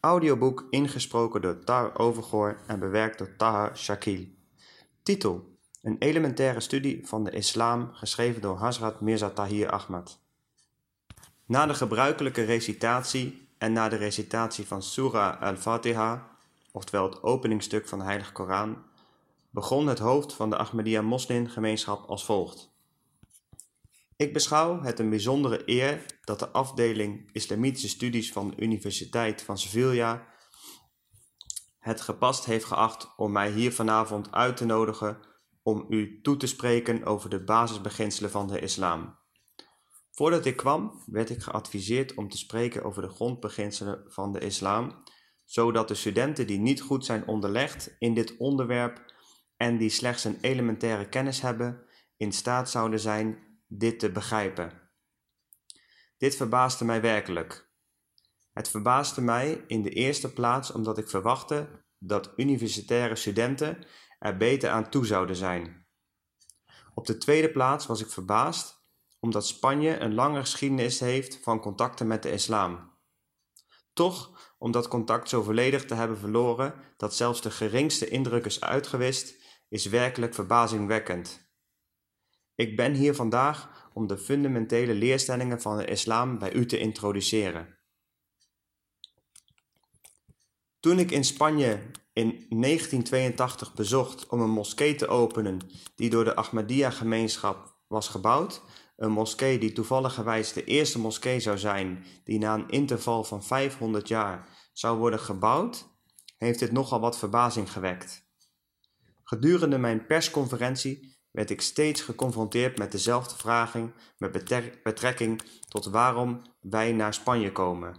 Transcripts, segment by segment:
Audioboek ingesproken door Tar Overgoor en bewerkt door Taha Shakil. Titel: Een elementaire studie van de islam, geschreven door Hazrat Mirza Tahir Ahmad. Na de gebruikelijke recitatie en na de recitatie van Surah al-Fatiha, oftewel het openingstuk van de Heilige Koran, begon het hoofd van de Ahmadiyya moslimgemeenschap als volgt. Ik beschouw het een bijzondere eer dat de afdeling Islamitische Studies van de Universiteit van Sevilla het gepast heeft geacht om mij hier vanavond uit te nodigen om u toe te spreken over de basisbeginselen van de islam. Voordat ik kwam, werd ik geadviseerd om te spreken over de grondbeginselen van de islam, zodat de studenten die niet goed zijn onderlegd in dit onderwerp en die slechts een elementaire kennis hebben, in staat zouden zijn dit te begrijpen. Dit verbaasde mij werkelijk. Het verbaasde mij in de eerste plaats omdat ik verwachtte dat universitaire studenten er beter aan toe zouden zijn. Op de tweede plaats was ik verbaasd omdat Spanje een lange geschiedenis heeft van contacten met de islam. Toch, om dat contact zo volledig te hebben verloren dat zelfs de geringste indruk is uitgewist, is werkelijk verbazingwekkend. Ik ben hier vandaag om de fundamentele leerstellingen van de islam bij u te introduceren. Toen ik in Spanje in 1982 bezocht om een moskee te openen die door de Ahmadiyya-gemeenschap was gebouwd, een moskee die toevalligerwijs de eerste moskee zou zijn die na een interval van 500 jaar zou worden gebouwd, heeft dit nogal wat verbazing gewekt. Gedurende mijn persconferentie werd ik steeds geconfronteerd met dezelfde vragen met betrekking tot waarom wij naar Spanje komen.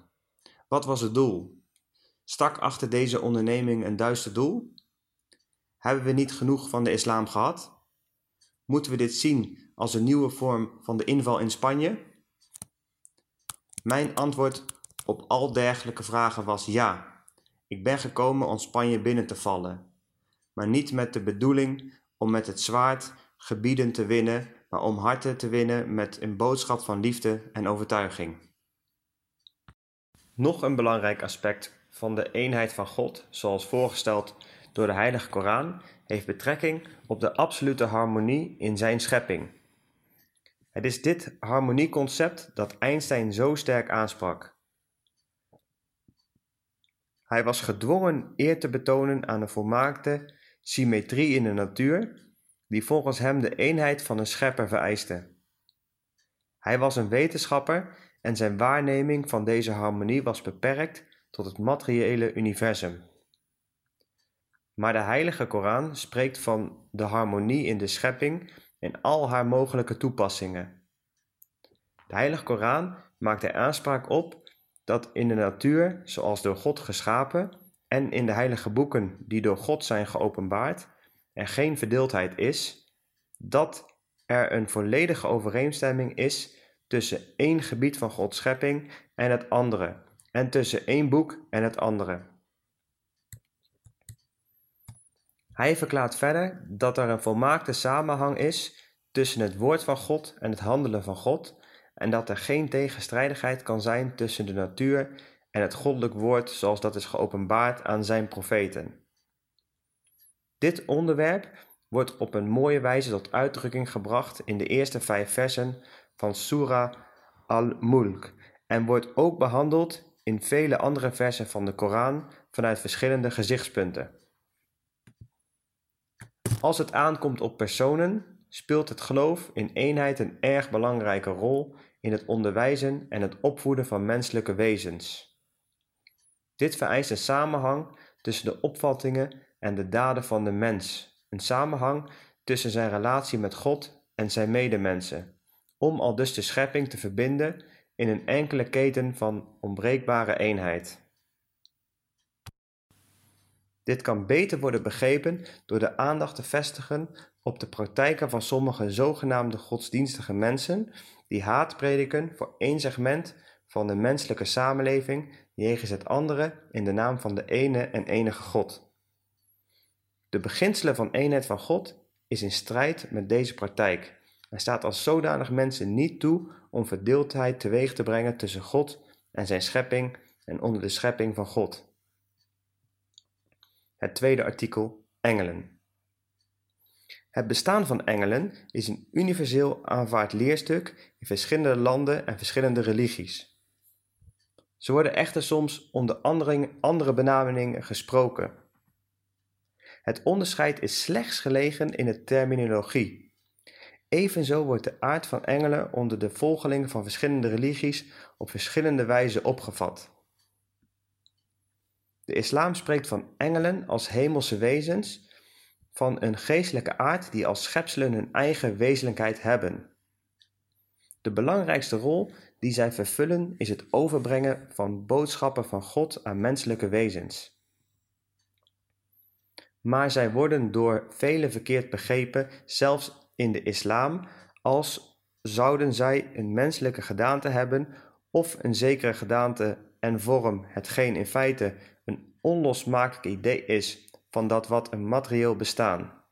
Wat was het doel? Stak achter deze onderneming een duister doel? Hebben we niet genoeg van de islam gehad? Moeten we dit zien als een nieuwe vorm van de inval in Spanje? Mijn antwoord op al dergelijke vragen was ja. Ik ben gekomen om Spanje binnen te vallen, maar niet met de bedoeling om met het zwaard gebieden te winnen, maar om harten te winnen met een boodschap van liefde en overtuiging. Nog een belangrijk aspect van de eenheid van God, zoals voorgesteld door de Heilige Koran, heeft betrekking op de absolute harmonie in zijn schepping. Het is dit harmonieconcept dat Einstein zo sterk aansprak. Hij was gedwongen eer te betonen aan de volmaakte symmetrie in de natuur die volgens hem de eenheid van een schepper vereiste. Hij was een wetenschapper en zijn waarneming van deze harmonie was beperkt tot het materiële universum. Maar de Heilige Koran spreekt van de harmonie in de schepping en al haar mogelijke toepassingen. De Heilige Koran maakt er aanspraak op dat in de natuur, zoals door God geschapen, en in de heilige boeken die door God zijn geopenbaard, er geen verdeeldheid is, dat er een volledige overeenstemming is tussen één gebied van Gods schepping en het andere, en tussen één boek en het andere. Hij verklaart verder dat er een volmaakte samenhang is tussen het woord van God en het handelen van God, en dat er geen tegenstrijdigheid kan zijn tussen de natuur en het goddelijk woord zoals dat is geopenbaard aan zijn profeten. Dit onderwerp wordt op een mooie wijze tot uitdrukking gebracht in de eerste vijf versen van Surah al-Mulk en wordt ook behandeld in vele andere versen van de Koran vanuit verschillende gezichtspunten. Als het aankomt op personen, speelt het geloof in eenheid een erg belangrijke rol in het onderwijzen en het opvoeden van menselijke wezens. Dit vereist een samenhang tussen de opvattingen en de daden van de mens, een samenhang tussen zijn relatie met God en zijn medemensen, om al dus de schepping te verbinden in een enkele keten van onbreekbare eenheid. Dit kan beter worden begrepen door de aandacht te vestigen op de praktijken van sommige zogenaamde godsdienstige mensen die haat prediken voor één segment van de menselijke samenleving jegens het andere in de naam van de ene en enige God. De beginselen van eenheid van God is in strijd met deze praktijk en staat als zodanig mensen niet toe om verdeeldheid teweeg te brengen tussen God en zijn schepping en onder de schepping van God. Het tweede artikel, engelen. Het bestaan van engelen is een universeel aanvaard leerstuk in verschillende landen en verschillende religies. Ze worden echter soms onder andere benamingen gesproken. Het onderscheid is slechts gelegen in de terminologie. Evenzo wordt de aard van engelen onder de volgelingen van verschillende religies op verschillende wijzen opgevat. De islam spreekt van engelen als hemelse wezens van een geestelijke aard die als schepselen hun eigen wezenlijkheid hebben. De belangrijkste rol die zij vervullen is het overbrengen van boodschappen van God aan menselijke wezens. Maar zij worden door velen verkeerd begrepen, zelfs in de islam, als zouden zij een menselijke gedaante hebben of een zekere gedaante en vorm, hetgeen in feite een onlosmakelijk idee is van dat wat een materieel bestaan.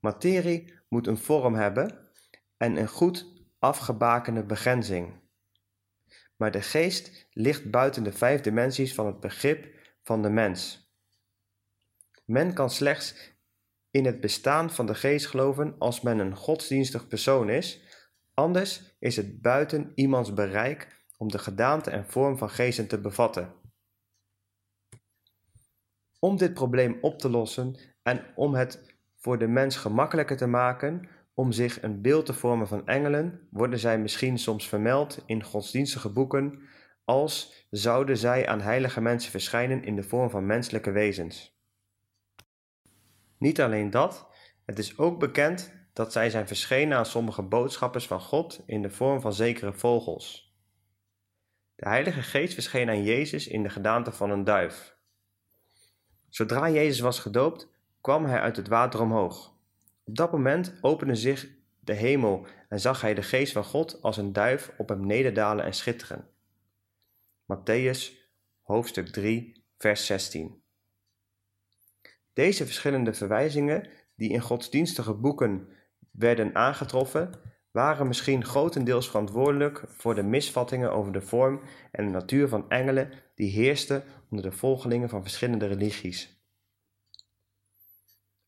Materie moet een vorm hebben en een goed afgebakende begrenzing. Maar de geest ligt buiten de vijf dimensies van het begrip van de mens. Men kan slechts in het bestaan van de geest geloven als men een godsdienstig persoon is, anders is het buiten iemands bereik om de gedaante en vorm van geesten te bevatten. Om dit probleem op te lossen en om het voor de mens gemakkelijker te maken om zich een beeld te vormen van engelen, worden zij misschien soms vermeld in godsdienstige boeken als zouden zij aan heilige mensen verschijnen in de vorm van menselijke wezens. Niet alleen dat, het is ook bekend dat zij zijn verschenen aan sommige boodschappers van God in de vorm van zekere vogels. De Heilige Geest verscheen aan Jezus in de gedaante van een duif. Zodra Jezus was gedoopt, kwam hij uit het water omhoog. Op dat moment opende zich de hemel en zag hij de geest van God als een duif op hem nederdalen en schitteren. Matthäus hoofdstuk 3 vers 16 Deze verschillende verwijzingen die in godsdienstige boeken werden aangetroffen, waren misschien grotendeels verantwoordelijk voor de misvattingen over de vorm en de natuur van engelen die heersten onder de volgelingen van verschillende religies.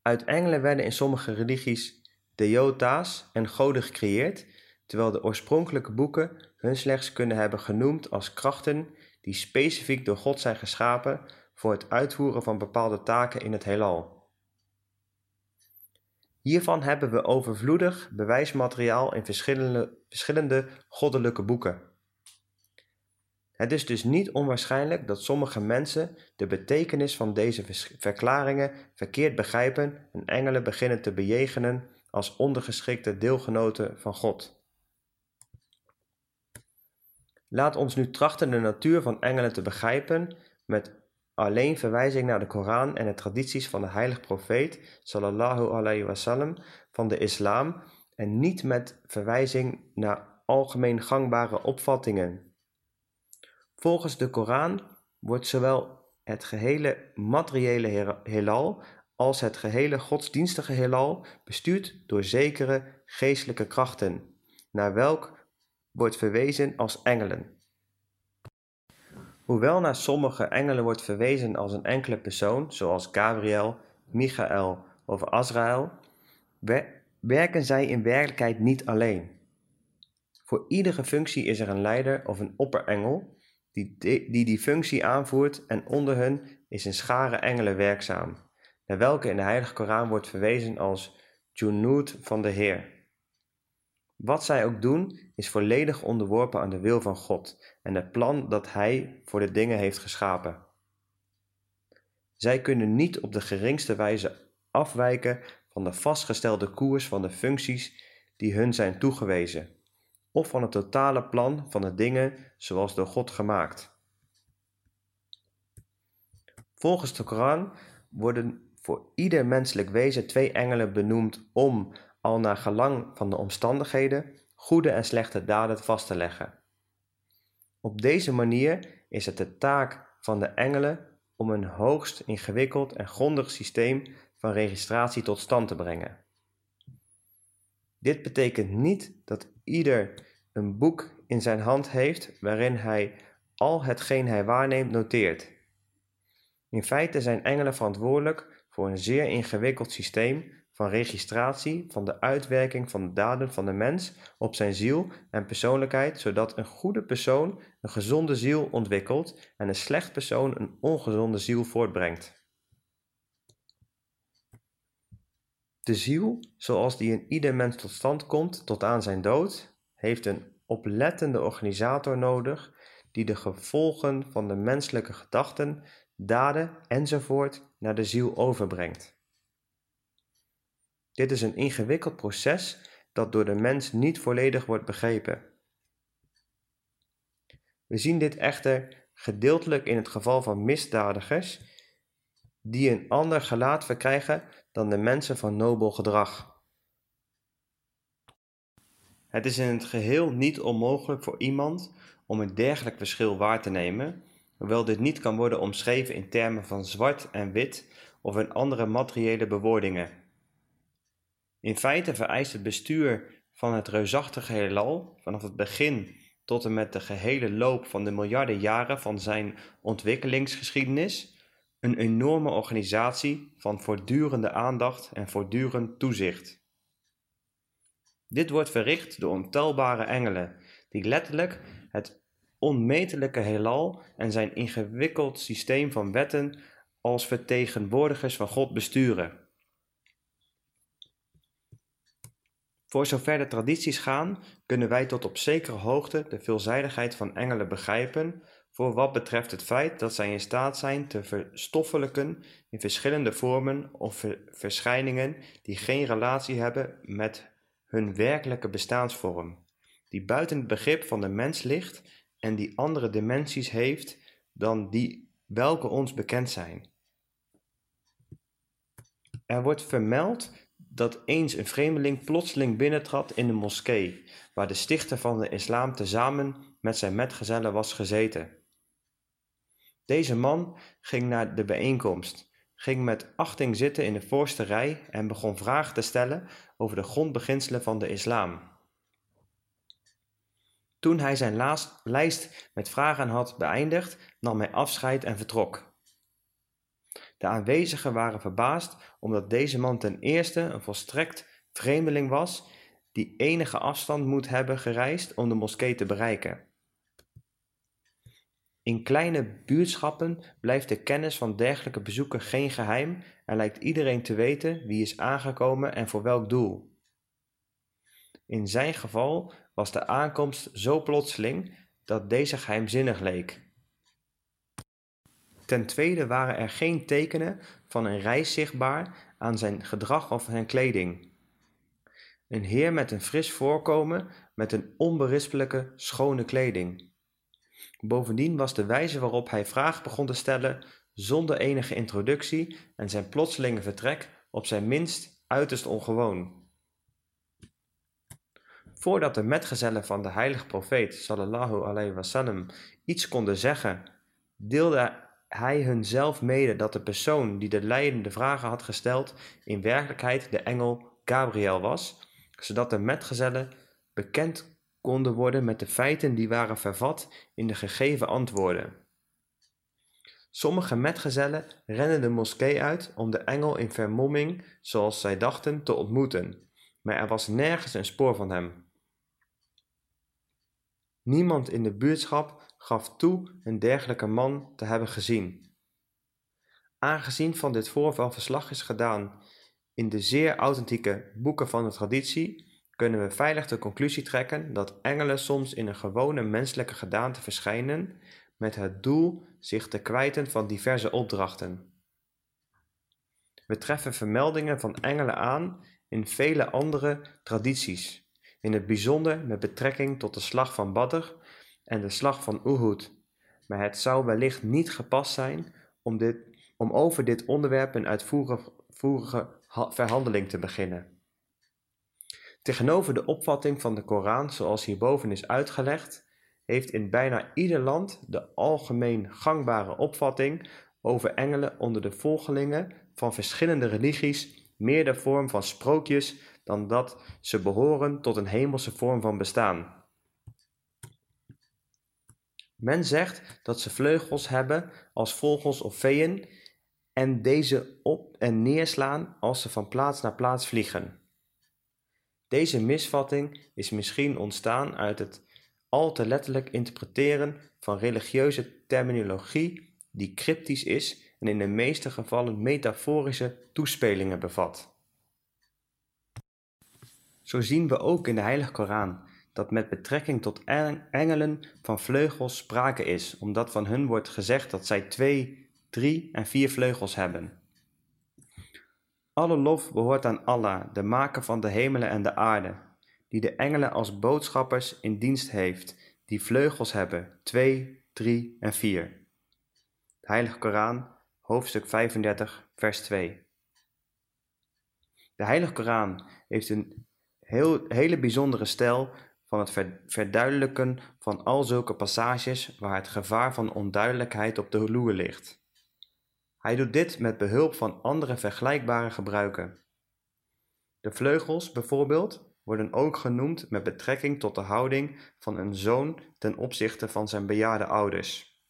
Uit engelen werden in sommige religies deota's en goden gecreëerd, terwijl de oorspronkelijke boeken hun slechts kunnen hebben genoemd als krachten die specifiek door God zijn geschapen voor het uitvoeren van bepaalde taken in het heelal. Hiervan hebben we overvloedig bewijsmateriaal in verschillende, verschillende goddelijke boeken. Het is dus niet onwaarschijnlijk dat sommige mensen de betekenis van deze verklaringen verkeerd begrijpen en engelen beginnen te bejegenen als ondergeschikte deelgenoten van God. Laat ons nu trachten de natuur van engelen te begrijpen met alleen verwijzing naar de Koran en de tradities van de heilige profeet sallallahu alayhi wasallam van de islam en niet met verwijzing naar algemeen gangbare opvattingen Volgens de Koran wordt zowel het gehele materiële heelal als het gehele godsdienstige heelal bestuurd door zekere geestelijke krachten, naar welk wordt verwezen als engelen. Hoewel naar sommige engelen wordt verwezen als een enkele persoon, zoals Gabriel, Michael of Azrael, werken zij in werkelijkheid niet alleen. Voor iedere functie is er een leider of een opperengel die, die die functie aanvoert en onder hen is een schare engelen werkzaam, naar welke in de Heilige Koran wordt verwezen als Junud van de Heer. Wat zij ook doen, is volledig onderworpen aan de wil van God en het plan dat Hij voor de dingen heeft geschapen. Zij kunnen niet op de geringste wijze afwijken van de vastgestelde koers van de functies die hun zijn toegewezen of van het totale plan van de dingen zoals door God gemaakt. Volgens de Koran worden voor ieder menselijk wezen twee engelen benoemd om, al naar gelang van de omstandigheden, goede en slechte daden vast te leggen. Op deze manier is het de taak van de engelen om een hoogst ingewikkeld en grondig systeem van registratie tot stand te brengen. Dit betekent niet dat ieder een boek in zijn hand heeft waarin hij al hetgeen hij waarneemt noteert. In feite zijn engelen verantwoordelijk voor een zeer ingewikkeld systeem van registratie van de uitwerking van de daden van de mens op zijn ziel en persoonlijkheid, zodat een goede persoon een gezonde ziel ontwikkelt en een slecht persoon een ongezonde ziel voortbrengt. De ziel, zoals die in ieder mens tot stand komt tot aan zijn dood, heeft een oplettende organisator nodig die de gevolgen van de menselijke gedachten, daden enzovoort naar de ziel overbrengt. Dit is een ingewikkeld proces dat door de mens niet volledig wordt begrepen. We zien dit echter gedeeltelijk in het geval van misdadigers die een ander gelaat verkrijgen dan de mensen van nobel gedrag. Het is in het geheel niet onmogelijk voor iemand om een dergelijk verschil waar te nemen, hoewel dit niet kan worden omschreven in termen van zwart en wit of in andere materiële bewoordingen. In feite vereist het bestuur van het reusachtige heelal, vanaf het begin tot en met de gehele loop van de miljarden jaren van zijn ontwikkelingsgeschiedenis, een enorme organisatie van voortdurende aandacht en voortdurend toezicht. Dit wordt verricht door ontelbare engelen, die letterlijk het onmetelijke heelal en zijn ingewikkeld systeem van wetten als vertegenwoordigers van God besturen. Voor zover de tradities gaan, kunnen wij tot op zekere hoogte de veelzijdigheid van engelen begrijpen voor wat betreft het feit dat zij in staat zijn te verstoffelijken in verschillende vormen of verschijningen die geen relatie hebben met hun werkelijke bestaansvorm, die buiten het begrip van de mens ligt en die andere dimensies heeft dan die welke ons bekend zijn. Er wordt vermeld dat eens een vreemdeling plotseling binnentrad in de moskee, waar de stichter van de islam tezamen met zijn metgezellen was gezeten. Deze man ging naar de bijeenkomst, ging met achting zitten in de voorste rij en begon vragen te stellen over de grondbeginselen van de islam. Toen hij zijn lijst met vragen had beëindigd, nam hij afscheid en vertrok. De aanwezigen waren verbaasd omdat deze man ten eerste een volstrekt vreemdeling was die enige afstand moet hebben gereisd om de moskee te bereiken. In kleine buurtschappen blijft de kennis van dergelijke bezoeken geen geheim en lijkt iedereen te weten wie is aangekomen en voor welk doel. In zijn geval was de aankomst zo plotseling dat deze geheimzinnig leek. Ten tweede waren er geen tekenen van een reis zichtbaar aan zijn gedrag of zijn kleding. Een heer met een fris voorkomen, met een onberispelijke, schone kleding. Bovendien was de wijze waarop hij vragen begon te stellen zonder enige introductie en zijn plotselinge vertrek op zijn minst uiterst ongewoon. Voordat de metgezellen van de heilige profeet sallallahu alayhi wasallam iets konden zeggen, deelde hij hun zelf mede dat de persoon die de leidende vragen had gesteld in werkelijkheid de engel Gabriel was, zodat de metgezellen bekend konden worden met de feiten die waren vervat in de gegeven antwoorden. Sommige metgezellen renden de moskee uit om de engel in vermomming, zoals zij dachten, te ontmoeten, maar er was nergens een spoor van hem. Niemand in de buurtschap gaf toe een dergelijke man te hebben gezien. Aangezien van dit voorval verslag is gedaan in de zeer authentieke boeken van de traditie, kunnen we veilig de conclusie trekken dat engelen soms in een gewone menselijke gedaante verschijnen met het doel zich te kwijten van diverse opdrachten. We treffen vermeldingen van engelen aan in vele andere tradities, in het bijzonder met betrekking tot de slag van Badr en de slag van Uhud, maar het zou wellicht niet gepast zijn om, dit, om over dit onderwerp een uitvoerige verhandeling te beginnen. Tegenover de opvatting van de Koran zoals hierboven is uitgelegd, heeft in bijna ieder land de algemeen gangbare opvatting over engelen onder de volgelingen van verschillende religies meer de vorm van sprookjes dan dat ze behoren tot een hemelse vorm van bestaan. Men zegt dat ze vleugels hebben als vogels of veeën en deze op en neerslaan als ze van plaats naar plaats vliegen. Deze misvatting is misschien ontstaan uit het al te letterlijk interpreteren van religieuze terminologie die cryptisch is en in de meeste gevallen metaforische toespelingen bevat. Zo zien we ook in de Heilige Koran dat met betrekking tot engelen van vleugels sprake is, omdat van hun wordt gezegd dat zij twee, drie en vier vleugels hebben. Alle lof behoort aan Allah, de maker van de hemelen en de aarde, die de engelen als boodschappers in dienst heeft, die vleugels hebben, twee, drie en vier. De Heilige Koran, hoofdstuk 35, vers 2. De Heilige Koran heeft een heel, hele bijzondere stijl van het verduidelijken van al zulke passages waar het gevaar van onduidelijkheid op de loer ligt. Hij doet dit met behulp van andere vergelijkbare gebruiken. De vleugels bijvoorbeeld worden ook genoemd met betrekking tot de houding van een zoon ten opzichte van zijn bejaarde ouders.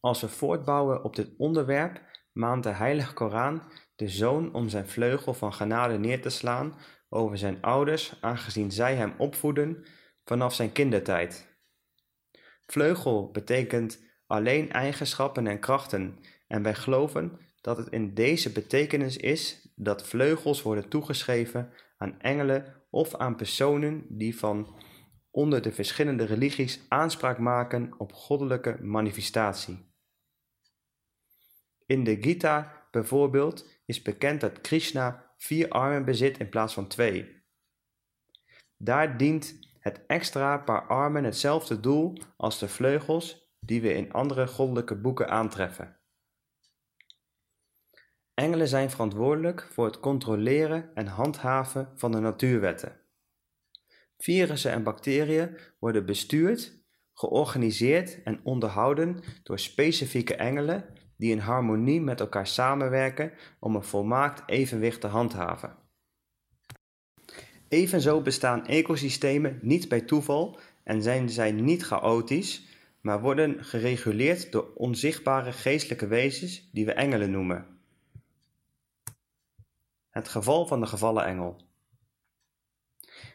Als we voortbouwen op dit onderwerp, maant de Heilige Koran de zoon om zijn vleugel van genade neer te slaan over zijn ouders, aangezien zij hem opvoeden vanaf zijn kindertijd. Vleugel betekent alleen eigenschappen en krachten, en wij geloven dat het in deze betekenis is dat vleugels worden toegeschreven aan engelen of aan personen die van onder de verschillende religies aanspraak maken op goddelijke manifestatie. In de Gita bijvoorbeeld is bekend dat Krishna vier armen bezit in plaats van twee. Daar dient het extra paar armen hetzelfde doel als de vleugels die we in andere goddelijke boeken aantreffen. Engelen zijn verantwoordelijk voor het controleren en handhaven van de natuurwetten. Virussen en bacteriën worden bestuurd, georganiseerd en onderhouden door specifieke engelen die in harmonie met elkaar samenwerken om een volmaakt evenwicht te handhaven. Evenzo bestaan ecosystemen niet bij toeval en zijn zij niet chaotisch, maar worden gereguleerd door onzichtbare geestelijke wezens die we engelen noemen. Het geval van de gevallen engel.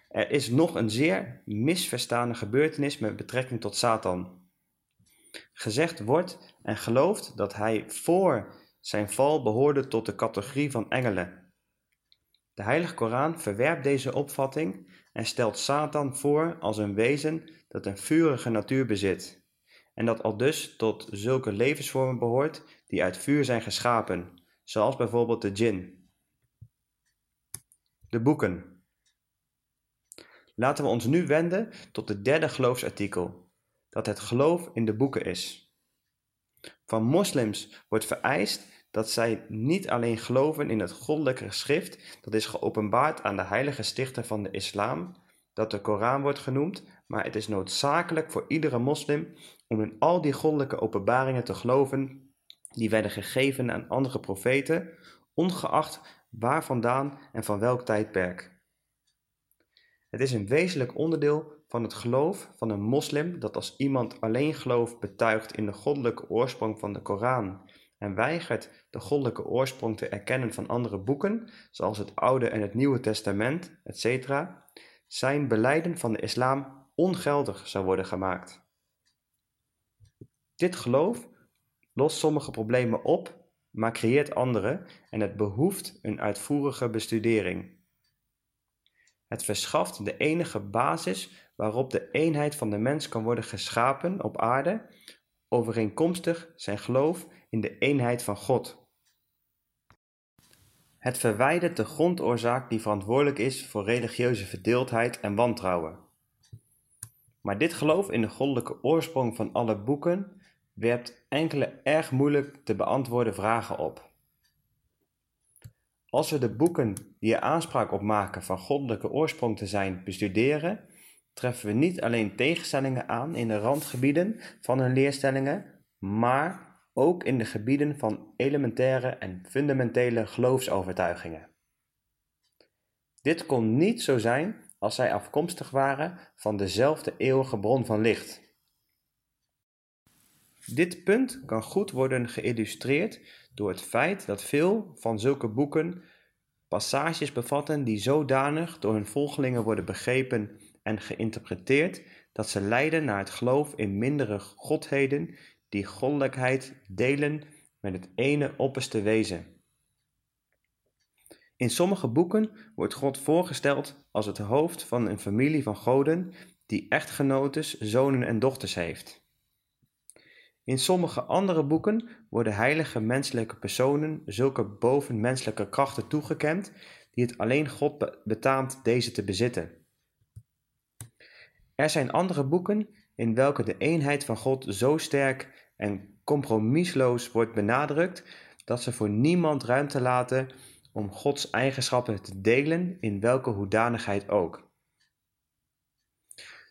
Er is nog een zeer misverstane gebeurtenis met betrekking tot Satan. Gezegd wordt en gelooft dat hij voor zijn val behoorde tot de categorie van engelen. De Heilige Koran verwerpt deze opvatting en stelt Satan voor als een wezen dat een vurige natuur bezit, en dat al dus tot zulke levensvormen behoort die uit vuur zijn geschapen, zoals bijvoorbeeld de djinn. De boeken. Laten we ons nu wenden tot het derde geloofsartikel, dat het geloof in de boeken is. Van moslims wordt vereist dat zij niet alleen geloven in het goddelijke schrift dat is geopenbaard aan de heilige stichter van de islam, dat de Koran wordt genoemd, maar het is noodzakelijk voor iedere moslim om in al die goddelijke openbaringen te geloven die werden gegeven aan andere profeten, ongeacht waar vandaan en van welk tijdperk. Het is een wezenlijk onderdeel van het geloof van een moslim dat als iemand alleen geloof betuigt in de goddelijke oorsprong van de Koran en weigert de goddelijke oorsprong te erkennen van andere boeken, zoals het Oude en het Nieuwe Testament, etc., zijn beleiden van de islam ongeldig zou worden gemaakt. Dit geloof lost sommige problemen op, maar creëert andere en het behoeft een uitvoerige bestudering. Het verschaft de enige basis waarop de eenheid van de mens kan worden geschapen op aarde, overeenkomstig zijn geloof in de eenheid van God. Het verwijdert de grondoorzaak die verantwoordelijk is voor religieuze verdeeldheid en wantrouwen. Maar dit geloof in de goddelijke oorsprong van alle boeken werpt enkele erg moeilijk te beantwoorden vragen op. Als we de boeken die er aanspraak op maken van goddelijke oorsprong te zijn bestuderen, treffen we niet alleen tegenstellingen aan in de randgebieden van hun leerstellingen, maar ook in de gebieden van elementaire en fundamentele geloofsovertuigingen. Dit kon niet zo zijn als zij afkomstig waren van dezelfde eeuwige bron van licht. Dit punt kan goed worden geïllustreerd door het feit dat veel van zulke boeken passages bevatten die zodanig door hun volgelingen worden begrepen en geïnterpreteerd dat ze leiden naar het geloof in mindere godheden die goddelijkheid delen met het ene opperste wezen. In sommige boeken wordt God voorgesteld als het hoofd van een familie van goden die echtgenotes, zonen en dochters heeft. In sommige andere boeken worden heilige menselijke personen zulke bovenmenselijke krachten toegekend die het alleen God betaamt deze te bezitten. Er zijn andere boeken in welke de eenheid van God zo sterk en compromisloos wordt benadrukt dat ze voor niemand ruimte laten om Gods eigenschappen te delen in welke hoedanigheid ook.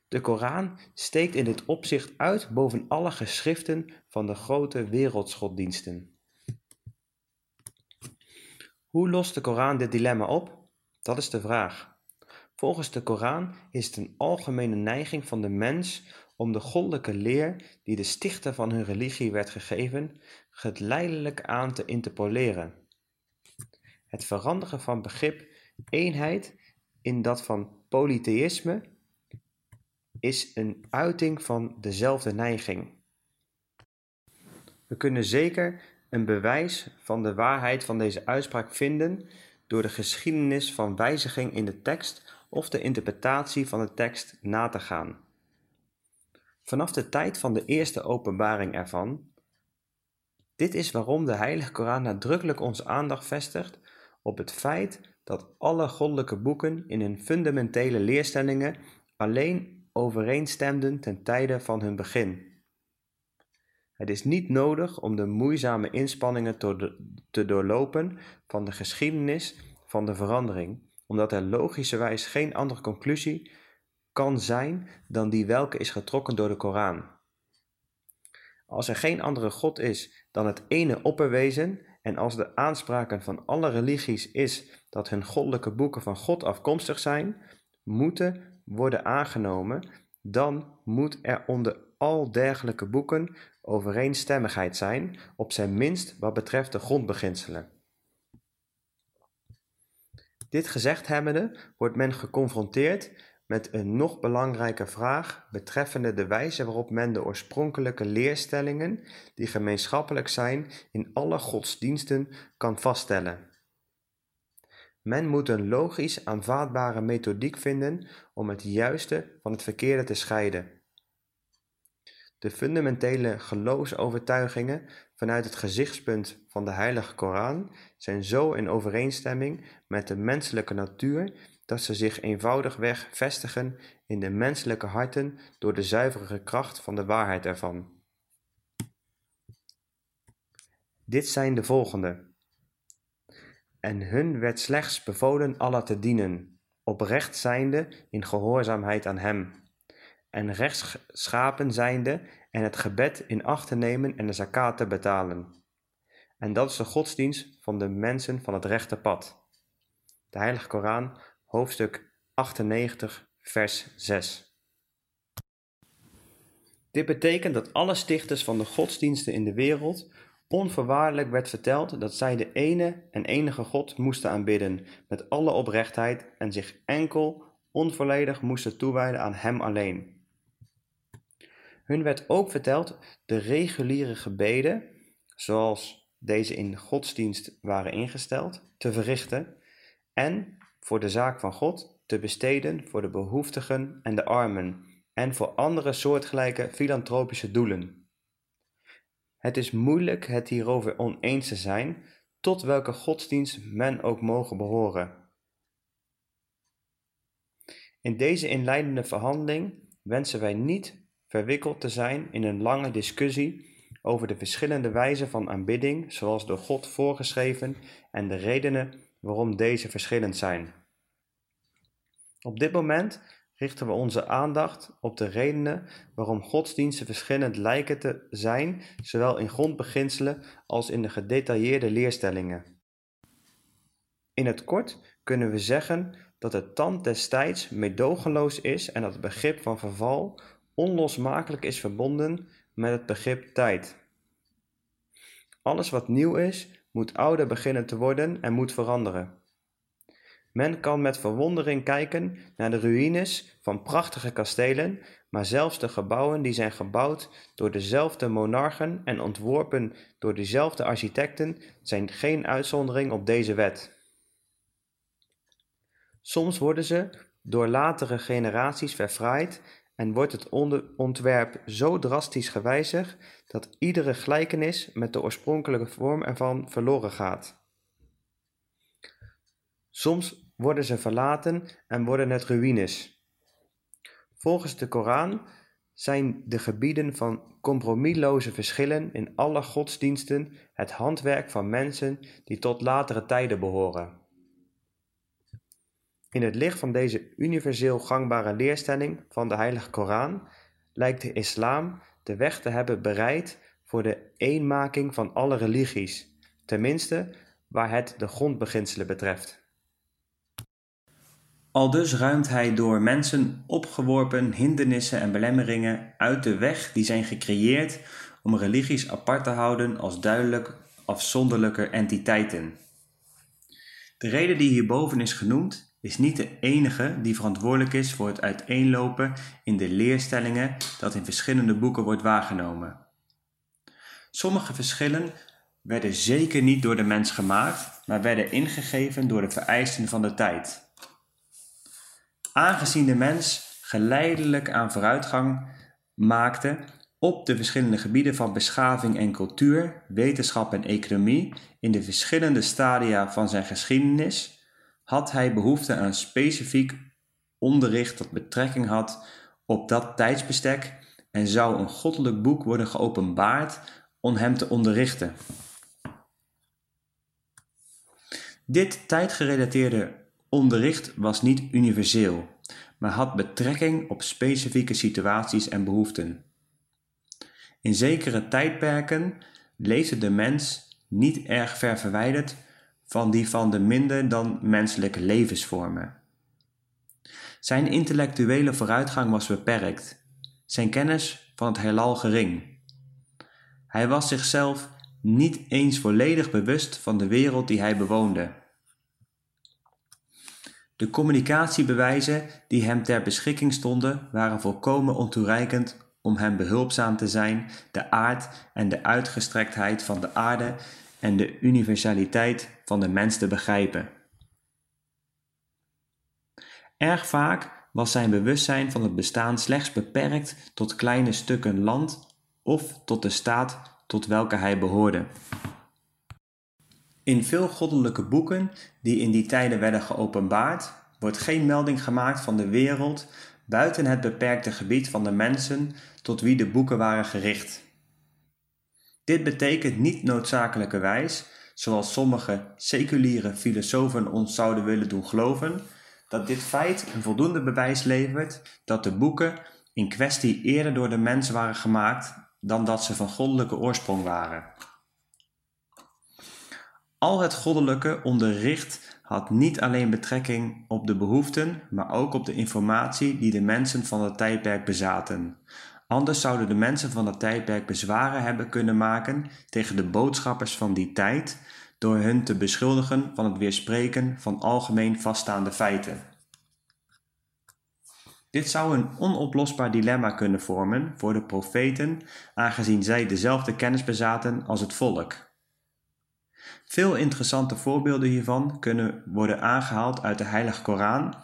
De Koran steekt in dit opzicht uit boven alle geschriften van de grote wereldsgoddiensten. Hoe lost de Koran dit dilemma op? Dat is de vraag. Volgens de Koran is het een algemene neiging van de mens om de goddelijke leer die de stichter van hun religie werd gegeven, geleidelijk aan te interpoleren. Het veranderen van begrip eenheid in dat van polytheïsme is een uiting van dezelfde neiging. We kunnen zeker een bewijs van de waarheid van deze uitspraak vinden door de geschiedenis van wijziging in de tekst of de interpretatie van de tekst na te gaan. Vanaf de tijd van de eerste openbaring ervan. Dit is waarom de Heilige Koran nadrukkelijk onze aandacht vestigt op het feit dat alle goddelijke boeken in hun fundamentele leerstellingen alleen overeenstemden ten tijde van hun begin. Het is niet nodig om de moeizame inspanningen te doorlopen van de geschiedenis van de verandering, omdat er logischerwijs geen andere conclusie kan zijn dan die welke is getrokken door de Koran. Als er geen andere God is dan het ene opperwezen en als de aanspraken van alle religies is dat hun goddelijke boeken van God afkomstig zijn, moeten worden aangenomen, dan moet er onder al dergelijke boeken overeenstemmigheid zijn, op zijn minst wat betreft de grondbeginselen. Dit gezegd hebbende wordt men geconfronteerd met een nog belangrijke vraag betreffende de wijze waarop men de oorspronkelijke leerstellingen, die gemeenschappelijk zijn in alle godsdiensten, kan vaststellen. Men moet een logisch aanvaardbare methodiek vinden om het juiste van het verkeerde te scheiden. De fundamentele geloofsovertuigingen vanuit het gezichtspunt van de Heilige Koran zijn zo in overeenstemming met de menselijke natuur dat ze zich eenvoudigweg vestigen in de menselijke harten door de zuivere kracht van de waarheid ervan. Dit zijn de volgende. En hun werd slechts bevolen Allah te dienen, oprecht zijnde in gehoorzaamheid aan Hem, en rechtschapen zijnde en het gebed in acht te nemen en de zakat te betalen. En dat is de godsdienst van de mensen van het rechte pad. De Heilige Koran, hoofdstuk 98, vers 6. Dit betekent dat alle stichters van de godsdiensten in de wereld onvoorwaardelijk werd verteld dat zij de ene en enige God moesten aanbidden met alle oprechtheid en zich enkel onvolledig moesten toewijden aan Hem alleen. Hun werd ook verteld de reguliere gebeden, zoals deze in godsdienst waren ingesteld, te verrichten en voor de zaak van God te besteden voor de behoeftigen en de armen en voor andere soortgelijke filantropische doelen. Het is moeilijk het hierover oneens te zijn, tot welke godsdienst men ook mogen behoren. In deze inleidende verhandeling wensen wij niet verwikkeld te zijn in een lange discussie over de verschillende wijzen van aanbidding zoals door God voorgeschreven en de redenen waarom deze verschillend zijn. Op dit moment richten we onze aandacht op de redenen waarom godsdiensten verschillend lijken te zijn, zowel in grondbeginselen als in de gedetailleerde leerstellingen. In het kort kunnen we zeggen dat het tand destijds meedogenloos is en dat het begrip van verval onlosmakelijk is verbonden met het begrip tijd. Alles wat nieuw is, moet ouder beginnen te worden en moet veranderen. Men kan met verwondering kijken naar de ruïnes van prachtige kastelen, maar zelfs de gebouwen die zijn gebouwd door dezelfde monarchen en ontworpen door dezelfde architecten zijn geen uitzondering op deze wet. Soms worden ze door latere generaties verfraaid en wordt het ontwerp zo drastisch gewijzigd dat iedere gelijkenis met de oorspronkelijke vorm ervan verloren gaat. Soms worden ze verlaten en worden het ruïnes. Volgens de Koran zijn de gebieden van compromisloze verschillen in alle godsdiensten het handwerk van mensen die tot latere tijden behoren. In het licht van deze universeel gangbare leerstelling van de Heilige Koran lijkt de islam de weg te hebben bereid voor de eenmaking van alle religies, tenminste waar het de grondbeginselen betreft. Aldus ruimt hij door mensen opgeworpen hindernissen en belemmeringen uit de weg die zijn gecreëerd om religies apart te houden als duidelijk afzonderlijke entiteiten. De reden die hierboven is genoemd is niet de enige die verantwoordelijk is voor het uiteenlopen in de leerstellingen dat in verschillende boeken wordt waargenomen. Sommige verschillen werden zeker niet door de mens gemaakt, maar werden ingegeven door de vereisten van de tijd. Aangezien de mens geleidelijk aan vooruitgang maakte op de verschillende gebieden van beschaving en cultuur, wetenschap en economie in de verschillende stadia van zijn geschiedenis, had hij behoefte aan specifiek onderricht dat betrekking had op dat tijdsbestek en zou een goddelijk boek worden geopenbaard om hem te onderrichten. Dit tijdgerelateerde onderricht was niet universeel, maar had betrekking op specifieke situaties en behoeften. In zekere tijdperken leefde de mens niet erg ver verwijderd van die van de minder dan menselijke levensvormen. Zijn intellectuele vooruitgang was beperkt, zijn kennis van het heelal gering. Hij was zichzelf niet eens volledig bewust van de wereld die hij bewoonde. De communicatiebewijzen die hem ter beschikking stonden waren volkomen ontoereikend om hem behulpzaam te zijn de aard en de uitgestrektheid van de aarde en de universaliteit van de mens te begrijpen. Erg vaak was zijn bewustzijn van het bestaan slechts beperkt tot kleine stukken land of tot de staat tot welke hij behoorde. In veel goddelijke boeken die in die tijden werden geopenbaard, wordt geen melding gemaakt van de wereld buiten het beperkte gebied van de mensen tot wie de boeken waren gericht. Dit betekent niet noodzakelijkerwijs, zoals sommige seculiere filosofen ons zouden willen doen geloven, dat dit feit een voldoende bewijs levert dat de boeken in kwestie eerder door de mens waren gemaakt dan dat ze van goddelijke oorsprong waren. Al het goddelijke onderricht had niet alleen betrekking op de behoeften, maar ook op de informatie die de mensen van het tijdperk bezaten, Anders zouden de mensen van dat tijdperk bezwaren hebben kunnen maken tegen de boodschappers van die tijd door hun te beschuldigen van het weerspreken van algemeen vaststaande feiten. Dit zou een onoplosbaar dilemma kunnen vormen voor de profeten, aangezien zij dezelfde kennis bezaten als het volk. Veel interessante voorbeelden hiervan kunnen worden aangehaald uit de Heilige Koran,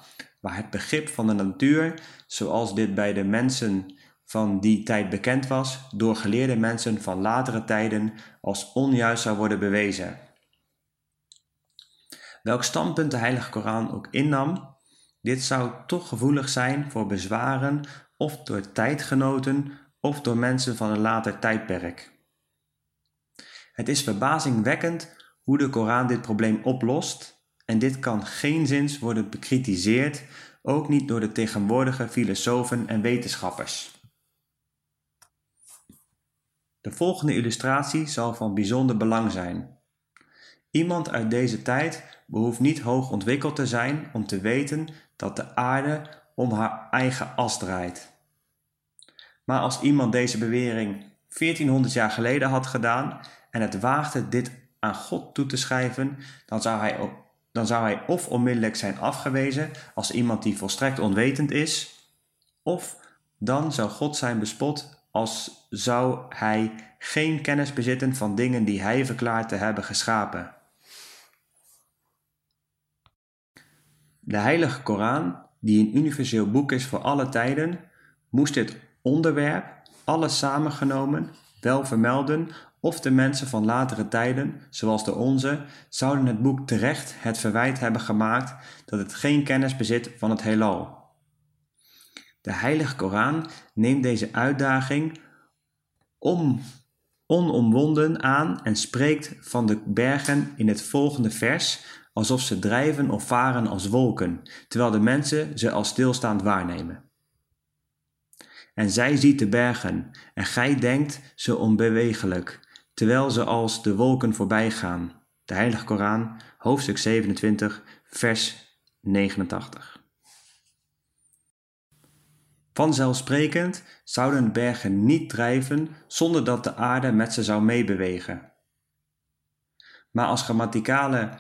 waar het begrip van de natuur, zoals dit bij de mensen van die tijd bekend was door geleerde mensen van latere tijden als onjuist zou worden bewezen. Welk standpunt de Heilige Koran ook innam, dit zou toch gevoelig zijn voor bezwaren of door tijdgenoten of door mensen van een later tijdperk. Het is verbazingwekkend hoe de Koran dit probleem oplost en dit kan geen zins worden bekritiseerd, ook niet door de tegenwoordige filosofen en wetenschappers. De volgende illustratie zal van bijzonder belang zijn. Iemand uit deze tijd behoeft niet hoog ontwikkeld te zijn om te weten dat de aarde om haar eigen as draait. Maar als iemand deze bewering 1400 jaar geleden had gedaan en het waagde dit aan God toe te schrijven, dan zou hij, dan zou hij of onmiddellijk zijn afgewezen als iemand die volstrekt onwetend is, of dan zou God zijn bespot als zou hij geen kennis bezitten van dingen die hij verklaart te hebben geschapen. De Heilige Koran, die een universeel boek is voor alle tijden, moest dit onderwerp, alles samengenomen, wel vermelden of de mensen van latere tijden, zoals de onze, zouden het boek terecht het verwijt hebben gemaakt dat het geen kennis bezit van het heelal. De Heilige Koran neemt deze uitdaging om, onomwonden aan en spreekt van de bergen in het volgende vers alsof ze drijven of varen als wolken, terwijl de mensen ze als stilstaand waarnemen. En zij ziet de bergen, en gij denkt ze onbewegelijk, terwijl ze als de wolken voorbij gaan. De Heilige Koran, hoofdstuk 27, vers 89. Vanzelfsprekend zouden bergen niet drijven zonder dat de aarde met ze zou meebewegen. Maar als grammaticale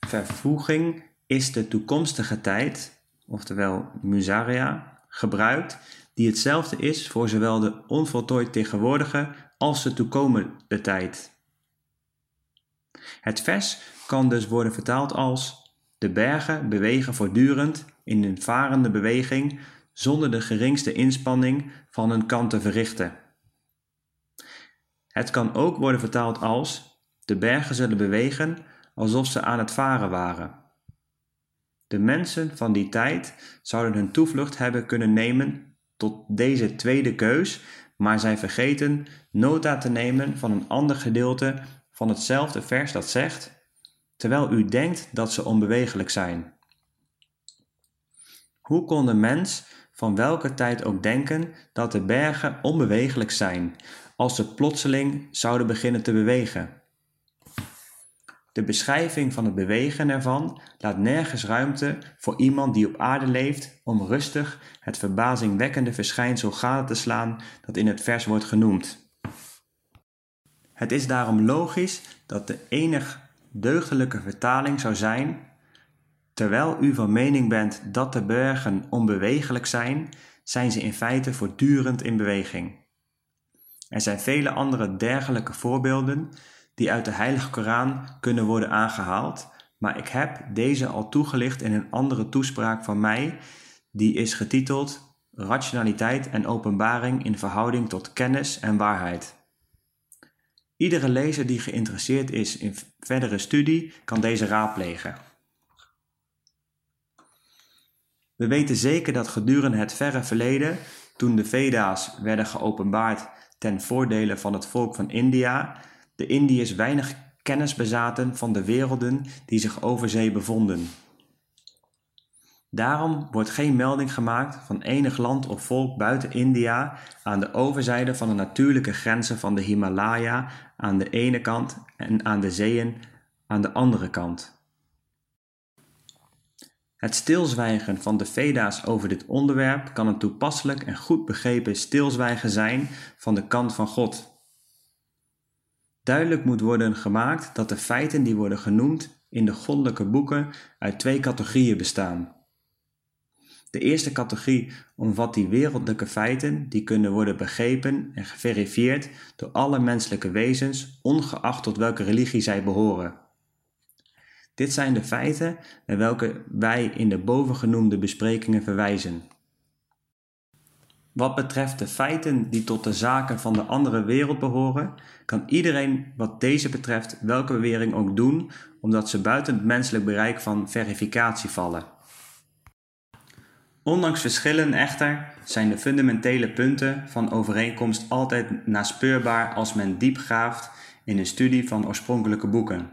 vervoeging is de toekomstige tijd, oftewel musaria, gebruikt, die hetzelfde is voor zowel de onvoltooid tegenwoordige als de toekomende tijd. Het vers kan dus worden vertaald als: De bergen bewegen voortdurend in een varende beweging zonder de geringste inspanning van hun kant te verrichten. Het kan ook worden vertaald als: De bergen zullen bewegen alsof ze aan het varen waren. De mensen van die tijd zouden hun toevlucht hebben kunnen nemen tot deze tweede keus, maar zij vergeten nota te nemen van een ander gedeelte van hetzelfde vers dat zegt: Terwijl u denkt dat ze onbewegelijk zijn. Hoe kon de mens van welke tijd ook denken dat de bergen onbewegelijk zijn, als ze plotseling zouden beginnen te bewegen? De beschrijving van het bewegen ervan laat nergens ruimte voor iemand die op aarde leeft om rustig het verbazingwekkende verschijnsel gade te slaan dat in het vers wordt genoemd. Het is daarom logisch dat de enig deugdelijke vertaling zou zijn: Terwijl u van mening bent dat de bergen onbewegelijk zijn, zijn ze in feite voortdurend in beweging. Er zijn vele andere dergelijke voorbeelden die uit de Heilige Koran kunnen worden aangehaald, maar ik heb deze al toegelicht in een andere toespraak van mij, die is getiteld Rationaliteit en openbaring in verhouding tot kennis en waarheid. Iedere lezer die geïnteresseerd is in verdere studie kan deze raadplegen. We weten zeker dat gedurende het verre verleden, toen de Veda's werden geopenbaard ten voordele van het volk van India, de Indiërs weinig kennis bezaten van de werelden die zich over zee bevonden. Daarom wordt geen melding gemaakt van enig land of volk buiten India aan de overzijde van de natuurlijke grenzen van de Himalaya aan de ene kant en aan de zeeën aan de andere kant. Het stilzwijgen van de Veda's over dit onderwerp kan een toepasselijk en goed begrepen stilzwijgen zijn van de kant van God. Duidelijk moet worden gemaakt dat de feiten die worden genoemd in de goddelijke boeken uit twee categorieën bestaan. De eerste categorie omvat die wereldlijke feiten die kunnen worden begrepen en geverifieerd door alle menselijke wezens, ongeacht tot welke religie zij behoren. Dit zijn de feiten naar welke wij in de bovengenoemde besprekingen verwijzen. Wat betreft de feiten die tot de zaken van de andere wereld behoren, kan iedereen wat deze betreft welke bewering ook doen, omdat ze buiten het menselijk bereik van verificatie vallen. Ondanks verschillen echter zijn de fundamentele punten van overeenkomst altijd naspeurbaar als men diep graaft in de studie van oorspronkelijke boeken.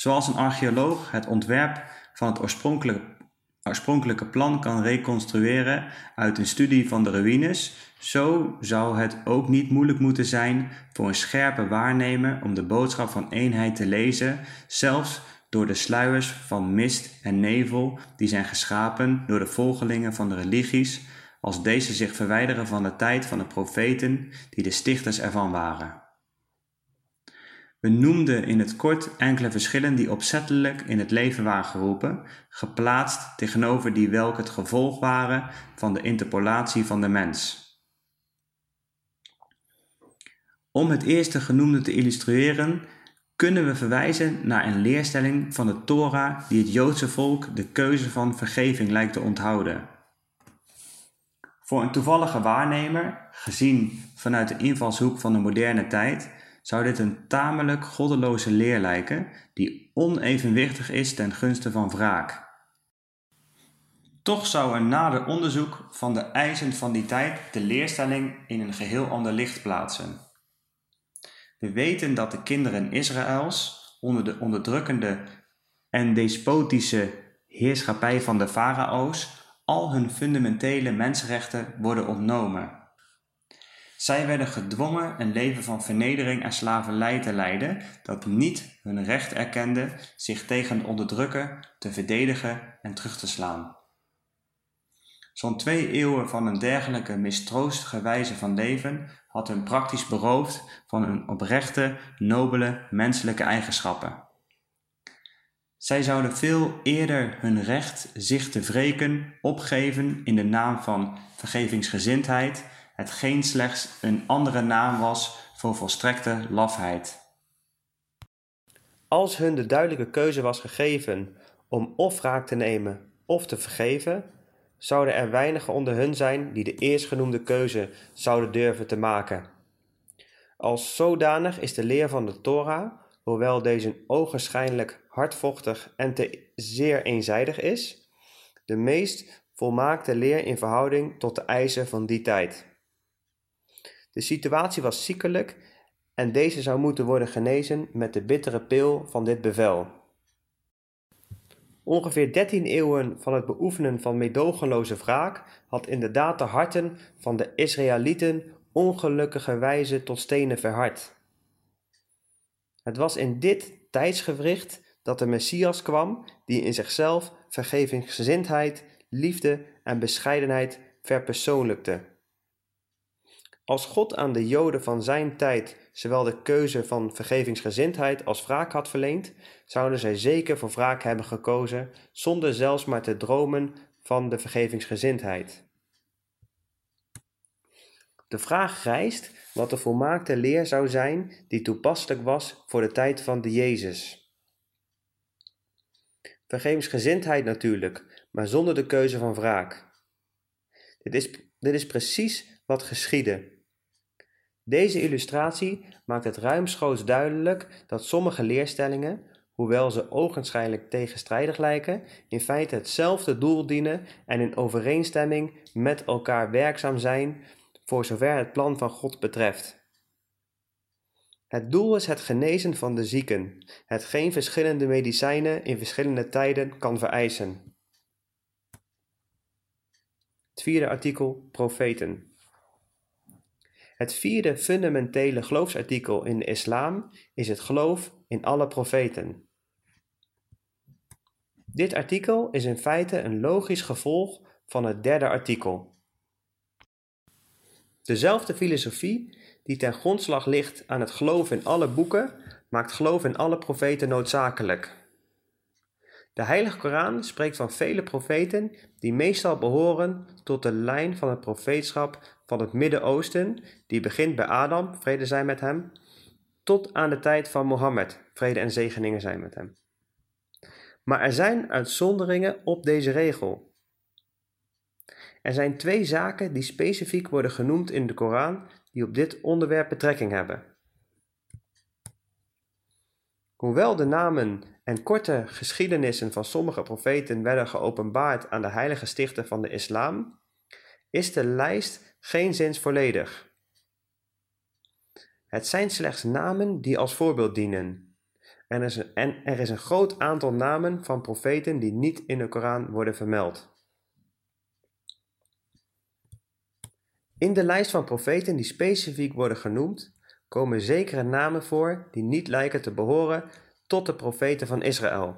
Zoals een archeoloog het ontwerp van het oorspronkelijke oorspronkelijke plan kan reconstrueren uit een studie van de ruïnes, zo zou het ook niet moeilijk moeten zijn voor een scherpe waarnemer om de boodschap van eenheid te lezen, zelfs door de sluiers van mist en nevel die zijn geschapen door de volgelingen van de religies, als deze zich verwijderen van de tijd van de profeten die de stichters ervan waren. We noemden in het kort enkele verschillen die opzettelijk in het leven waren geroepen, geplaatst tegenover die welke het gevolg waren van de interpolatie van de mens. Om het eerste genoemde te illustreren, kunnen we verwijzen naar een leerstelling van de Torah die het Joodse volk de keuze van vergeving lijkt te onthouden. Voor een toevallige waarnemer, gezien vanuit de invalshoek van de moderne tijd, zou dit een tamelijk goddeloze leer lijken, die onevenwichtig is ten gunste van wraak. Toch zou een nader onderzoek van de eisen van die tijd de leerstelling in een geheel ander licht plaatsen. We weten dat de kinderen Israëls onder de onderdrukkende en despotische heerschappij van de farao's al hun fundamentele mensenrechten worden ontnomen. Zij werden gedwongen een leven van vernedering en slavernij te leiden dat niet hun recht erkende zich tegen de onderdrukker te verdedigen en terug te slaan. Zo'n twee eeuwen van een dergelijke mistroostige wijze van leven had hun praktisch beroofd van hun oprechte, nobele menselijke eigenschappen. Zij zouden veel eerder hun recht zich te wreken opgeven in de naam van vergevingsgezindheid hetgeen slechts een andere naam was voor volstrekte lafheid. Als hun de duidelijke keuze was gegeven om of wraak te nemen of te vergeven, zouden er weinigen onder hun zijn die de eerstgenoemde keuze zouden durven te maken. Als zodanig is de leer van de Torah, hoewel deze ogenschijnlijk hardvochtig en te zeer eenzijdig is, de meest volmaakte leer in verhouding tot de eisen van die tijd. De situatie was ziekelijk en deze zou moeten worden genezen met de bittere pil van dit bevel. Ongeveer dertien eeuwen van het beoefenen van meedogenloze wraak had inderdaad de harten van de Israëlieten ongelukkige wijze tot stenen verhard. Het was in dit tijdsgewricht dat de Messias kwam, die in zichzelf vergevingsgezindheid, liefde en bescheidenheid verpersoonlijkte. Als God aan de Joden van zijn tijd zowel de keuze van vergevingsgezindheid als wraak had verleend, zouden zij zeker voor wraak hebben gekozen, zonder zelfs maar te dromen van de vergevingsgezindheid. De vraag rijst wat de volmaakte leer zou zijn die toepasselijk was voor de tijd van de Jezus. Vergevingsgezindheid natuurlijk, maar zonder de keuze van wraak. Dit is, dit is precies wat geschiedde. Deze illustratie maakt het ruimschoots duidelijk dat sommige leerstellingen, hoewel ze ogenschijnlijk tegenstrijdig lijken, in feite hetzelfde doel dienen en in overeenstemming met elkaar werkzaam zijn voor zover het plan van God betreft. Het doel is het genezen van de zieken, hetgeen verschillende medicijnen in verschillende tijden kan vereisen. Het vierde artikel Profeten. Het vierde fundamentele geloofsartikel in de islam is het geloof in alle profeten. Dit artikel is in feite een logisch gevolg van het derde artikel. Dezelfde filosofie die ten grondslag ligt aan het geloof in alle boeken, maakt geloof in alle profeten noodzakelijk. De Heilige Koran spreekt van vele profeten die meestal behoren tot de lijn van het profeetschap van het Midden-Oosten, die begint bij Adam, vrede zij met hem, tot aan de tijd van Mohammed, vrede en zegeningen zijn met hem. Maar er zijn uitzonderingen op deze regel. Er zijn twee zaken die specifiek worden genoemd in de Koran die op dit onderwerp betrekking hebben. Hoewel de namen en korte geschiedenissen van sommige profeten werden geopenbaard aan de heilige stichter van de islam, is de lijst geen zins volledig. Het zijn slechts namen die als voorbeeld dienen. en er, is een, en er is een groot aantal namen van profeten die niet in de Koran worden vermeld. In de lijst van profeten die specifiek worden genoemd, komen zekere namen voor die niet lijken te behoren tot de profeten van Israël.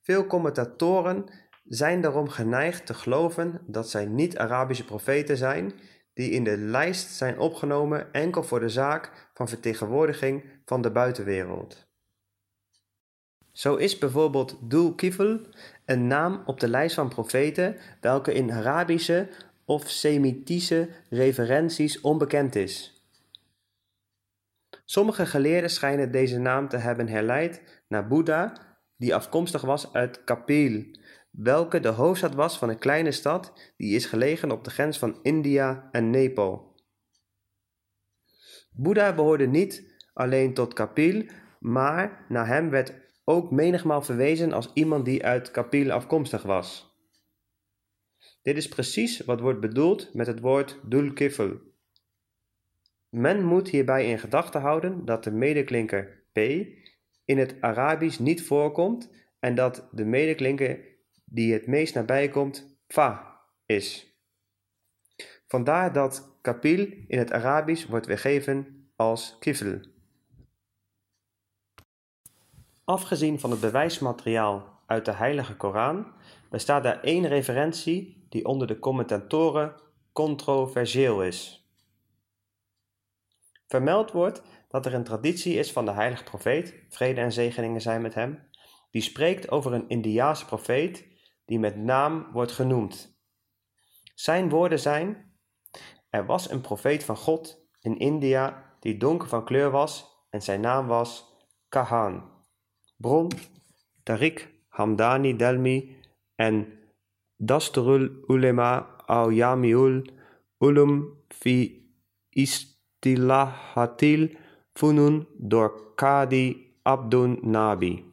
Veel commentatoren zijn daarom geneigd te geloven dat zij niet-Arabische profeten zijn die in de lijst zijn opgenomen enkel voor de zaak van vertegenwoordiging van de buitenwereld. Zo is bijvoorbeeld Dul Kifl een naam op de lijst van profeten welke in Arabische of Semitische referenties onbekend is. Sommige geleerden schijnen deze naam te hebben herleid naar Boeddha, die afkomstig was uit Kapil, welke de hoofdstad was van een kleine stad die is gelegen op de grens van India en Nepal. Boeddha behoorde niet alleen tot Kapil, maar naar hem werd ook menigmaal verwezen als iemand die uit Kapil afkomstig was. Dit is precies wat wordt bedoeld met het woord dulkifl. Men moet hierbij in gedachten houden dat de medeklinker p in het Arabisch niet voorkomt en dat de medeklinker die het meest nabij komt fa is. Vandaar dat kapil in het Arabisch wordt weergegeven als kifl. Afgezien van het bewijsmateriaal uit de Heilige Koran bestaat er één referentie die onder de commentatoren controversieel is. Vermeld wordt dat er een traditie is van de heilige profeet, vrede en zegeningen zijn met hem, die spreekt over een Indiaanse profeet die met naam wordt genoemd. Zijn woorden zijn: Er was een profeet van God in India die donker van kleur was en zijn naam was Kahan. Bron Tariq Hamdani Delmi en Dasturul Ulema al Yamiul Ulum fi Istilahatil Funun door Kadi Abdun Nabi.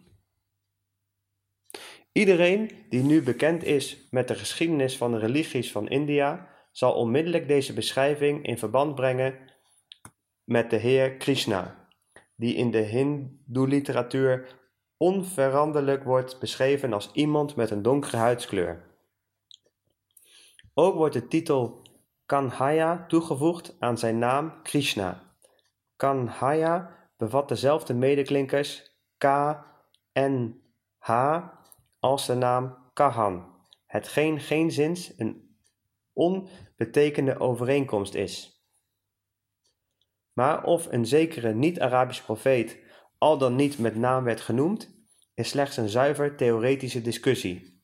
Iedereen die nu bekend is met de geschiedenis van de religies van India, zal onmiddellijk deze beschrijving in verband brengen met de Heer Krishna, die in de Hindoe-literatuur onveranderlijk wordt beschreven als iemand met een donkere huidskleur. Ook wordt de titel Kanhaya toegevoegd aan zijn naam Krishna. Kanhaya bevat dezelfde medeklinkers K, N, H als de naam Kahan, hetgeen geenszins een onbetekende overeenkomst is. Maar of een zekere niet-Arabische profeet al dan niet met naam werd genoemd, is slechts een zuiver theoretische discussie.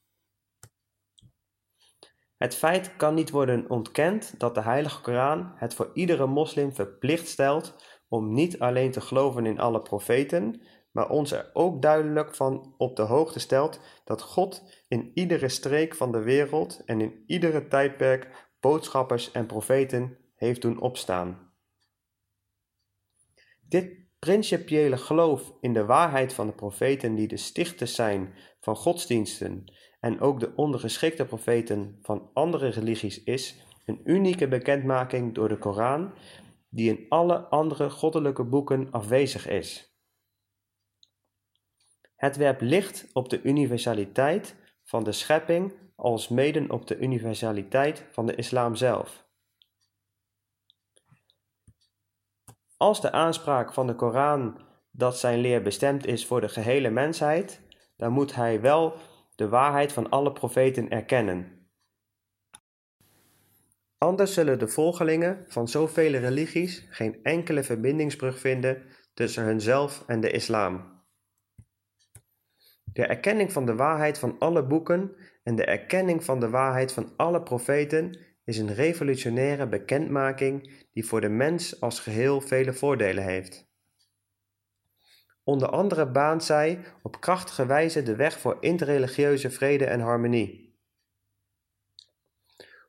Het feit kan niet worden ontkend dat de Heilige Koran het voor iedere moslim verplicht stelt om niet alleen te geloven in alle profeten, maar ons er ook duidelijk van op de hoogte stelt dat God in iedere streek van de wereld en in iedere tijdperk boodschappers en profeten heeft doen opstaan. Dit principiële geloof in de waarheid van de profeten die de stichters zijn van godsdiensten en ook de ondergeschikte profeten van andere religies is een unieke bekendmaking door de Koran die in alle andere goddelijke boeken afwezig is. Het werpt licht op de universaliteit van de schepping als mede op de universaliteit van de islam zelf. Als de aanspraak van de Koran dat zijn leer bestemd is voor de gehele mensheid, dan moet hij wel de waarheid van alle profeten erkennen. Anders zullen de volgelingen van zoveel religies geen enkele verbindingsbrug vinden tussen hunzelf en de islam. De erkenning van de waarheid van alle boeken en de erkenning van de waarheid van alle profeten is een revolutionaire bekendmaking die voor de mens als geheel vele voordelen heeft. Onder andere baant zij op krachtige wijze de weg voor interreligieuze vrede en harmonie.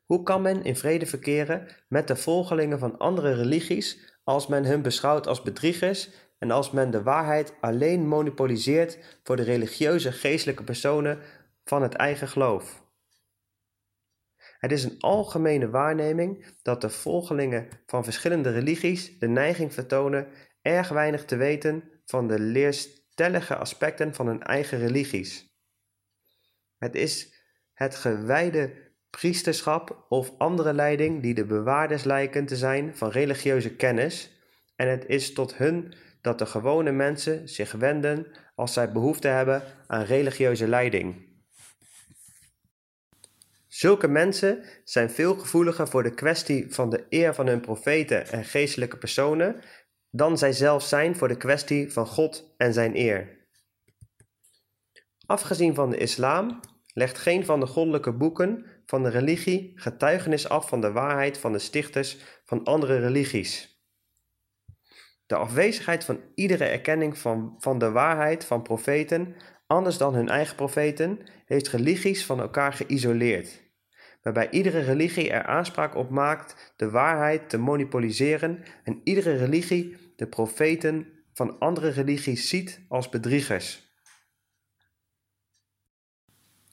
Hoe kan men in vrede verkeren met de volgelingen van andere religies als men hun beschouwt als bedriegers en als men de waarheid alleen monopoliseert voor de religieuze geestelijke personen van het eigen geloof. Het is een algemene waarneming dat de volgelingen van verschillende religies de neiging vertonen erg weinig te weten van de leerstellige aspecten van hun eigen religies. Het is het gewijde priesterschap of andere leiding die de bewaarders lijken te zijn van religieuze kennis, en het is tot hun dat de gewone mensen zich wenden als zij behoefte hebben aan religieuze leiding. Zulke mensen zijn veel gevoeliger voor de kwestie van de eer van hun profeten en geestelijke personen dan zij zelf zijn voor de kwestie van God en zijn eer. Afgezien van de islam legt geen van de goddelijke boeken van de religie getuigenis af van de waarheid van de stichters van andere religies. De afwezigheid van iedere erkenning van, van de waarheid van profeten, anders dan hun eigen profeten, heeft religies van elkaar geïsoleerd waarbij iedere religie er aanspraak op maakt de waarheid te monopoliseren en iedere religie de profeten van andere religies ziet als bedriegers.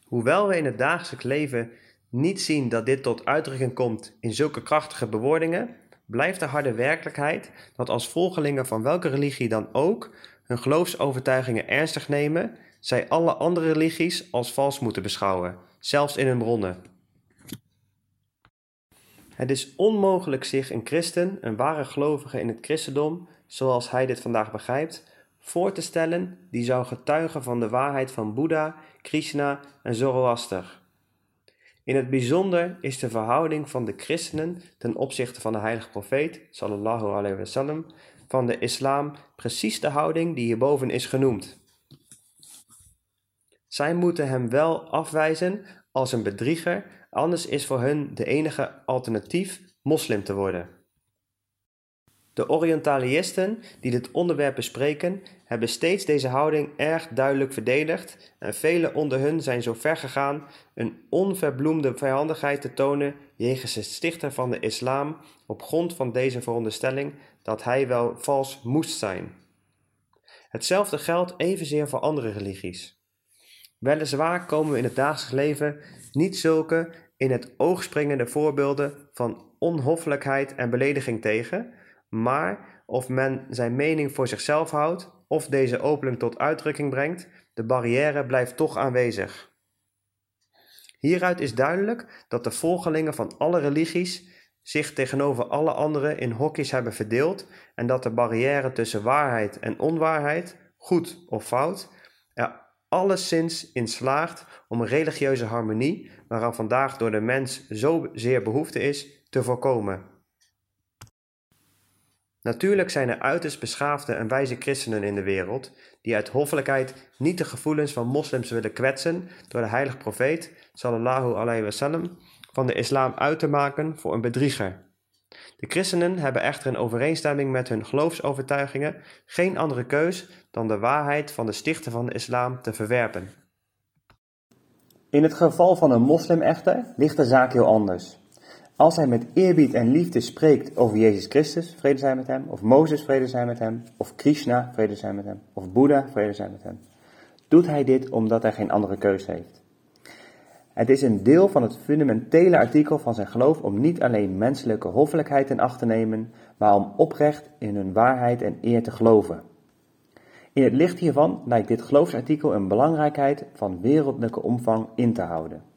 Hoewel we in het dagelijks leven niet zien dat dit tot uitdrukking komt in zulke krachtige bewoordingen, blijft de harde werkelijkheid dat als volgelingen van welke religie dan ook hun geloofsovertuigingen ernstig nemen, zij alle andere religies als vals moeten beschouwen, zelfs in hun bronnen. Het is onmogelijk zich een christen, een ware gelovige in het christendom, zoals hij dit vandaag begrijpt, voor te stellen die zou getuigen van de waarheid van Boeddha, Krishna en Zoroaster. In het bijzonder is de verhouding van de christenen ten opzichte van de heilige profeet, sallallahu alayhi wasallam, van de islam precies de houding die hierboven is genoemd. Zij moeten hem wel afwijzen als een bedrieger anders is voor hun de enige alternatief moslim te worden. De Orientalisten die dit onderwerp bespreken, hebben steeds deze houding erg duidelijk verdedigd en velen onder hun zijn zo ver gegaan een onverbloemde vijandigheid te tonen jegens de stichter van de islam op grond van deze veronderstelling dat hij wel vals moest zijn. Hetzelfde geldt evenzeer voor andere religies. Weliswaar komen we in het dagelijks leven niet zulke in het oog springende voorbeelden van onhoffelijkheid en belediging tegen, maar of men zijn mening voor zichzelf houdt of deze openlijk tot uitdrukking brengt, de barrière blijft toch aanwezig. Hieruit is duidelijk dat de volgelingen van alle religies zich tegenover alle anderen in hokjes hebben verdeeld en dat de barrière tussen waarheid en onwaarheid, goed of fout, er alleszins in slaagt om religieuze harmonie, waaraan vandaag door de mens zo zeer behoefte is, te voorkomen. Natuurlijk zijn er uiterst beschaafde en wijze christenen in de wereld, die uit hoffelijkheid niet de gevoelens van moslims willen kwetsen door de heilige profeet, sallallahu alayhi wasallam, van de islam uit te maken voor een bedrieger. De christenen hebben echter in overeenstemming met hun geloofsovertuigingen geen andere keus dan de waarheid van de stichter van de islam te verwerpen. In het geval van een moslim echter ligt de zaak heel anders. Als hij met eerbied en liefde spreekt over Jezus Christus, vrede zij met hem, of Mozes, vrede zij met hem, of Krishna, vrede zij met hem, of Boeddha, vrede zij met hem, doet hij dit omdat hij geen andere keus heeft. Het is een deel van het fundamentele artikel van zijn geloof om niet alleen menselijke hoffelijkheid in acht te nemen, maar om oprecht in hun waarheid en eer te geloven. In het licht hiervan lijkt dit geloofsartikel een belangrijkheid van wereldlijke omvang in te houden.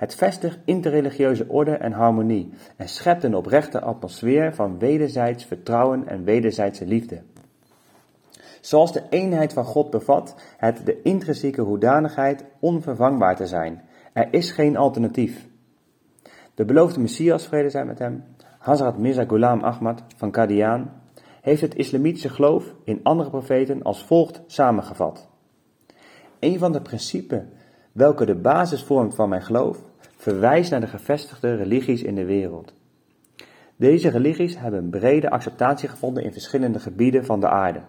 Het vestigt interreligieuze orde en harmonie en schept een oprechte atmosfeer van wederzijds vertrouwen en wederzijdse liefde. Zoals de eenheid van God bevat het de intrinsieke hoedanigheid onvervangbaar te zijn. Er is geen alternatief. De beloofde Messias, vrede zijn met hem, Hazrat Mirza Ghulam Ahmad van Qadian, heeft het islamitische geloof in andere profeten als volgt samengevat. Een van de principes welke de basis vormt van mijn geloof, verwijst naar de gevestigde religies in de wereld. Deze religies hebben brede acceptatie gevonden in verschillende gebieden van de aarde.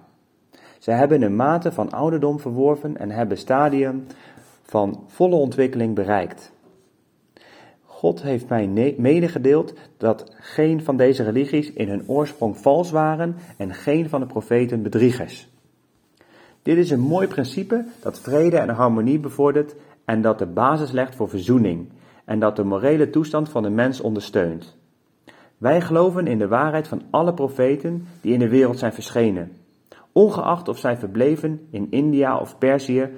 Zij hebben een mate van ouderdom verworven en hebben stadium van volle ontwikkeling bereikt. God heeft mij medegedeeld dat geen van deze religies in hun oorsprong vals waren en geen van de profeten bedriegers. Dit is een mooi principe dat vrede en harmonie bevordert en dat de basis legt voor verzoening en dat de morele toestand van de mens ondersteunt. Wij geloven in de waarheid van alle profeten die in de wereld zijn verschenen. ongeacht of zij verbleven in India of Perzië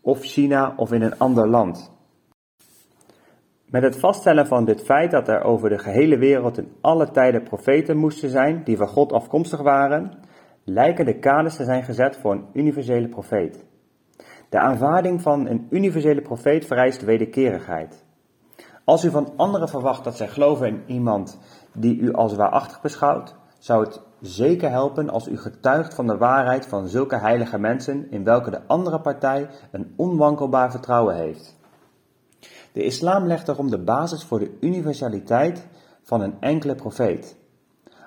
of China of in een ander land. Met het vaststellen van dit feit dat er over de gehele wereld in alle tijden profeten moesten zijn die van God afkomstig waren, lijken de kaders te zijn gezet voor een universele profeet. De aanvaarding van een universele profeet vereist wederkerigheid. Als u van anderen verwacht dat zij geloven in iemand die u als waarachtig beschouwt, zou het zeker helpen als u getuigt van de waarheid van zulke heilige mensen in welke de andere partij een onwankelbaar vertrouwen heeft. De islam legt daarom de basis voor de universaliteit van een enkele profeet.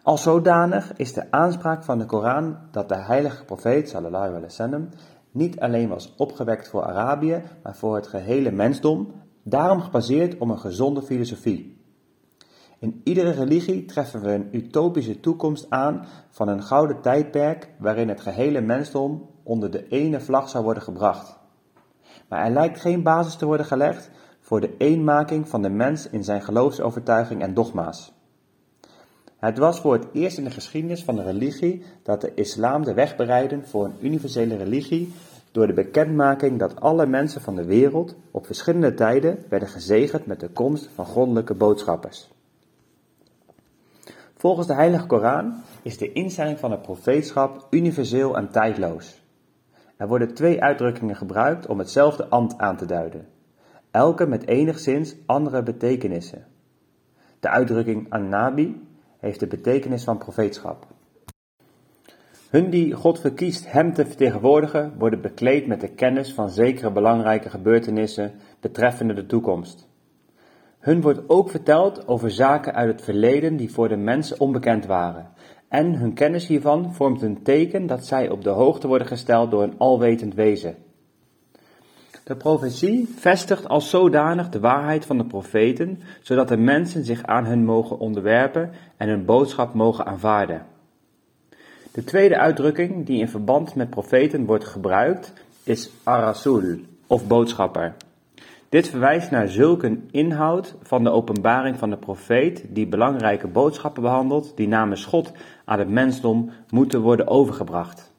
Als zodanig is de aanspraak van de Koran dat de heilige profeet sallallahu alaihi wasallam niet alleen was opgewekt voor Arabië, maar voor het gehele mensdom, daarom gebaseerd op een gezonde filosofie. In iedere religie treffen we een utopische toekomst aan van een gouden tijdperk waarin het gehele mensdom onder de ene vlag zou worden gebracht. Maar er lijkt geen basis te worden gelegd voor de eenmaking van de mens in zijn geloofsovertuiging en dogma's. Het was voor het eerst in de geschiedenis van de religie dat de islam de weg bereidde voor een universele religie door de bekendmaking dat alle mensen van de wereld op verschillende tijden werden gezegend met de komst van goddelijke boodschappers. Volgens de Heilige Koran is de instelling van het profeetschap universeel en tijdloos. Er worden twee uitdrukkingen gebruikt om hetzelfde ambt aan te duiden, elke met enigszins andere betekenissen. De uitdrukking An-Nabi heeft de betekenis van profeetschap. Hun die God verkiest hem te vertegenwoordigen, worden bekleed met de kennis van zekere belangrijke gebeurtenissen betreffende de toekomst. Hun wordt ook verteld over zaken uit het verleden die voor de mensen onbekend waren, en hun kennis hiervan vormt een teken dat zij op de hoogte worden gesteld door een alwetend wezen. De profetie vestigt als zodanig de waarheid van de profeten, zodat de mensen zich aan hen mogen onderwerpen en hun boodschap mogen aanvaarden. De tweede uitdrukking die in verband met profeten wordt gebruikt is arasul of boodschapper. Dit verwijst naar zulke inhoud van de openbaring van de profeet die belangrijke boodschappen behandelt die namens God aan het mensdom moeten worden overgebracht.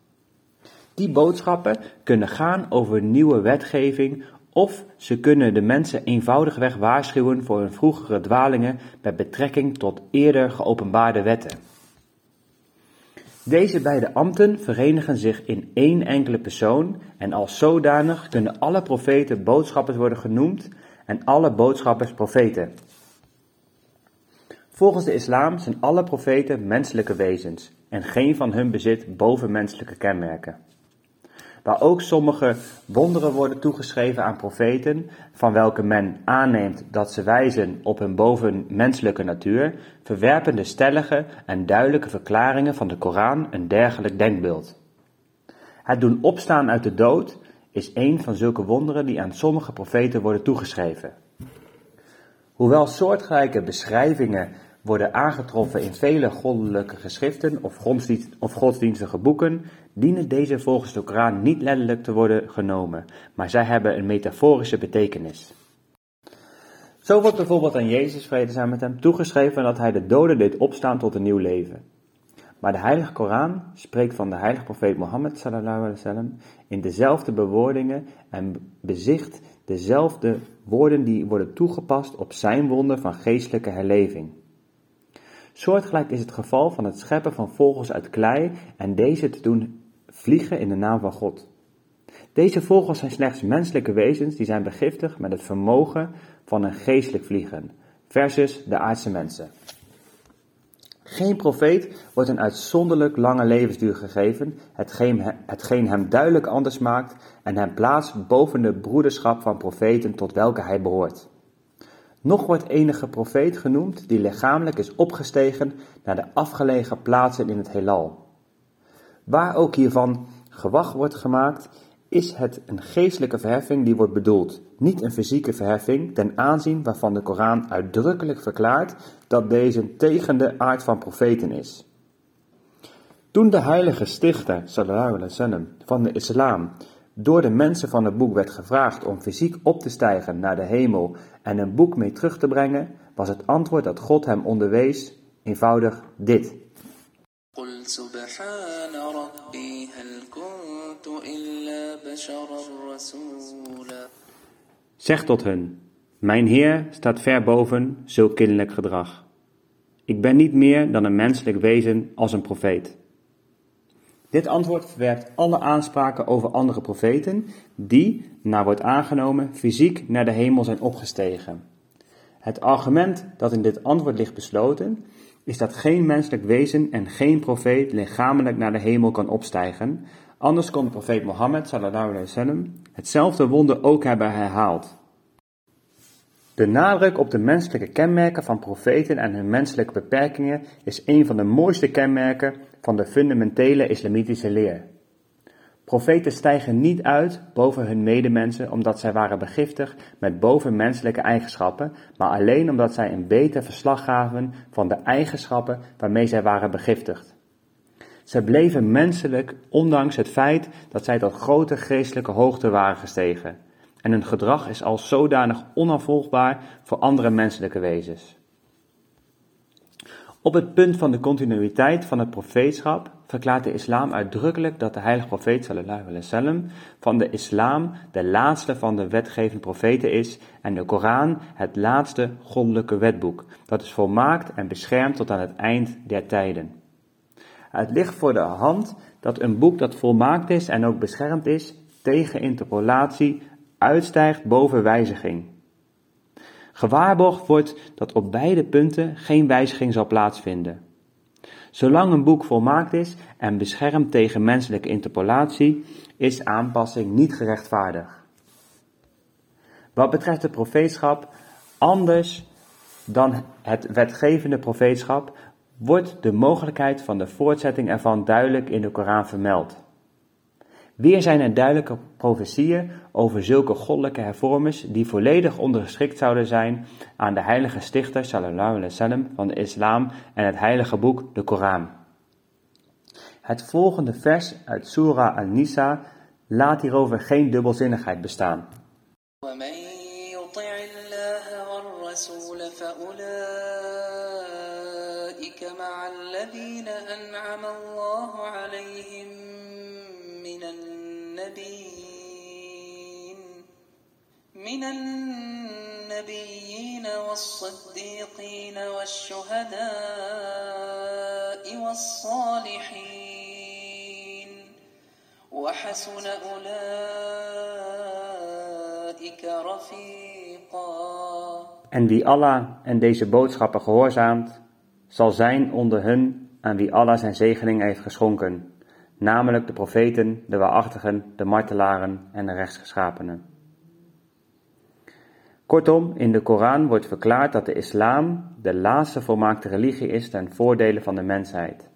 Die boodschappen kunnen gaan over nieuwe wetgeving of ze kunnen de mensen eenvoudigweg waarschuwen voor hun vroegere dwalingen met betrekking tot eerder geopenbaarde wetten. Deze beide ambten verenigen zich in één enkele persoon en als zodanig kunnen alle profeten boodschappers worden genoemd en alle boodschappers profeten. Volgens de islam zijn alle profeten menselijke wezens en geen van hun bezit bovenmenselijke kenmerken waar ook sommige wonderen worden toegeschreven aan profeten, van welke men aanneemt dat ze wijzen op hun bovenmenselijke natuur, verwerpen de stellige en duidelijke verklaringen van de Koran een dergelijk denkbeeld. Het doen opstaan uit de dood is een van zulke wonderen die aan sommige profeten worden toegeschreven. Hoewel soortgelijke beschrijvingen worden aangetroffen in vele goddelijke geschriften of, godsdienstige boeken, dienen deze volgens de Koran niet letterlijk te worden genomen, maar zij hebben een metaforische betekenis. Zo wordt bijvoorbeeld aan Jezus, vrede zijn met hem, toegeschreven dat hij de doden deed opstaan tot een nieuw leven. Maar de heilige Koran spreekt van de heilige profeet Mohammed wasallam in dezelfde bewoordingen en bezicht dezelfde woorden die worden toegepast op zijn wonder van geestelijke herleving. Soortgelijk is het geval van het scheppen van vogels uit klei en deze te doen vliegen in de naam van God. Deze vogels zijn slechts menselijke wezens die zijn begiftigd met het vermogen van een geestelijk vliegen, versus de aardse mensen. Geen profeet wordt een uitzonderlijk lange levensduur gegeven, hetgeen, hem duidelijk anders maakt en hem plaatst boven de broederschap van profeten tot welke hij behoort. Nog wordt enige profeet genoemd die lichamelijk is opgestegen naar de afgelegen plaatsen in het heelal. Waar ook hiervan gewacht wordt gemaakt, is het een geestelijke verheffing die wordt bedoeld, niet een fysieke verheffing ten aanzien waarvan de Koran uitdrukkelijk verklaart dat deze tegen de aard van profeten is. Toen de heilige stichter sallallahu van de islam door de mensen van het boek werd gevraagd om fysiek op te stijgen naar de hemel en een boek mee terug te brengen, was het antwoord dat God hem onderwees eenvoudig dit. قل سبحان ربي هل كنت إلا بشرا رسولا Zeg tot hun, mijn Heer staat ver boven zulk kinderlijk gedrag. Ik ben niet meer dan een menselijk wezen als een profeet. Dit antwoord verwerpt alle aanspraken over andere profeten die, naar wordt aangenomen, fysiek naar de hemel zijn opgestegen. Het argument dat in dit antwoord ligt besloten, is dat geen menselijk wezen en geen profeet lichamelijk naar de hemel kan opstijgen, anders kon de profeet Mohammed sallallahu alaihi wasallam hetzelfde wonder ook hebben herhaald. De nadruk op de menselijke kenmerken van profeten en hun menselijke beperkingen is een van de mooiste kenmerken van de fundamentele islamitische leer. Profeten stijgen niet uit boven hun medemensen omdat zij waren begiftigd met bovenmenselijke eigenschappen, maar alleen omdat zij een beter verslag gaven van de eigenschappen waarmee zij waren begiftigd. Zij bleven menselijk, ondanks het feit dat zij tot grote geestelijke hoogte waren gestegen. En hun gedrag is als zodanig onafvolgbaar voor andere menselijke wezens. Op het punt van de continuïteit van het profeetschap verklaart de islam uitdrukkelijk dat de heilige profeet sallallahu alaihi wasallam van de islam de laatste van de wetgevende profeten is en de Koran het laatste goddelijke wetboek, dat is volmaakt en beschermd tot aan het eind der tijden. Het ligt voor de hand dat een boek dat volmaakt is en ook beschermd is tegen interpolatie uitstijgt boven wijziging. Gewaarborgd wordt dat op beide punten geen wijziging zal plaatsvinden. Zolang een boek volmaakt is en beschermd tegen menselijke interpolatie, is aanpassing niet gerechtvaardigd. Wat betreft het profeetschap, anders dan het wetgevende profeetschap, wordt de mogelijkheid van de voortzetting ervan duidelijk in de Koran vermeld. Weer zijn er duidelijke profetieën over zulke goddelijke hervormers die volledig ondergeschikt zouden zijn aan de heilige stichter sallallahu alaihi wasallam van de islam en het heilige boek, de Koran. Het volgende vers uit Surah An-Nisa laat hierover geen dubbelzinnigheid bestaan. ومن يطع الله والرسول فأولئك مع الذين أنعم الله النبيين من النبيين والصديقين والشهداء والصالحين وحسن أولئك رفيقا En wie Allah en deze boodschappen gehoorzaamt, zal zijn onder hun aan wie Allah zijn zegening heeft geschonken, namelijk de profeten, de waarachtigen, de martelaren en de rechtsgeschapenen. Kortom, in de Koran wordt verklaard dat de islam de laatste volmaakte religie is ten voordele van de mensheid,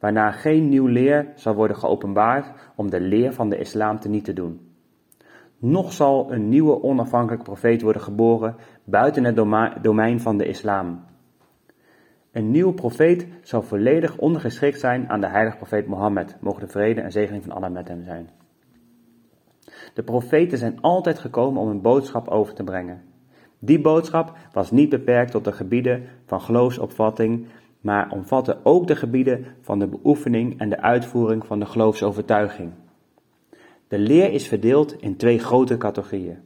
waarna geen nieuw leer zal worden geopenbaard om de leer van de islam te niet te doen. Nog zal een nieuwe onafhankelijke profeet worden geboren buiten het domein van de islam. Een nieuwe profeet zal volledig ondergeschikt zijn aan de heilige profeet Mohammed, mogen de vrede en zegening van Allah met hem zijn. De profeten zijn altijd gekomen om een boodschap over te brengen. Die boodschap was niet beperkt tot de gebieden van geloofsopvatting, maar omvatte ook de gebieden van de beoefening en de uitvoering van de geloofsovertuiging. De leer is verdeeld in twee grote categorieën.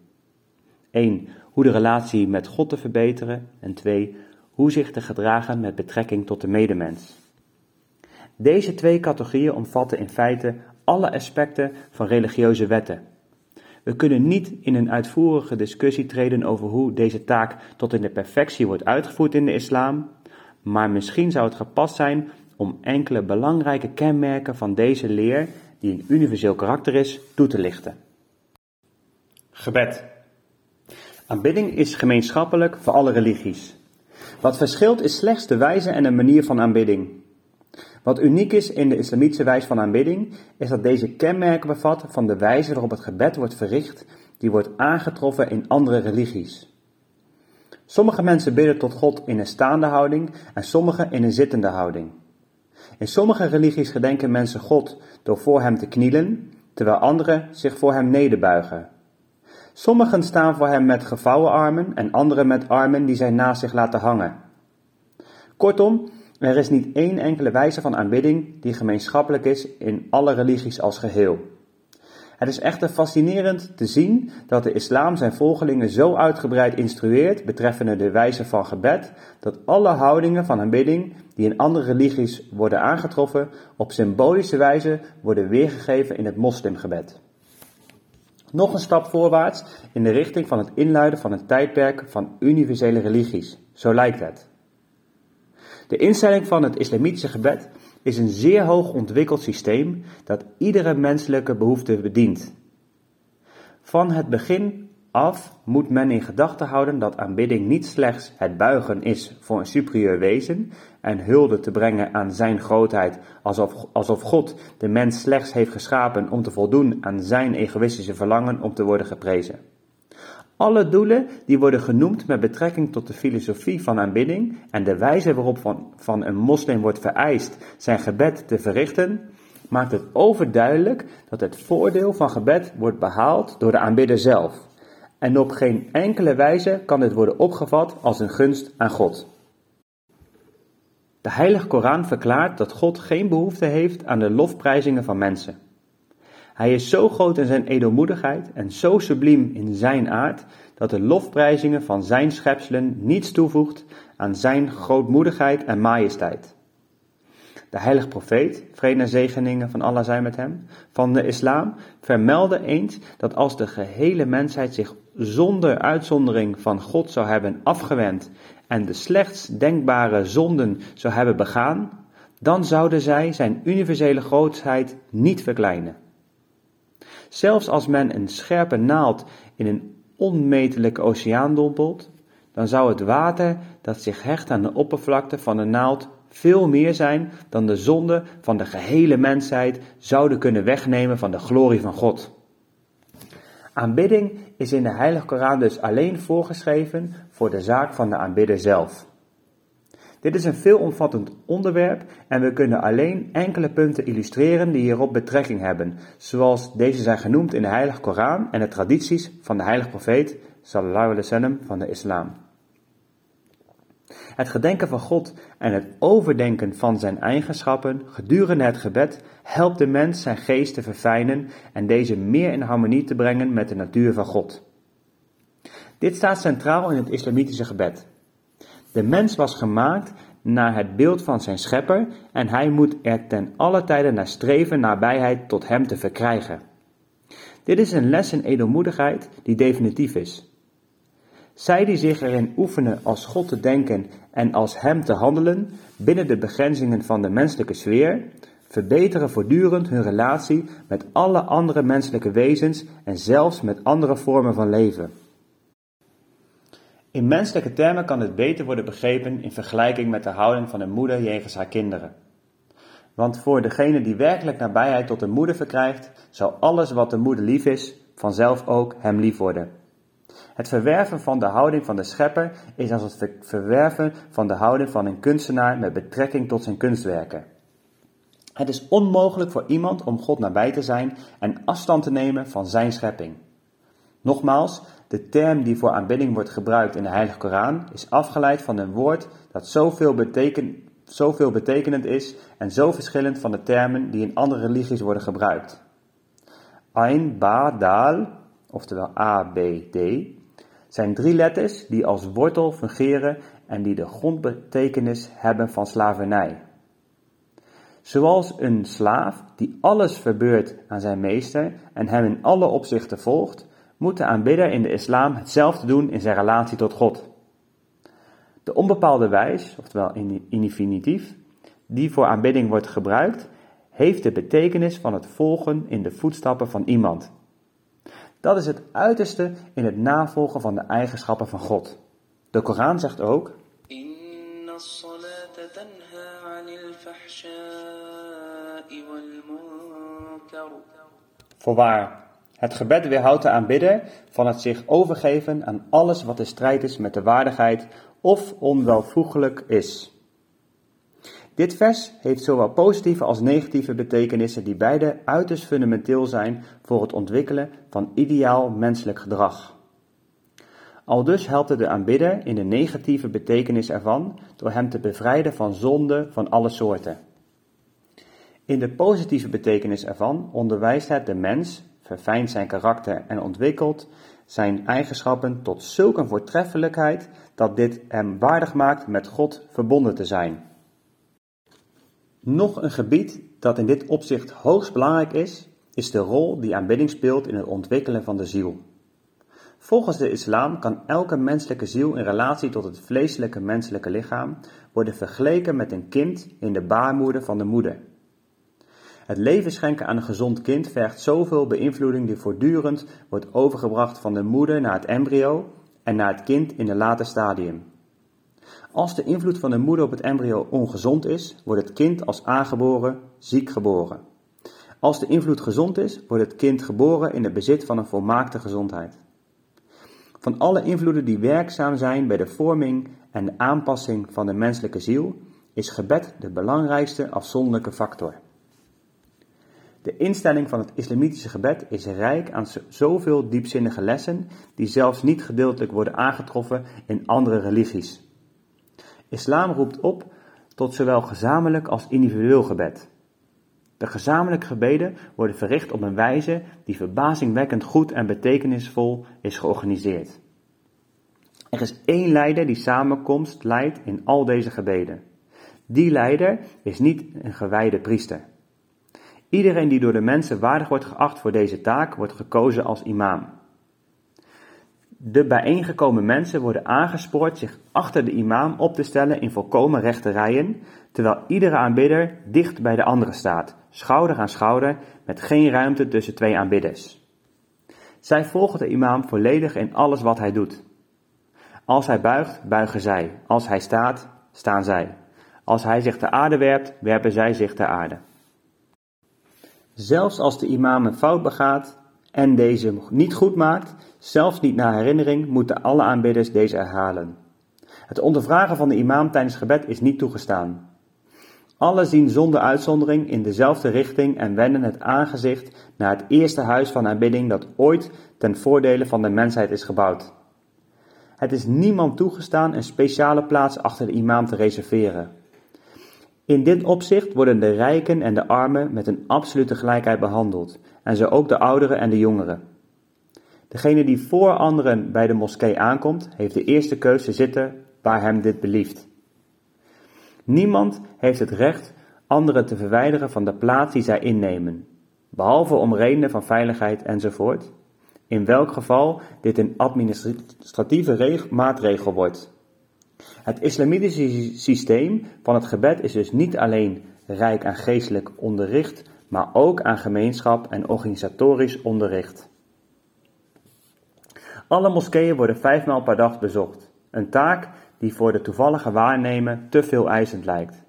1. Hoe de relatie met God te verbeteren. En 2. Hoe zich te gedragen met betrekking tot de medemens. Deze twee categorieën omvatten in feite alle aspecten van religieuze wetten. We kunnen niet in een uitvoerige discussie treden over hoe deze taak tot in de perfectie wordt uitgevoerd in de islam, maar misschien zou het gepast zijn om enkele belangrijke kenmerken van deze leer, die een universeel karakter is, toe te lichten. Gebed. Aanbidding is gemeenschappelijk voor alle religies. Wat verschilt is slechts de wijze en de manier van aanbidding. Wat uniek is in de islamitische wijze van aanbidding, is dat deze kenmerken bevat van de wijze waarop het gebed wordt verricht, die wordt aangetroffen in andere religies. Sommige mensen bidden tot God in een staande houding en sommige in een zittende houding. In sommige religies gedenken mensen God door voor hem te knielen, terwijl anderen zich voor hem nederbuigen. Sommigen staan voor hem met gevouwen armen en anderen met armen die zij naast zich laten hangen. Kortom, Er is niet één enkele wijze van aanbidding die gemeenschappelijk is in alle religies als geheel. Het is echter fascinerend te zien dat de islam zijn volgelingen zo uitgebreid instrueert betreffende de wijze van gebed, dat alle houdingen van aanbidding die in andere religies worden aangetroffen, op symbolische wijze worden weergegeven in het moslimgebed. Nog een stap voorwaarts in de richting van het inluiden van een tijdperk van universele religies. Zo lijkt het. De instelling van het islamitische gebed is een zeer hoog ontwikkeld systeem dat iedere menselijke behoefte bedient. Van het begin af moet men in gedachten houden dat aanbidding niet slechts het buigen is voor een superieur wezen en hulde te brengen aan zijn grootheid, alsof, alsof God de mens slechts heeft geschapen om te voldoen aan zijn egoïstische verlangen om te worden geprezen. Alle doelen die worden genoemd met betrekking tot de filosofie van aanbidding en de wijze waarop van, van een moslim wordt vereist zijn gebed te verrichten, maakt het overduidelijk dat het voordeel van gebed wordt behaald door de aanbidder zelf. En op geen enkele wijze kan dit worden opgevat als een gunst aan God. De Heilige Koran verklaart dat God geen behoefte heeft aan de lofprijzingen van mensen. Hij is zo groot in zijn edelmoedigheid en zo subliem in zijn aard, dat de lofprijzingen van zijn schepselen niets toevoegt aan zijn grootmoedigheid en majesteit. De heilige profeet, vrede en zegeningen van Allah zijn met hem, van de islam, vermeldde eens dat als de gehele mensheid zich zonder uitzondering van God zou hebben afgewend en de slechtst denkbare zonden zou hebben begaan, dan zouden zij zijn universele grootheid niet verkleinen. Zelfs als men een scherpe naald in een onmetelijke oceaan dompelt, dan zou het water dat zich hecht aan de oppervlakte van de naald veel meer zijn dan de zonde van de gehele mensheid zouden kunnen wegnemen van de glorie van God. Aanbidding is in de Heilige Koran dus alleen voorgeschreven voor de zaak van de aanbidder zelf. Dit is een veelomvattend onderwerp en we kunnen alleen enkele punten illustreren die hierop betrekking hebben, zoals deze zijn genoemd in de Heilige Koran en de tradities van de heilige profeet sallallahu alaihi wasallam van de islam. Het gedenken van God en het overdenken van zijn eigenschappen gedurende het gebed helpt de mens zijn geest te verfijnen en deze meer in harmonie te brengen met de natuur van God. Dit staat centraal in het islamitische gebed. De mens was gemaakt naar het beeld van zijn schepper en hij moet er ten alle tijden naar streven nabijheid tot hem te verkrijgen. Dit is een les in edelmoedigheid die definitief is. Zij die zich erin oefenen als God te denken en als Hem te handelen binnen de begrenzingen van de menselijke sfeer, verbeteren voortdurend hun relatie met alle andere menselijke wezens en zelfs met andere vormen van leven. In menselijke termen kan dit beter worden begrepen in vergelijking met de houding van een moeder jegens haar kinderen. Want voor degene die werkelijk nabijheid tot een moeder verkrijgt, zal alles wat de moeder lief is, vanzelf ook hem lief worden. Het verwerven van de houding van de schepper is als het verwerven van de houding van een kunstenaar met betrekking tot zijn kunstwerken. Het is onmogelijk voor iemand om God nabij te zijn en afstand te nemen van zijn schepping. Nogmaals, de term die voor aanbidding wordt gebruikt in de Heilige Koran is afgeleid van een woord dat zoveel, beteken, zoveel betekenend is en zo verschillend van de termen die in andere religies worden gebruikt. Ain, Ba, Dal, oftewel A, B, D, zijn drie letters die als wortel fungeren en die de grondbetekenis hebben van slavernij. Zoals een slaaf die alles verbeurt aan zijn meester en hem in alle opzichten volgt, moet de aanbidder in de islam hetzelfde doen in zijn relatie tot God. De onbepaalde wijs, oftewel in infinitief, die voor aanbidding wordt gebruikt, heeft de betekenis van het volgen in de voetstappen van iemand. Dat is het uiterste in het navolgen van de eigenschappen van God. De Koran zegt ook: Voorwaar, het gebed weerhoudt de aanbidder van het zich overgeven aan alles wat in strijd is met de waardigheid of onwelvoegelijk is. Dit vers heeft zowel positieve als negatieve betekenissen die beide uiterst fundamenteel zijn voor het ontwikkelen van ideaal menselijk gedrag. Aldus helpt het de aanbidder in de negatieve betekenis ervan door hem te bevrijden van zonde van alle soorten. In de positieve betekenis ervan onderwijst het de mens, verfijnt zijn karakter en ontwikkelt zijn eigenschappen tot zulke voortreffelijkheid dat dit hem waardig maakt met God verbonden te zijn. Nog een gebied dat in dit opzicht hoogst belangrijk is, is de rol die aanbidding speelt in het ontwikkelen van de ziel. Volgens de islam kan elke menselijke ziel in relatie tot het vleeselijke menselijke lichaam worden vergeleken met een kind in de baarmoeder van de moeder. Het leven schenken aan een gezond kind vergt zoveel beïnvloeding die voortdurend wordt overgebracht van de moeder naar het embryo en naar het kind in een later stadium. Als de invloed van de moeder op het embryo ongezond is, wordt het kind als aangeboren ziek geboren. Als de invloed gezond is, wordt het kind geboren in het bezit van een volmaakte gezondheid. Van alle invloeden die werkzaam zijn bij de vorming en aanpassing van de menselijke ziel, is gebed de belangrijkste afzonderlijke factor. De instelling van het islamitische gebed is rijk aan zoveel diepzinnige lessen die zelfs niet gedeeltelijk worden aangetroffen in andere religies. Islam roept op tot zowel gezamenlijk als individueel gebed. De gezamenlijke gebeden worden verricht op een wijze die verbazingwekkend goed en betekenisvol is georganiseerd. Er is één leider die samenkomst leidt in al deze gebeden. Die leider is niet een gewijde priester. Iedereen die door de mensen waardig wordt geacht voor deze taak, wordt gekozen als imam. De bijeengekomen mensen worden aangespoord zich achter de imam op te stellen in volkomen rechte rijen, terwijl iedere aanbidder dicht bij de andere staat, schouder aan schouder, met geen ruimte tussen twee aanbidders. Zij volgen de imam volledig in alles wat hij doet. Als hij buigt, buigen zij. Als hij staat, staan zij. Als hij zich ter aarde werpt, werpen zij zich ter aarde. Zelfs als de imam een fout begaat en deze niet goed maakt, zelfs niet naar herinnering, moeten alle aanbidders deze herhalen. Het ondervragen van de imam tijdens gebed is niet toegestaan. Alle zien zonder uitzondering in dezelfde richting en wenden het aangezicht naar het eerste huis van aanbidding dat ooit ten voordele van de mensheid is gebouwd. Het is niemand toegestaan een speciale plaats achter de imam te reserveren. In dit opzicht worden de rijken en de armen met een absolute gelijkheid behandeld, en zo ook de ouderen en de jongeren. Degene die voor anderen bij de moskee aankomt, heeft de eerste keus te zitten waar hem dit belieft. Niemand heeft het recht anderen te verwijderen van de plaats die zij innemen, behalve om redenen van veiligheid enzovoort, in welk geval dit een administratieve maatregel wordt. Het islamitische systeem van het gebed is dus niet alleen rijk aan geestelijk onderricht, maar ook aan gemeenschap en organisatorisch onderricht. Alle moskeeën worden vijfmaal per dag bezocht, een taak die voor de toevallige waarnemer te veel eisend lijkt.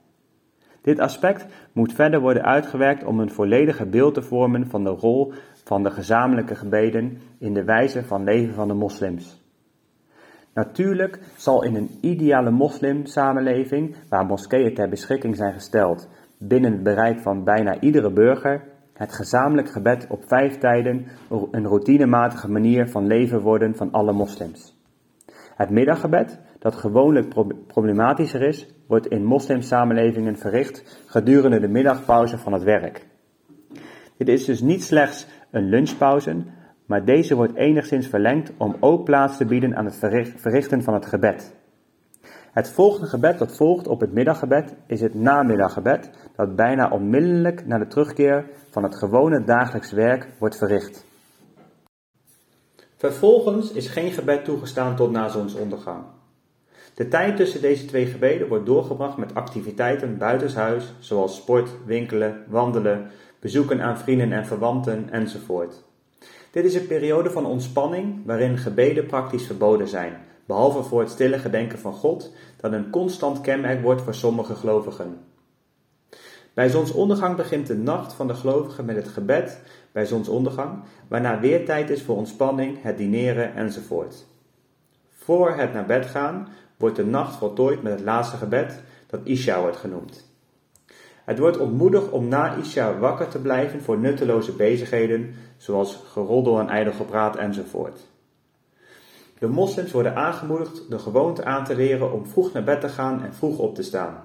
Dit aspect moet verder worden uitgewerkt om een volledige beeld te vormen van de rol van de gezamenlijke gebeden in de wijze van leven van de moslims. Natuurlijk zal in een ideale moslimsamenleving, waar moskeeën ter beschikking zijn gesteld binnen het bereik van bijna iedere burger, het gezamenlijk gebed op vijf tijden een routinematige manier van leven worden van alle moslims. Het middaggebed, dat gewoonlijk problematischer is, wordt in moslimsamenlevingen verricht gedurende de middagpauze van het werk. Dit is dus niet slechts een lunchpauze, maar deze wordt enigszins verlengd om ook plaats te bieden aan het verrichten van het gebed. Het volgende gebed dat volgt op het middaggebed is het namiddaggebed, dat bijna onmiddellijk na de terugkeer van het gewone dagelijks werk wordt verricht. Vervolgens is geen gebed toegestaan tot na zonsondergang. De tijd tussen deze twee gebeden wordt doorgebracht met activiteiten buitenshuis, zoals sport, winkelen, wandelen, bezoeken aan vrienden en verwanten enzovoort. Dit is een periode van ontspanning waarin gebeden praktisch verboden zijn, behalve voor het stille gedenken van God, dat een constant kenmerk wordt voor sommige gelovigen. Bij zonsondergang begint de nacht van de gelovigen met het gebed bij zonsondergang, waarna weer tijd is voor ontspanning, het dineren enzovoort. Voor het naar bed gaan wordt de nacht voltooid met het laatste gebed, dat Isha wordt genoemd. Het wordt ontmoedigd om na Isha wakker te blijven voor nutteloze bezigheden, zoals geroddel en ijdelgepraat enzovoort. De moslims worden aangemoedigd de gewoonte aan te leren om vroeg naar bed te gaan en vroeg op te staan.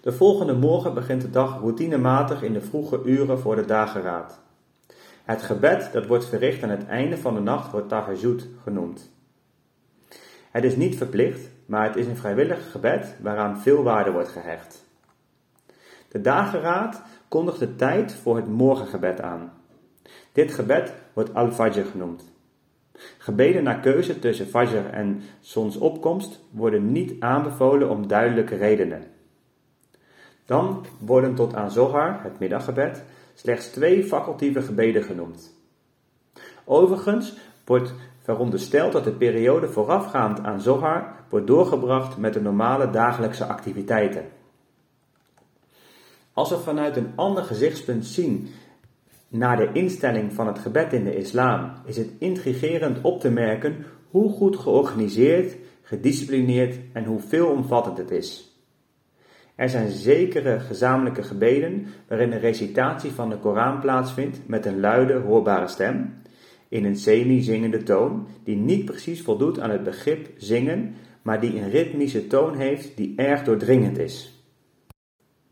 De volgende morgen begint de dag routinematig in de vroege uren voor de dageraad. Het gebed dat wordt verricht aan het einde van de nacht wordt tahajjud genoemd. Het is niet verplicht, maar het is een vrijwillig gebed waaraan veel waarde wordt gehecht. De dageraad kondigt de tijd voor het morgengebed aan. Dit gebed wordt al-fajr genoemd. Gebeden naar keuze tussen fajr en zonsopkomst worden niet aanbevolen om duidelijke redenen. Dan worden tot aan Zohar, het middaggebed, slechts twee facultieve gebeden genoemd. Overigens wordt verondersteld dat de periode voorafgaand aan Zohar wordt doorgebracht met de normale dagelijkse activiteiten. Als we vanuit een ander gezichtspunt zien naar de instelling van het gebed in de islam, is het intrigerend op te merken hoe goed georganiseerd, gedisciplineerd en hoe veelomvattend het is. Er zijn zekere gezamenlijke gebeden waarin een recitatie van de Koran plaatsvindt met een luide, hoorbare stem, in een semi-zingende toon, die niet precies voldoet aan het begrip zingen, maar die een ritmische toon heeft die erg doordringend is.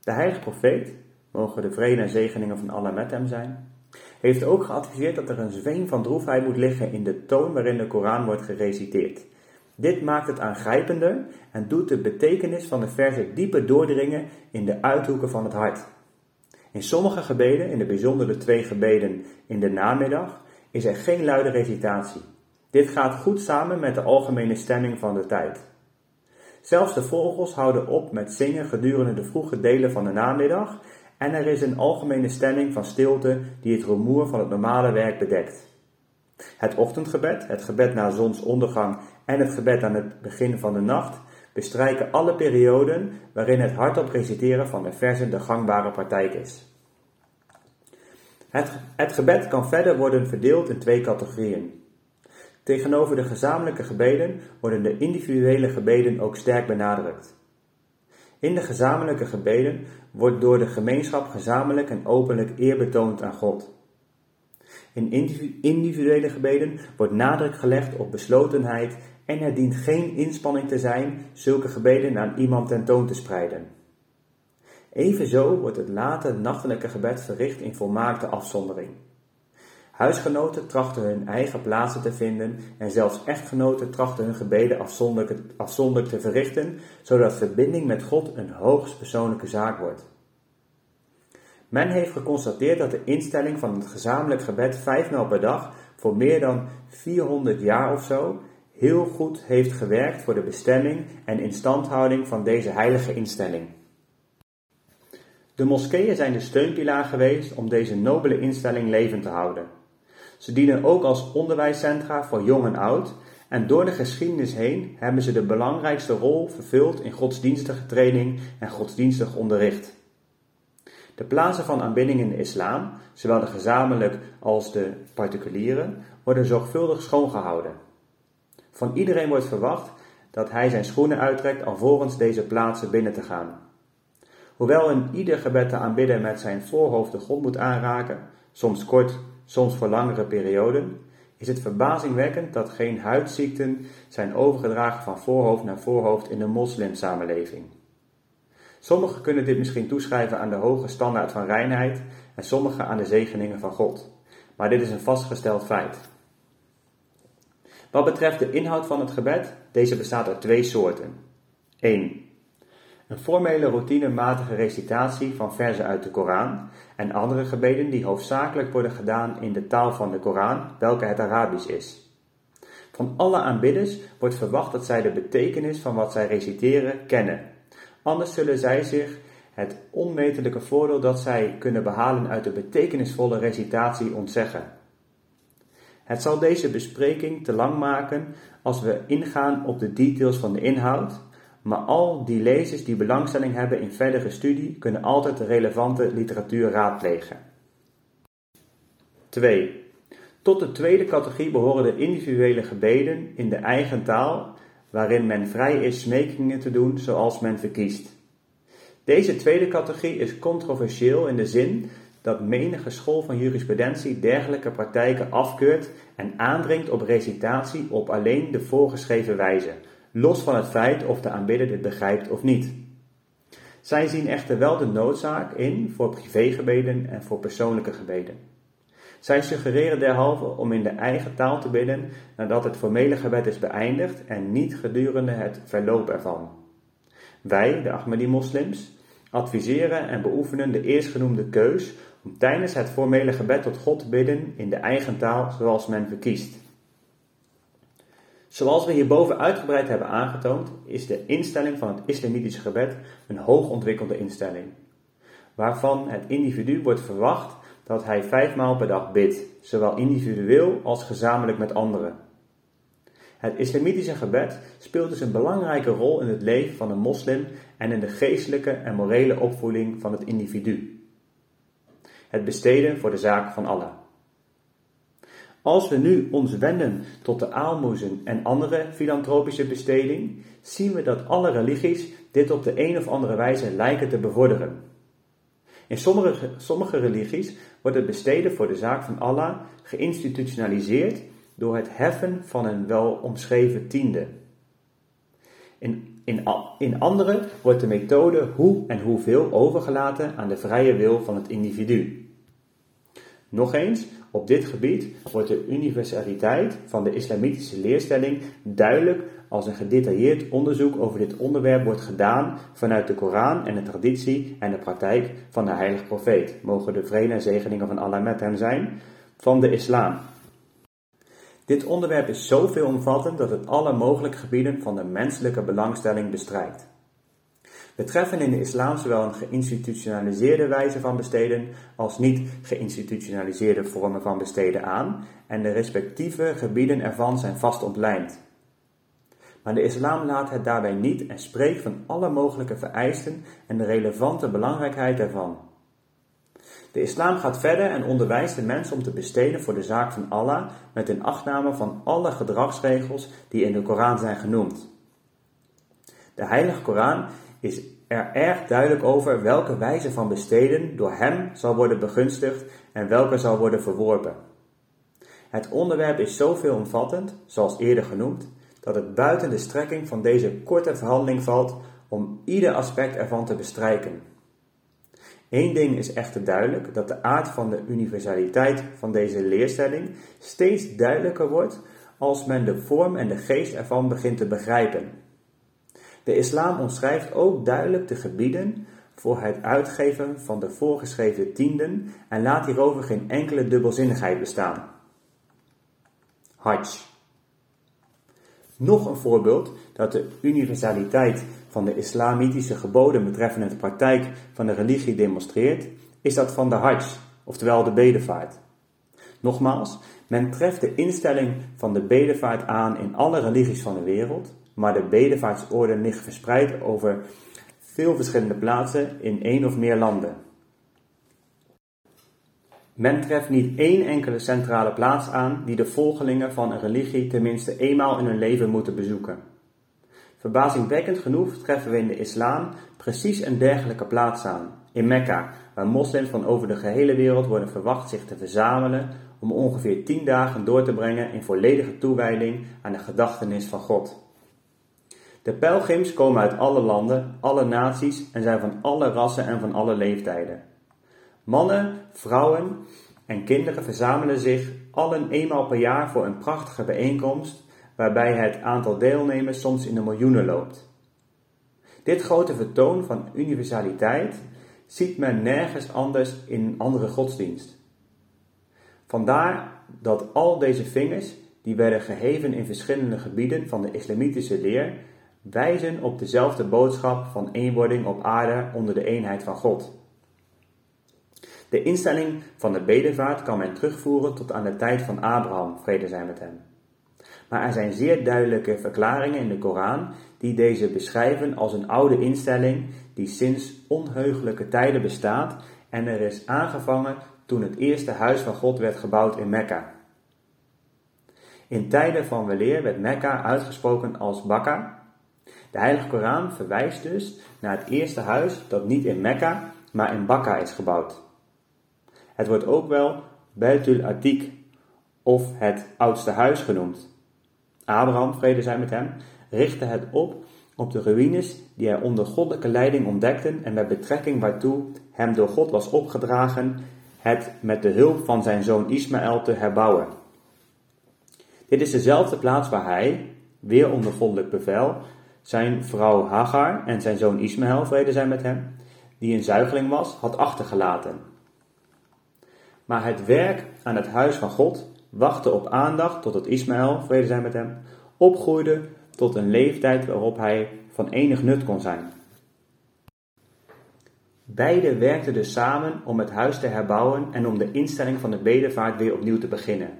De heilige profeet, mogen de vrede en zegeningen van Allah met hem zijn, heeft ook geadviseerd dat er een zweem van droefheid moet liggen in de toon waarin de Koran wordt gereciteerd. Dit maakt het aangrijpender en doet de betekenis van de verse dieper doordringen in de uithoeken van het hart. In sommige gebeden, in de bijzonder de twee gebeden in de namiddag, is er geen luide recitatie. Dit gaat goed samen met de algemene stemming van de tijd. Zelfs de vogels houden op met zingen gedurende de vroege delen van de namiddag en er is een algemene stemming van stilte die het rumoer van het normale werk bedekt. Het ochtendgebed, het gebed na zonsondergang en het gebed aan het begin van de nacht bestrijken alle perioden waarin het hardop reciteren van de versen de gangbare praktijk is. Het, het gebed kan verder worden verdeeld in twee categorieën. Tegenover de gezamenlijke gebeden worden de individuele gebeden ook sterk benadrukt. In de gezamenlijke gebeden wordt door de gemeenschap gezamenlijk en openlijk eer betoond aan God. In individuele gebeden wordt nadruk gelegd op beslotenheid en er dient geen inspanning te zijn zulke gebeden aan iemand tentoon te spreiden. Evenzo wordt het late nachtelijke gebed verricht in volmaakte afzondering. Huisgenoten trachten hun eigen plaatsen te vinden en zelfs echtgenoten trachten hun gebeden afzonderlijk, afzonderlijk te verrichten, zodat verbinding met God een hoogst persoonlijke zaak wordt. Men heeft geconstateerd dat de instelling van het gezamenlijk gebed vijfmaal per dag voor meer dan 400 jaar of zo heel goed heeft gewerkt voor de bestemming en instandhouding van deze heilige instelling. De moskeeën zijn de steunpilaar geweest om deze nobele instelling levend te houden. Ze dienen ook als onderwijscentra voor jong en oud en door de geschiedenis heen hebben ze de belangrijkste rol vervuld in godsdienstige training en godsdienstig onderricht. De plaatsen van aanbidding in de islam, zowel de gezamenlijk als de particuliere, worden zorgvuldig schoongehouden. Van iedereen wordt verwacht dat hij zijn schoenen uittrekt alvorens deze plaatsen binnen te gaan. Hoewel in ieder gebed te aanbidden met zijn voorhoofd de grond moet aanraken, soms kort, soms voor langere perioden, is het verbazingwekkend dat geen huidziekten zijn overgedragen van voorhoofd naar voorhoofd in de moslimsamenleving. Sommigen kunnen dit misschien toeschrijven aan de hoge standaard van reinheid en sommigen aan de zegeningen van God. Maar dit is een vastgesteld feit. Wat betreft de inhoud van het gebed, deze bestaat uit twee soorten. 1. Een formele routinematige recitatie van verzen uit de Koran en andere gebeden die hoofdzakelijk worden gedaan in de taal van de Koran, welke het Arabisch is. Van alle aanbidders wordt verwacht dat zij de betekenis van wat zij reciteren kennen. Anders zullen zij zich het onmetelijke voordeel dat zij kunnen behalen uit de betekenisvolle recitatie ontzeggen. Het zal deze bespreking te lang maken als we ingaan op de details van de inhoud, maar al die lezers die belangstelling hebben in verdere studie kunnen altijd de relevante literatuur raadplegen. 2. Tot de tweede categorie behoren de individuele gebeden in de eigen taal, waarin men vrij is smekingen te doen zoals men verkiest. Deze tweede categorie is controversieel in de zin dat menige school van jurisprudentie dergelijke praktijken afkeurt en aandringt op recitatie op alleen de voorgeschreven wijze, los van het feit of de aanbidder dit begrijpt of niet. Zij zien echter wel de noodzaak in voor privégebeden en voor persoonlijke gebeden. Zij suggereren derhalve om in de eigen taal te bidden nadat het formele gebed is beëindigd en niet gedurende het verloop ervan. Wij, de Ahmadi-moslims, adviseren en beoefenen de eerstgenoemde keus om tijdens het formele gebed tot God te bidden in de eigen taal zoals men verkiest. Zoals we hierboven uitgebreid hebben aangetoond, is de instelling van het islamitische gebed een hoogontwikkelde instelling, waarvan het individu wordt verwacht dat hij vijfmaal per dag bidt, zowel individueel als gezamenlijk met anderen. Het islamitische gebed speelt dus een belangrijke rol in het leven van een moslim en in de geestelijke en morele opvoeding van het individu. Het besteden voor de zaak van Allah. Als we nu ons wenden tot de aalmoezen en andere filantropische besteding, zien we dat alle religies dit op de een of andere wijze lijken te bevorderen. In sommige, sommige religies wordt het besteden voor de zaak van Allah geïnstitutionaliseerd door het heffen van een wel omschreven tiende. In, in, in andere wordt de methode hoe en hoeveel overgelaten aan de vrije wil van het individu. Nog eens, op dit gebied wordt de universaliteit van de islamitische leerstelling duidelijk als een gedetailleerd onderzoek over dit onderwerp wordt gedaan vanuit de Koran en de traditie en de praktijk van de heilige profeet, mogen de vrede en zegeningen van Allah met hem zijn, van de islam. Dit onderwerp is zo veelomvattend dat het alle mogelijke gebieden van de menselijke belangstelling bestrijkt. We treffen in de islam zowel een geïnstitutionaliseerde wijze van besteden als niet geïnstitutionaliseerde vormen van besteden aan en de respectieve gebieden ervan zijn vast ontlijnd. Maar de islam laat het daarbij niet en spreekt van alle mogelijke vereisten en de relevante belangrijkheid ervan. De islam gaat verder en onderwijst de mens om te besteden voor de zaak van Allah met een achtname van alle gedragsregels die in de Koran zijn genoemd. De Heilige Koran is er erg duidelijk over welke wijze van besteden door hem zal worden begunstigd en welke zal worden verworpen. Het onderwerp is zo veelomvattend, zoals eerder genoemd, dat het buiten de strekking van deze korte verhandeling valt om ieder aspect ervan te bestrijken. Eén ding is echter duidelijk, dat de aard van de universaliteit van deze leerstelling steeds duidelijker wordt als men de vorm en de geest ervan begint te begrijpen. De islam omschrijft ook duidelijk de gebieden voor het uitgeven van de voorgeschreven tienden en laat hierover geen enkele dubbelzinnigheid bestaan. Hajj. Nog een voorbeeld dat de universaliteit van de islamitische geboden betreffende de praktijk van de religie demonstreert, is dat van de Hajj, oftewel de bedevaart. Nogmaals, men treft de instelling van de bedevaart aan in alle religies van de wereld, maar de bedevaartsorde ligt verspreid over veel verschillende plaatsen in één of meer landen. Men treft niet één enkele centrale plaats aan die de volgelingen van een religie tenminste eenmaal in hun leven moeten bezoeken. Verbazingwekkend genoeg treffen we in de islam precies een dergelijke plaats aan, in Mekka, waar moslims van over de gehele wereld worden verwacht zich te verzamelen om ongeveer tien dagen door te brengen in volledige toewijding aan de gedachtenis van God. De pelgrims komen uit alle landen, alle naties en zijn van alle rassen en van alle leeftijden. Mannen, vrouwen en kinderen verzamelen zich allen eenmaal per jaar voor een prachtige bijeenkomst waarbij het aantal deelnemers soms in de miljoenen loopt. Dit grote vertoon van universaliteit ziet men nergens anders in een andere godsdienst. Vandaar dat al deze vingers, die werden geheven in verschillende gebieden van de islamitische leer, wijzen op dezelfde boodschap van eenwording op aarde onder de eenheid van God. De instelling van de bedevaart kan men terugvoeren tot aan de tijd van Abraham, vrede zijn met hem. Maar er zijn zeer duidelijke verklaringen in de Koran die deze beschrijven als een oude instelling die sinds onheugelijke tijden bestaat en er is aangevangen toen het eerste huis van God werd gebouwd in Mekka. In tijden van weleer werd Mekka uitgesproken als Bakka, de Heilige Koran verwijst dus naar het eerste huis dat niet in Mekka, maar in Bakka is gebouwd. Het wordt ook wel Beitul Atik of het oudste huis genoemd. Abraham, vrede zij met hem, richtte het op op de ruïnes die hij onder goddelijke leiding ontdekte en met betrekking waartoe hem door God was opgedragen het met de hulp van zijn zoon Ismaël te herbouwen. Dit is dezelfde plaats waar hij, weer onder goddelijk bevel, zijn vrouw Hagar en zijn zoon Ismaël, vrede zijn met hem, die een zuigeling was, had achtergelaten. Maar het werk aan het huis van God wachtte op aandacht totdat Ismaël, vrede zijn met hem, opgroeide tot een leeftijd waarop hij van enig nut kon zijn. Beiden werkten dus samen om het huis te herbouwen en om de instelling van de bedevaart weer opnieuw te beginnen.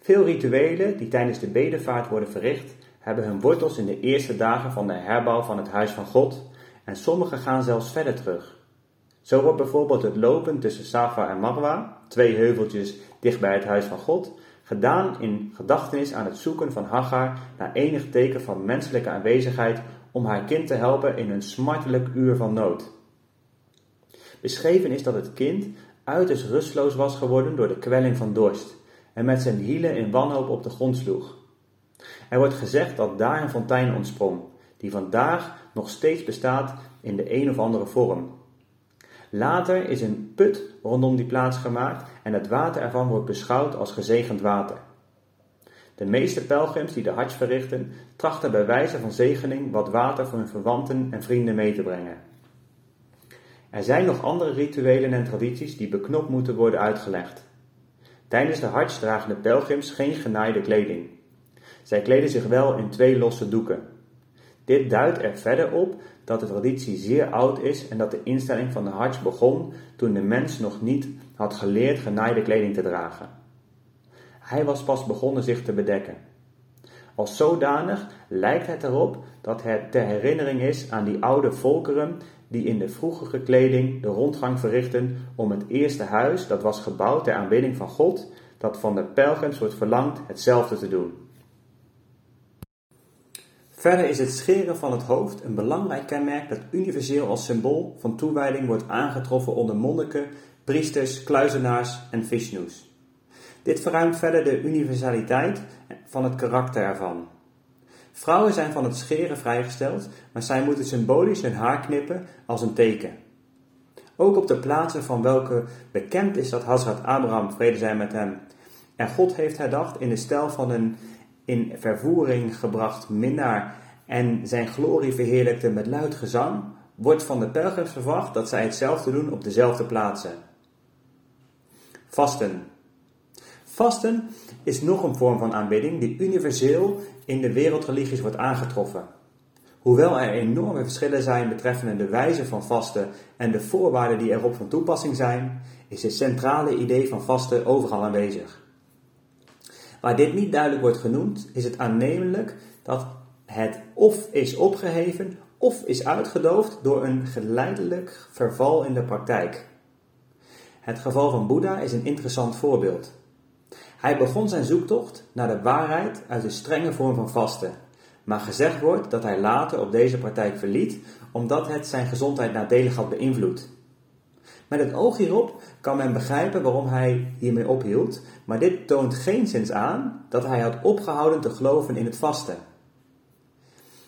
Veel rituelen die tijdens de bedevaart worden verricht, hebben hun wortels in de eerste dagen van de herbouw van het huis van God en sommige gaan zelfs verder terug. Zo wordt bijvoorbeeld het lopen tussen Safa en Marwa, twee heuveltjes dicht bij het huis van God, gedaan in gedachtenis aan het zoeken van Hagar naar enig teken van menselijke aanwezigheid om haar kind te helpen in een smartelijk uur van nood. Beschreven is dat het kind uiterst rustloos was geworden door de kwelling van dorst en met zijn hielen in wanhoop op de grond sloeg. Er wordt gezegd dat daar een fontein ontsprong, die vandaag nog steeds bestaat in de een of andere vorm. Later is een put rondom die plaats gemaakt en het water ervan wordt beschouwd als gezegend water. De meeste pelgrims die de hajj verrichten, trachten bij wijze van zegening wat water voor hun verwanten en vrienden mee te brengen. Er zijn nog andere rituelen en tradities die beknopt moeten worden uitgelegd. Tijdens de hajj dragen de pelgrims geen genaaide kleding. Zij kleden zich wel in twee losse doeken. Dit duidt er verder op dat de traditie zeer oud is en dat de instelling van de hajj begon toen de mens nog niet had geleerd genaaide kleding te dragen. Hij was pas begonnen zich te bedekken. Als zodanig lijkt het erop dat het ter herinnering is aan die oude volkeren die in de vroegere kleding de rondgang verrichten om het eerste huis dat was gebouwd ter aanbidding van God, dat van de pelgrims wordt verlangd hetzelfde te doen. Verder is het scheren van het hoofd een belangrijk kenmerk dat universeel als symbool van toewijding wordt aangetroffen onder monniken, priesters, kluizenaars en vishnus. Dit verruimt verder de universaliteit van het karakter ervan. Vrouwen zijn van het scheren vrijgesteld, maar zij moeten symbolisch hun haar knippen als een teken. Ook op de plaatsen van welke bekend is dat Hazrat Abraham, vrede zij met hem, en God heeft herdacht in de stijl van een in vervoering gebracht minnaar en zijn glorie verheerlijkte met luid gezang, wordt van de pelgrims verwacht dat zij hetzelfde doen op dezelfde plaatsen. Vasten. Vasten is nog een vorm van aanbidding die universeel in de wereldreligies wordt aangetroffen. Hoewel er enorme verschillen zijn betreffende de wijze van vasten en de voorwaarden die erop van toepassing zijn, is het centrale idee van vasten overal aanwezig. Waar dit niet duidelijk wordt genoemd, is het aannemelijk dat het of is opgeheven of is uitgedoofd door een geleidelijk verval in de praktijk. Het geval van Boeddha is een interessant voorbeeld. Hij begon zijn zoektocht naar de waarheid uit een strenge vorm van vasten, maar gezegd wordt dat hij later op deze praktijk verliet omdat het zijn gezondheid nadelig had beïnvloed. Met het oog hierop kan men begrijpen waarom hij hiermee ophield, maar dit toont geen zins aan dat hij had opgehouden te geloven in het vasten.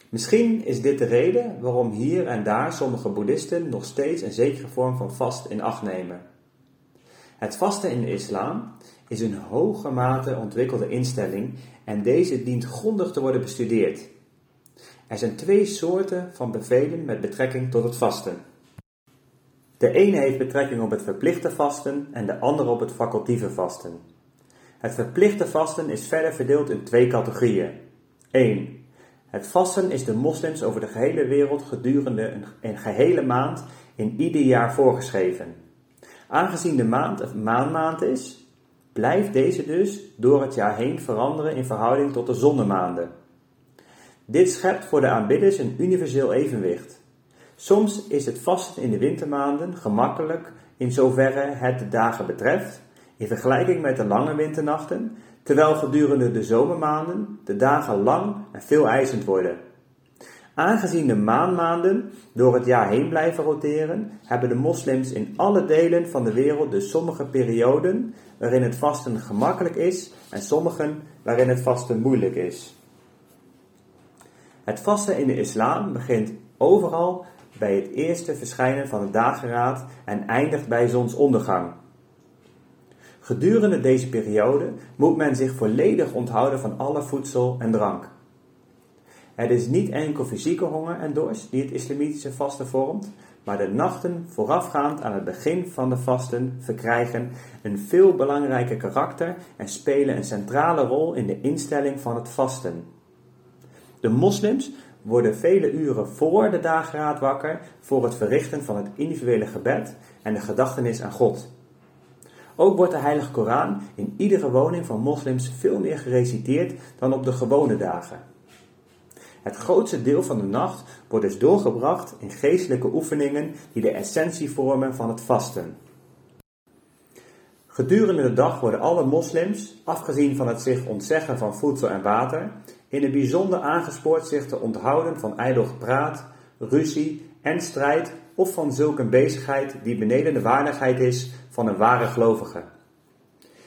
Misschien is dit de reden waarom hier en daar sommige boeddhisten nog steeds een zekere vorm van vast in acht nemen. Het vasten in de islam is een hoge mate ontwikkelde instelling en deze dient grondig te worden bestudeerd. Er zijn twee soorten van bevelen met betrekking tot het vasten. De ene heeft betrekking op het verplichte vasten en de andere op het facultieve vasten. Het verplichte vasten is verder verdeeld in twee categorieën. 1. Het vasten is de moslims over de gehele wereld gedurende een, gehele maand in ieder jaar voorgeschreven. Aangezien de maand een maanmaand is, blijft deze dus door het jaar heen veranderen in verhouding tot de zonnemaanden. Dit schept voor de aanbidders een universeel evenwicht. Soms is het vasten in de wintermaanden gemakkelijk in zoverre het de dagen betreft, in vergelijking met de lange winternachten, terwijl gedurende de zomermaanden de dagen lang en veel eisend worden. Aangezien de maanmaanden door het jaar heen blijven roteren, hebben de moslims in alle delen van de wereld dus sommige perioden waarin het vasten gemakkelijk is en sommigen waarin het vasten moeilijk is. Het vasten in de islam begint overal bij het eerste verschijnen van de dageraad en eindigt bij zonsondergang. Gedurende deze periode moet men zich volledig onthouden van alle voedsel en drank. Het is niet enkel fysieke honger en dorst die het islamitische vasten vormt, maar de nachten voorafgaand aan het begin van de vasten verkrijgen een veel belangrijker karakter en spelen een centrale rol in de instelling van het vasten. De moslims worden vele uren voor de dageraad wakker voor het verrichten van het individuele gebed en de gedachtenis aan God. Ook wordt de Heilige Koran in iedere woning van moslims veel meer gereciteerd dan op de gewone dagen. Het grootste deel van de nacht wordt dus doorgebracht in geestelijke oefeningen die de essentie vormen van het vasten. Gedurende de dag worden alle moslims, afgezien van het zich ontzeggen van voedsel en water, in het bijzonder aangespoord zich te onthouden van ijdel gepraat, ruzie en strijd of van zulke bezigheid die beneden de waardigheid is van een ware gelovige.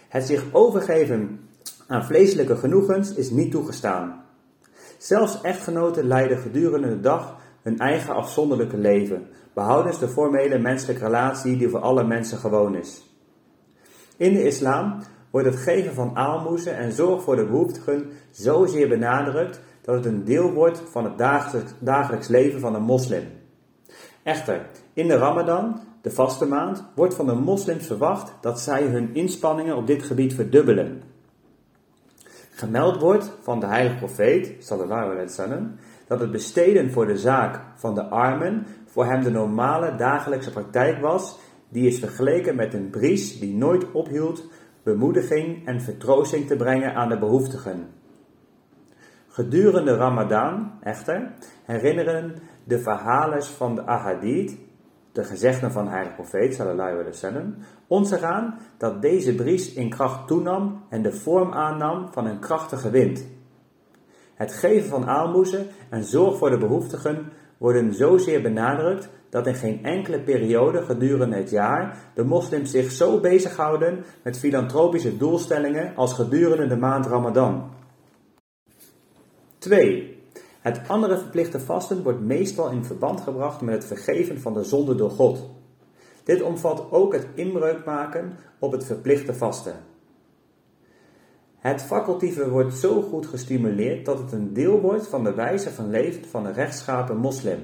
Het zich overgeven aan vleeselijke genoegens is niet toegestaan. Zelfs echtgenoten leiden gedurende de dag hun eigen afzonderlijke leven, behoudens de formele menselijke relatie die voor alle mensen gewoon is. In de islam wordt het geven van aalmoezen en zorg voor de behoeftigen zozeer benadrukt dat het een deel wordt van het dagelijks leven van een moslim. Echter, in de Ramadan, de vaste maand, wordt van de moslims verwacht dat zij hun inspanningen op dit gebied verdubbelen. Gemeld wordt van de heilige profeet, sallallahu alaihi wasallam, dat het besteden voor de zaak van de armen voor hem de normale dagelijkse praktijk was, die is vergeleken met een bries die nooit ophield bemoediging en vertroosting te brengen aan de behoeftigen. Gedurende Ramadan, echter, herinneren de verhalen van de ahadith, de gezegden van de heilige profeet, sallallahu alaihi wasallam, ons eraan dat deze bries in kracht toenam en de vorm aannam van een krachtige wind. Het geven van aalmoezen en zorg voor de behoeftigen worden zozeer benadrukt dat in geen enkele periode gedurende het jaar de moslims zich zo bezighouden met filantropische doelstellingen als gedurende de maand Ramadan. 2. Het andere verplichte vasten wordt meestal in verband gebracht met het vergeven van de zonde door God. Dit omvat ook het inbreuk maken op het verplichte vasten. Het facultieve wordt zo goed gestimuleerd dat het een deel wordt van de wijze van leven van een rechtschapen moslim.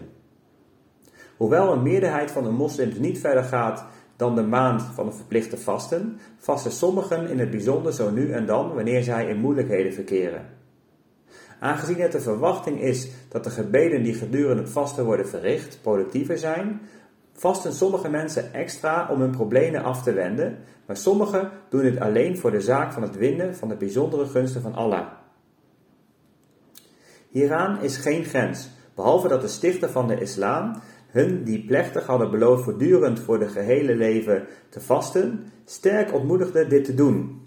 Hoewel een meerderheid van de moslims niet verder gaat dan de maand van het verplichte vasten, vasten sommigen in het bijzonder zo nu en dan wanneer zij in moeilijkheden verkeren. Aangezien het de verwachting is dat de gebeden die gedurende het vasten worden verricht productiever zijn, vasten sommige mensen extra om hun problemen af te wenden, maar sommigen doen dit alleen voor de zaak van het winnen van de bijzondere gunsten van Allah. Hieraan is geen grens, behalve dat de stichter van de islam hun die plechtig hadden beloofd voortdurend voor de gehele leven te vasten, sterk ontmoedigde dit te doen.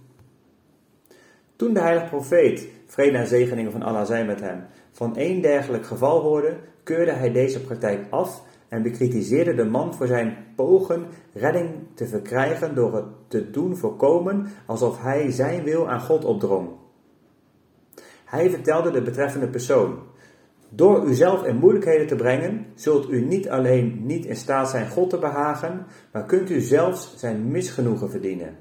Toen de heilige profeet, vrede en zegeningen van Allah zijn met hem, van één dergelijk geval hoorde, keurde hij deze praktijk af en bekritiseerde de man voor zijn pogen redding te verkrijgen door het te doen voorkomen alsof hij zijn wil aan God opdrong. Hij vertelde de betreffende persoon: Door uzelf in moeilijkheden te brengen, zult u niet alleen niet in staat zijn God te behagen, maar kunt u zelfs zijn misgenoegen verdienen.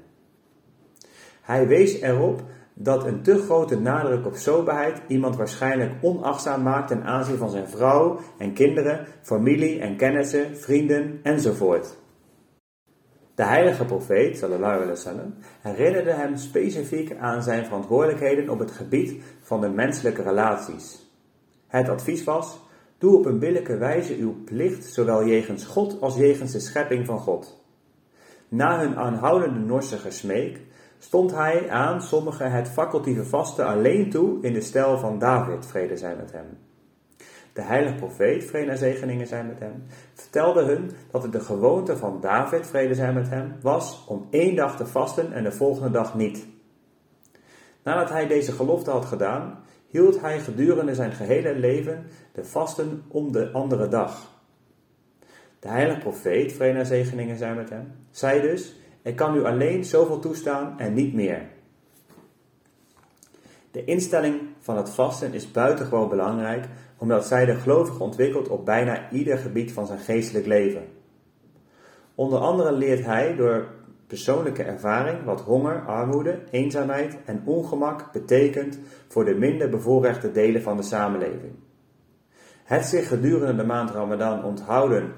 Hij wees erop dat een te grote nadruk op soberheid iemand waarschijnlijk onachtzaam maakt ten aanzien van zijn vrouw en kinderen, familie en kennissen, vrienden enzovoort. De heilige profeet, sallallahu alaihi wasallam, herinnerde hem specifiek aan zijn verantwoordelijkheden op het gebied van de menselijke relaties. Het advies was: doe op een billijke wijze uw plicht, zowel jegens God als jegens de schepping van God. Na hun aanhoudende Norse gesmeek stond hij aan sommigen het facultieve vasten alleen toe in de stijl van David, vrede zij met hem. De heilige profeet, vrede en zegeningen zijn met hem, vertelde hun dat het de gewoonte van David, vrede zij met hem, was om één dag te vasten en de volgende dag niet. Nadat hij deze gelofte had gedaan, hield hij gedurende zijn gehele leven de vasten om de andere dag. De heilige profeet, vrede en zegeningen zijn met hem, zei dus, ik kan u alleen zoveel toestaan en niet meer. De instelling van het vasten is buitengewoon belangrijk, omdat zij de gelovige ontwikkelt op bijna ieder gebied van zijn geestelijk leven. Onder andere leert hij door persoonlijke ervaring wat honger, armoede, eenzaamheid en ongemak betekent voor de minder bevoorrechte delen van de samenleving. Het zich gedurende de maand Ramadan onthouden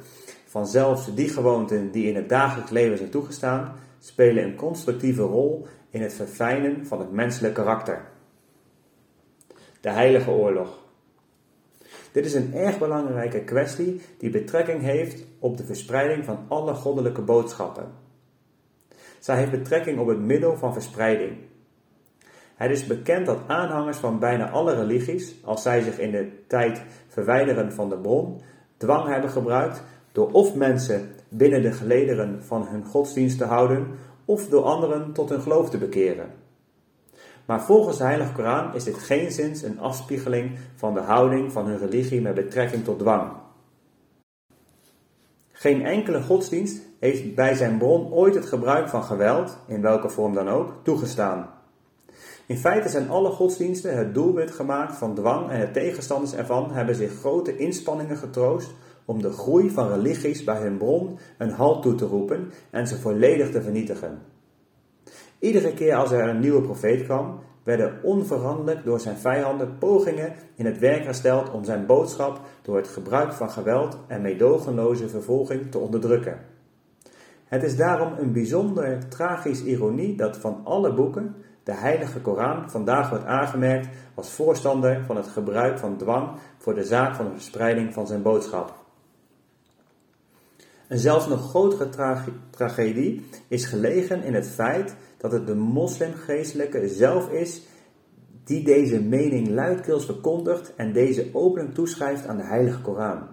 van zelfs die gewoonten die in het dagelijks leven zijn toegestaan, spelen een constructieve rol in het verfijnen van het menselijk karakter. De Heilige Oorlog. Dit is een erg belangrijke kwestie die betrekking heeft op de verspreiding van alle goddelijke boodschappen. Zij heeft betrekking op het middel van verspreiding. Het is bekend dat aanhangers van bijna alle religies, als zij zich in de tijd verwijderen van de bron, dwang hebben gebruikt door of mensen binnen de gelederen van hun godsdienst te houden, of door anderen tot hun geloof te bekeren. Maar volgens de Heilige Koran is dit geenszins een afspiegeling van de houding van hun religie met betrekking tot dwang. Geen enkele godsdienst heeft bij zijn bron ooit het gebruik van geweld, in welke vorm dan ook, toegestaan. In feite zijn alle godsdiensten het doelwit gemaakt van dwang en de tegenstanders ervan hebben zich grote inspanningen getroost om de groei van religies bij hun bron een halt toe te roepen en ze volledig te vernietigen. Iedere keer als er een nieuwe profeet kwam, werden onveranderlijk door zijn vijanden pogingen in het werk gesteld om zijn boodschap door het gebruik van geweld en meedogenloze vervolging te onderdrukken. Het is daarom een bijzonder tragisch ironie dat van alle boeken de Heilige Koran vandaag wordt aangemerkt als voorstander van het gebruik van dwang voor de zaak van de verspreiding van zijn boodschap. Een zelfs nog grotere tragedie is gelegen in het feit dat het de moslimgeestelijke zelf is die deze mening luidkeels verkondigt en deze openlijk toeschrijft aan de Heilige Koran.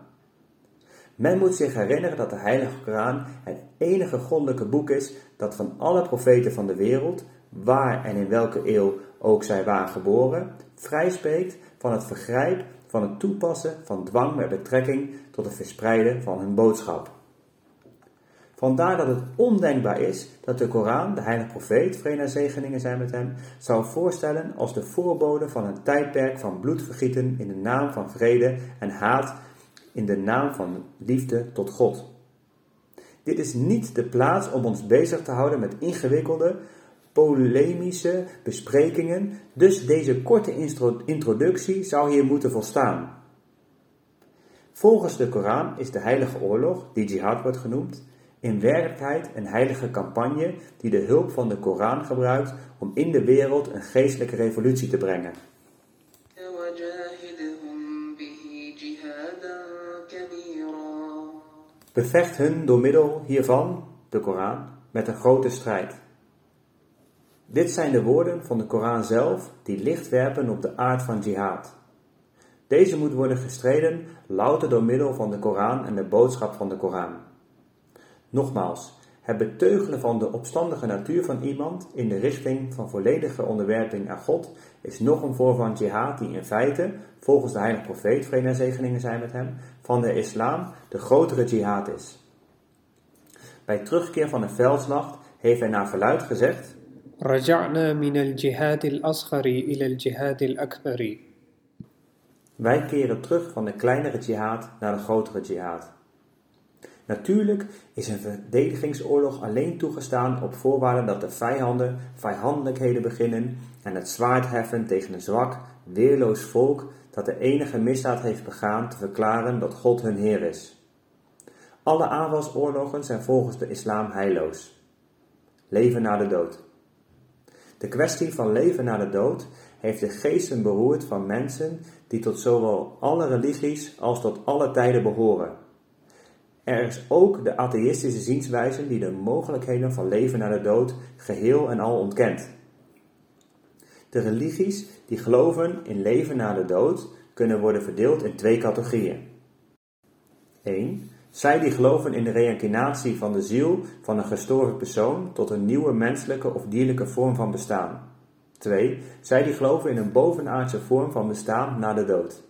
Men moet zich herinneren dat de Heilige Koran het enige goddelijke boek is dat van alle profeten van de wereld, waar en in welke eeuw ook zij waren geboren, vrijspreekt van het vergrijp van het toepassen van dwang met betrekking tot het verspreiden van hun boodschap. Vandaar dat het ondenkbaar is dat de Koran, de heilige profeet, vrede en zegeningen zijn met hem, zou voorstellen als de voorbode van een tijdperk van bloedvergieten in de naam van vrede en haat in de naam van liefde tot God. Dit is niet de plaats om ons bezig te houden met ingewikkelde, polemische besprekingen, dus deze korte introductie zou hier moeten volstaan. Volgens de Koran is de heilige oorlog, die jihad wordt genoemd, in werkelijkheid een heilige campagne die de hulp van de Koran gebruikt om in de wereld een geestelijke revolutie te brengen. Bevecht hun door middel hiervan, de Koran, met een grote strijd. Dit zijn de woorden van de Koran zelf die licht werpen op de aard van jihad. Deze moet worden gestreden louter door middel van de Koran en de boodschap van de Koran. Nogmaals, het beteugelen van de opstandige natuur van iemand in de richting van volledige onderwerping aan God is nog een vorm van jihad die in feite, volgens de heilige profeet, vrede en zegeningen zijn met hem, van de islam de grotere jihad is. Bij terugkeer van de veldslacht heeft hij naar verluid gezegd: min al-jihad al-asghari ila al-jihad al-akbari. Wij keren terug van de kleinere jihad naar de grotere jihad. Natuurlijk is een verdedigingsoorlog alleen toegestaan op voorwaarde dat de vijanden vijandelijkheden beginnen en het zwaard heffen tegen een zwak, weerloos volk dat de enige misdaad heeft begaan te verklaren dat God hun Heer is. Alle aanvalsoorlogen zijn volgens de islam heilloos. Leven na de dood. De kwestie van leven na de dood heeft de geesten beroerd van mensen die tot zowel alle religies als tot alle tijden behoren. Er is ook de atheïstische zienswijze die de mogelijkheden van leven na de dood geheel en al ontkent. De religies die geloven in leven na de dood kunnen worden verdeeld in twee categorieën. 1. Zij die geloven in de reïncarnatie van de ziel van een gestorven persoon tot een nieuwe menselijke of dierlijke vorm van bestaan. 2. Zij die geloven in een bovenaardse vorm van bestaan na de dood.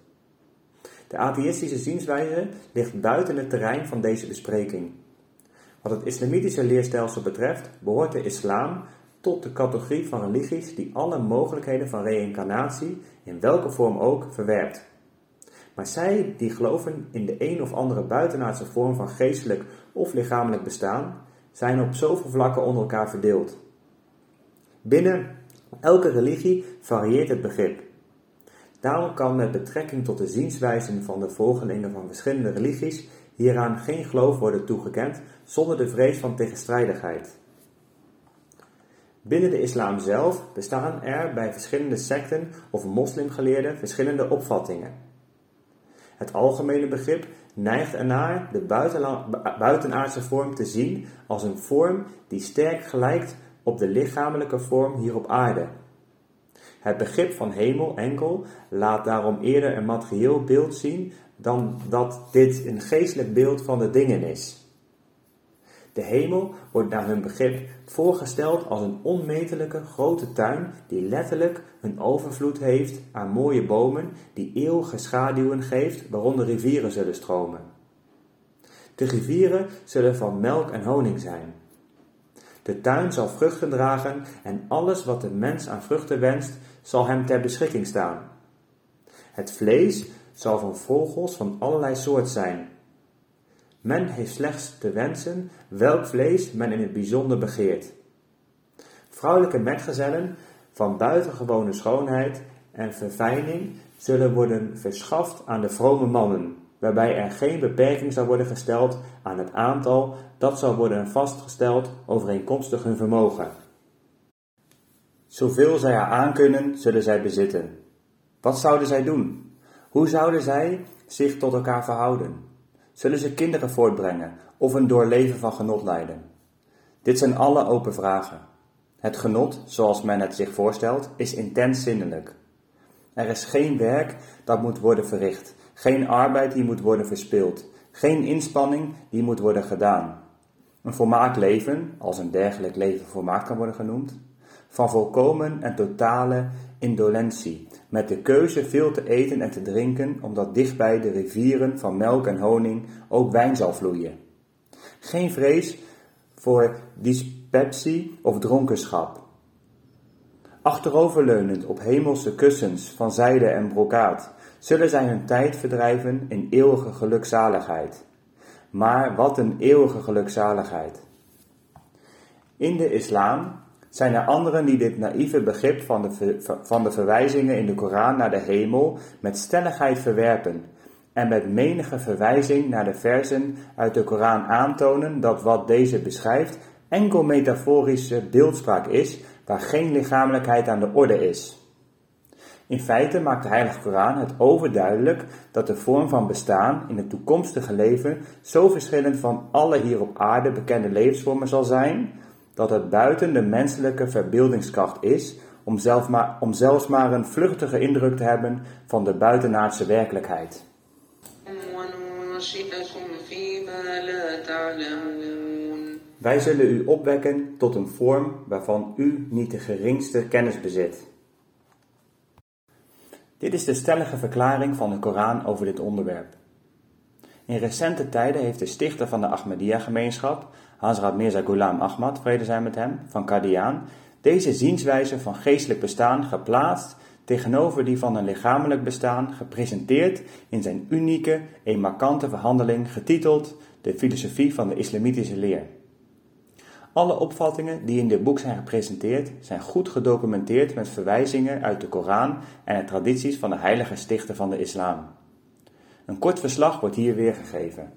De atheïstische zienswijze ligt buiten het terrein van deze bespreking. Wat het islamitische leerstelsel betreft, behoort de islam tot de categorie van religies die alle mogelijkheden van reïncarnatie, in welke vorm ook, verwerpt. Maar zij die geloven in de een of andere buitenaardse vorm van geestelijk of lichamelijk bestaan, zijn op zoveel vlakken onder elkaar verdeeld. Binnen elke religie varieert het begrip. Daarom kan met betrekking tot de zienswijzen van de volgelingen van verschillende religies hieraan geen geloof worden toegekend zonder de vrees van tegenstrijdigheid. Binnen de islam zelf bestaan er bij verschillende secten of moslimgeleerden verschillende opvattingen. Het algemene begrip neigt ernaar de buitenaardse vorm te zien als een vorm die sterk gelijkt op de lichamelijke vorm hier op aarde. Het begrip van hemel enkel laat daarom eerder een materieel beeld zien dan dat dit een geestelijk beeld van de dingen is. De hemel wordt naar hun begrip voorgesteld als een onmetelijke grote tuin die letterlijk een overvloed heeft aan mooie bomen die eeuwige schaduwen geeft waaronder rivieren zullen stromen. De rivieren zullen van melk en honing zijn. De tuin zal vruchten dragen en alles wat de mens aan vruchten wenst, zal hem ter beschikking staan. Het vlees zal van vogels van allerlei soort zijn. Men heeft slechts te wensen welk vlees men in het bijzonder begeert. Vrouwelijke metgezellen van buitengewone schoonheid en verfijning zullen worden verschaft aan de vrome mannen, waarbij er geen beperking zal worden gesteld aan het aantal dat zal worden vastgesteld overeenkomstig hun vermogen. Zoveel zij haar aankunnen, zullen zij bezitten. Wat zouden zij doen? Hoe zouden zij zich tot elkaar verhouden? Zullen ze kinderen voortbrengen of een doorleven van genot leiden? Dit zijn alle open vragen. Het genot, zoals men het zich voorstelt, is intens zinnelijk. Er is geen werk dat moet worden verricht, geen arbeid die moet worden verspild, geen inspanning die moet worden gedaan. Een volmaakt leven, als een dergelijk leven volmaakt kan worden genoemd, van volkomen en totale indolentie, met de keuze veel te eten en te drinken, omdat dichtbij de rivieren van melk en honing ook wijn zal vloeien. Geen vrees voor dyspepsie of dronkenschap. Achteroverleunend op hemelse kussens van zijde en brokaat, zullen zij hun tijd verdrijven in eeuwige gelukzaligheid. Maar wat een eeuwige gelukzaligheid! In de islam zijn er anderen die dit naïeve begrip van de, van de verwijzingen in de Koran naar de hemel met stelligheid verwerpen en met menige verwijzing naar de versen uit de Koran aantonen dat wat deze beschrijft enkel metaforische beeldspraak is waar geen lichamelijkheid aan de orde is. In feite maakt de Heilige Koran het overduidelijk dat de vorm van bestaan in het toekomstige leven zo verschillend van alle hier op aarde bekende levensvormen zal zijn, dat het buiten de menselijke verbeeldingskracht is om, zelf maar, om zelfs maar een vluchtige indruk te hebben van de buitenaardse werkelijkheid. Wij zullen u opwekken tot een vorm waarvan u niet de geringste kennis bezit. Dit is de stellige verklaring van de Koran over dit onderwerp. In recente tijden heeft de stichter van de Ahmadiyya-gemeenschap, Hazrat Mirza Ghulam Ahmad, vrede zijn met hem, van Qadian, deze zienswijze van geestelijk bestaan geplaatst tegenover die van een lichamelijk bestaan, gepresenteerd in zijn unieke, een markante verhandeling getiteld De filosofie van de islamitische leer. Alle opvattingen die in dit boek zijn gepresenteerd zijn goed gedocumenteerd met verwijzingen uit de Koran en de tradities van de heilige stichter van de islam. Een kort verslag wordt hier weergegeven.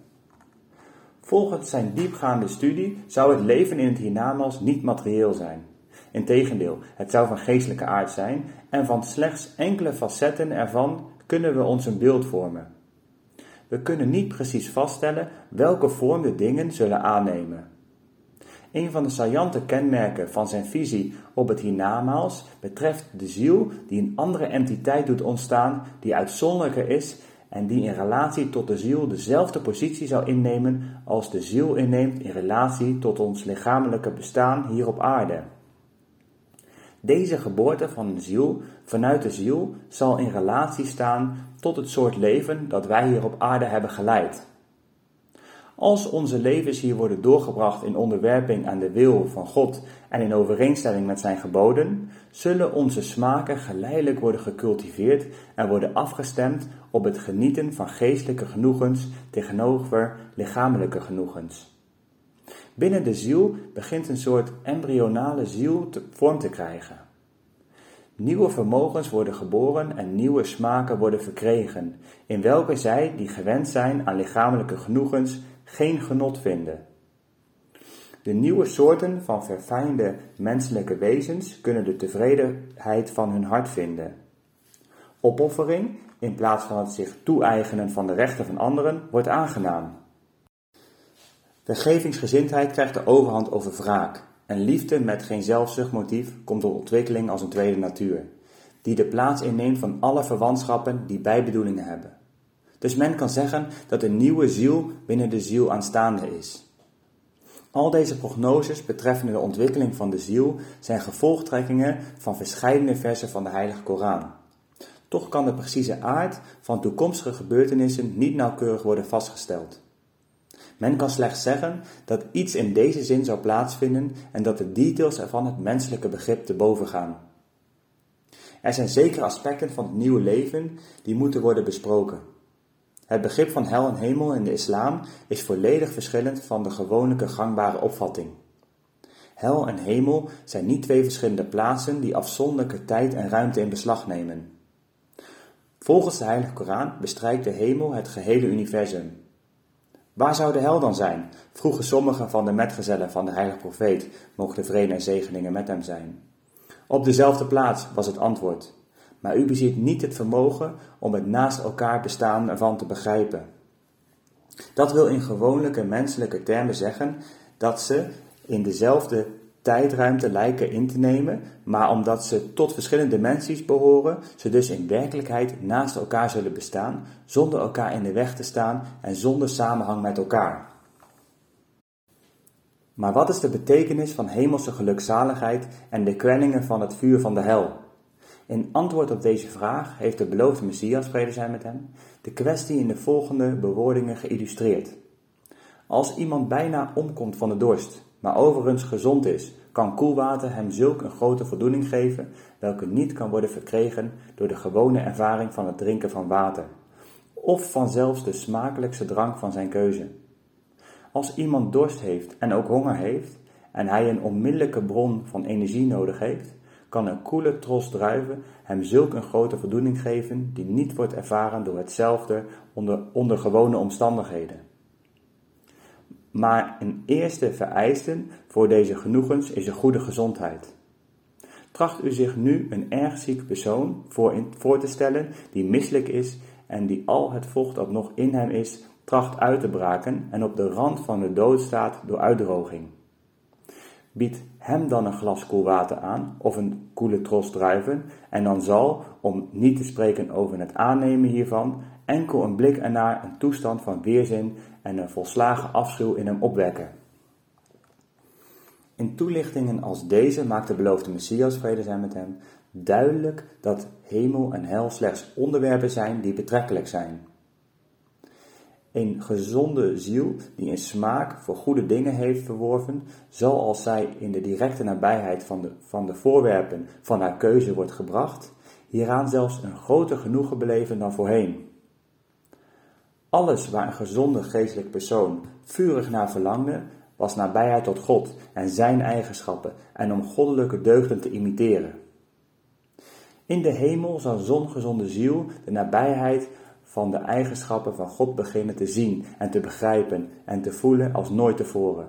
Volgens zijn diepgaande studie zou het leven in het hiernamaals niet materieel zijn. Integendeel, het zou van geestelijke aard zijn en van slechts enkele facetten ervan kunnen we ons een beeld vormen. We kunnen niet precies vaststellen welke vorm de dingen zullen aannemen. Een van de saillante kenmerken van zijn visie op het hiernamaals betreft de ziel die een andere entiteit doet ontstaan die uitzonderlijker is en die in relatie tot de ziel dezelfde positie zou innemen als de ziel inneemt in relatie tot ons lichamelijke bestaan hier op aarde. Deze geboorte van een ziel vanuit de ziel zal in relatie staan tot het soort leven dat wij hier op aarde hebben geleid. Als onze levens hier worden doorgebracht in onderwerping aan de wil van God en in overeenstemming met zijn geboden, zullen onze smaken geleidelijk worden gecultiveerd en worden afgestemd op het genieten van geestelijke genoegens tegenover lichamelijke genoegens. Binnen de ziel begint een soort embryonale ziel te, vorm te krijgen. Nieuwe vermogens worden geboren en nieuwe smaken worden verkregen, in welke zij, die gewend zijn aan lichamelijke genoegens, geen genot vinden. De nieuwe soorten van verfijnde menselijke wezens kunnen de tevredenheid van hun hart vinden. Opoffering, in plaats van het zich toe-eigenen van de rechten van anderen, wordt aangenaam. Vergevingsgezindheid krijgt de overhand over wraak. En liefde met geen zelfzuchtmotief komt tot ontwikkeling als een tweede natuur, die de plaats inneemt van alle verwantschappen die bijbedoelingen hebben. Dus men kan zeggen dat een nieuwe ziel binnen de ziel aanstaande is. Al deze prognoses betreffende de ontwikkeling van de ziel zijn gevolgtrekkingen van verschillende versen van de Heilige Koran. Toch kan de precieze aard van toekomstige gebeurtenissen niet nauwkeurig worden vastgesteld. Men kan slechts zeggen dat iets in deze zin zou plaatsvinden en dat de details ervan het menselijke begrip te boven gaan. Er zijn zekere aspecten van het nieuwe leven die moeten worden besproken. Het begrip van hel en hemel in de islam is volledig verschillend van de gewone gangbare opvatting. Hel en hemel zijn niet twee verschillende plaatsen die afzonderlijke tijd en ruimte in beslag nemen. Volgens de Heilige Koran bestrijkt de hemel het gehele universum. Waar zou de hel dan zijn? vroegen sommigen van de metgezellen van de heilige profeet, mogen de vrede en zegeningen met hem zijn. Op dezelfde plaats was het antwoord. Maar u bezit niet het vermogen om het naast elkaar bestaan ervan te begrijpen. Dat wil in gewone menselijke termen zeggen dat ze in dezelfde tijdruimte lijken in te nemen, maar omdat ze tot verschillende dimensies behoren, ze dus in werkelijkheid naast elkaar zullen bestaan, zonder elkaar in de weg te staan en zonder samenhang met elkaar. Maar wat is de betekenis van hemelse gelukzaligheid en de kwellingen van het vuur van de hel? In antwoord op deze vraag heeft de beloofde Messias, vrede zijn met hem, de kwestie in de volgende bewoordingen geïllustreerd. Als iemand bijna omkomt van de dorst, maar overigens gezond is, kan koelwater hem zulk een grote voldoening geven, welke niet kan worden verkregen door de gewone ervaring van het drinken van water, of van zelfs de smakelijkste drank van zijn keuze. Als iemand dorst heeft en ook honger heeft, en hij een onmiddellijke bron van energie nodig heeft, kan een koele tros druiven hem zulk een grote voldoening geven die niet wordt ervaren door hetzelfde onder, onder gewone omstandigheden. Maar een eerste vereiste voor deze genoegens is een goede gezondheid. Tracht u zich nu een erg ziek persoon voor, in, voor te stellen die misselijk is en die al het vocht dat nog in hem is tracht uit te braken en op de rand van de dood staat door uitdroging. Bied hem dan een glas koel water aan of een koele tros druiven en dan zal, om niet te spreken over het aannemen hiervan, enkel een blik ernaar een toestand van weerzin en een volslagen afschuw in hem opwekken. In toelichtingen als deze maakt de beloofde Messias, vrede zijn met hem, duidelijk dat hemel en hel slechts onderwerpen zijn die betrekkelijk zijn. Een gezonde ziel die een smaak voor goede dingen heeft verworven, zal als zij in de directe nabijheid van de, van de voorwerpen van haar keuze wordt gebracht, hieraan zelfs een groter genoegen beleven dan voorheen. Alles waar een gezonde geestelijk persoon vurig naar verlangde, was nabijheid tot God en zijn eigenschappen en om goddelijke deugden te imiteren. In de hemel zal zo'n gezonde ziel de nabijheid van de eigenschappen van God beginnen te zien en te begrijpen en te voelen als nooit tevoren.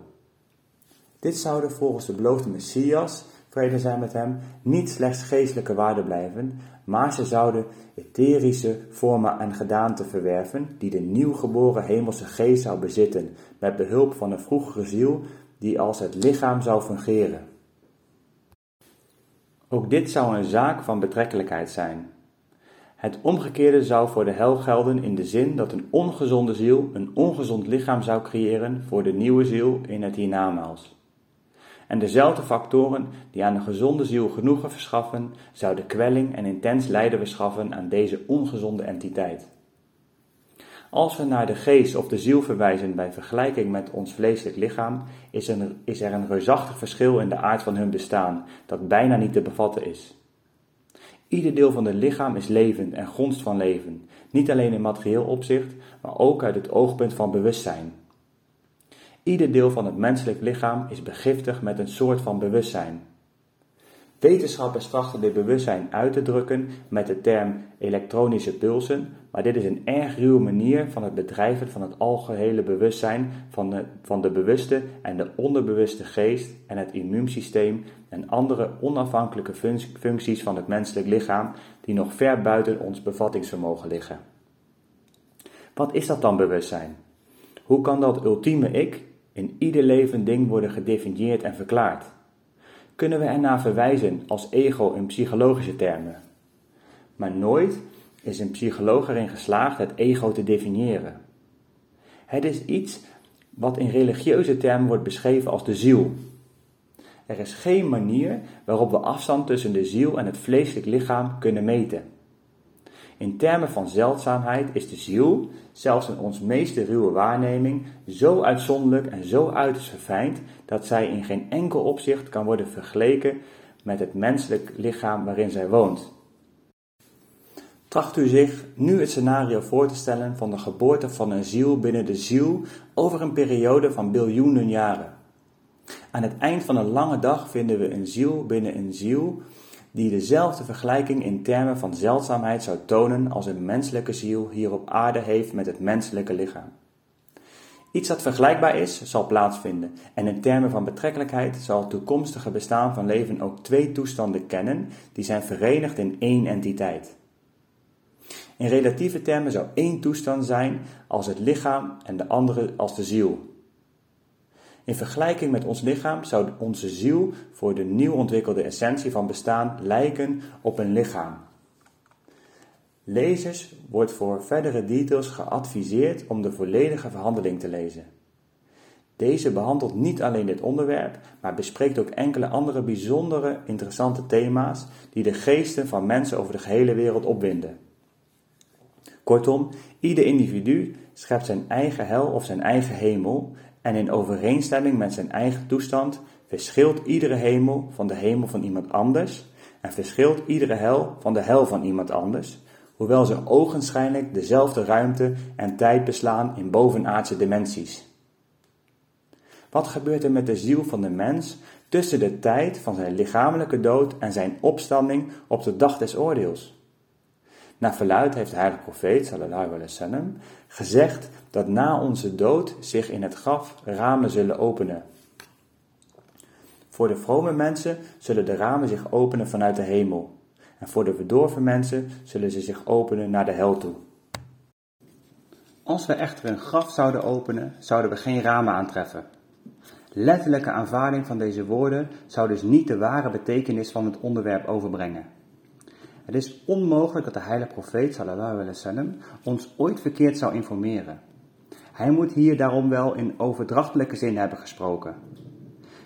Dit zouden volgens de beloofde Messias, vrede zijn met hem, niet slechts geestelijke waarden blijven, maar ze zouden etherische vormen en gedaanten verwerven die de nieuwgeboren hemelse geest zou bezitten, met behulp van een vroegere ziel die als het lichaam zou fungeren. Ook dit zou een zaak van betrekkelijkheid zijn. Het omgekeerde zou voor de hel gelden in de zin dat een ongezonde ziel een ongezond lichaam zou creëren voor de nieuwe ziel in het hiernamaals. en dezelfde factoren die aan een gezonde ziel genoegen verschaffen, zouden kwelling en intens lijden verschaffen aan deze ongezonde entiteit. Als we naar de geest of de ziel verwijzen bij vergelijking met ons vleeselijk lichaam, is er, is er een reusachtig verschil in de aard van hun bestaan, dat bijna niet te bevatten is. Ieder deel van het lichaam is levend en gonst van leven, niet alleen in materieel opzicht, maar ook uit het oogpunt van bewustzijn. Ieder deel van het menselijk lichaam is begiftigd met een soort van bewustzijn. Wetenschappers trachten dit bewustzijn uit te drukken met de term elektronische pulsen, maar dit is een erg ruwe manier van het bedrijven van het algehele bewustzijn van de, van de bewuste en de onderbewuste geest en het immuunsysteem en andere onafhankelijke functies van het menselijk lichaam die nog ver buiten ons bevattingsvermogen liggen. Wat is dat dan bewustzijn? Hoe kan dat ultieme ik in ieder levend ding worden gedefinieerd en verklaard? Kunnen we ernaar verwijzen als ego in psychologische termen? Maar nooit is een psycholoog erin geslaagd het ego te definiëren. Het is iets wat in religieuze termen wordt beschreven als de ziel. Er is geen manier waarop we afstand tussen de ziel en het vleeselijk lichaam kunnen meten. In termen van zeldzaamheid is de ziel, zelfs in ons meeste ruwe waarneming, zo uitzonderlijk en zo uiterst verfijnd dat zij in geen enkel opzicht kan worden vergeleken met het menselijk lichaam waarin zij woont. Tracht u zich nu het scenario voor te stellen van de geboorte van een ziel binnen de ziel over een periode van biljoenen jaren. Aan het eind van een lange dag vinden we een ziel binnen een ziel die dezelfde vergelijking in termen van zeldzaamheid zou tonen als een menselijke ziel hier op aarde heeft met het menselijke lichaam. Iets dat vergelijkbaar is, zal plaatsvinden en in termen van betrekkelijkheid zal het toekomstige bestaan van leven ook twee toestanden kennen die zijn verenigd in één entiteit. In relatieve termen zou één toestand zijn als het lichaam en de andere als de ziel. In vergelijking met ons lichaam zou onze ziel voor de nieuw ontwikkelde essentie van bestaan lijken op een lichaam. Lezers wordt voor verdere details geadviseerd om de volledige verhandeling te lezen. Deze behandelt niet alleen dit onderwerp, maar bespreekt ook enkele andere bijzondere interessante thema's die de geesten van mensen over de gehele wereld opwinden. Kortom, ieder individu schept zijn eigen hel of zijn eigen hemel en in overeenstemming met zijn eigen toestand verschilt iedere hemel van de hemel van iemand anders en verschilt iedere hel van de hel van iemand anders, hoewel ze ogenschijnlijk dezelfde ruimte en tijd beslaan in bovenaardse dimensies. Wat gebeurt er met de ziel van de mens tussen de tijd van zijn lichamelijke dood en zijn opstanding op de dag des oordeels? Naar verluid heeft de heilige profeet, sallallahu alaihi wasallam, gezegd dat na onze dood zich in het graf ramen zullen openen. Voor de vrome mensen zullen de ramen zich openen vanuit de hemel. En voor de verdorven mensen zullen ze zich openen naar de hel toe. Als we echter een graf zouden openen, zouden we geen ramen aantreffen. Letterlijke aanvaarding van deze woorden zou dus niet de ware betekenis van het onderwerp overbrengen. Het is onmogelijk dat de heilige profeet sallallahu alaihi wasallam ons ooit verkeerd zou informeren. Hij moet hier daarom wel in overdrachtelijke zin hebben gesproken.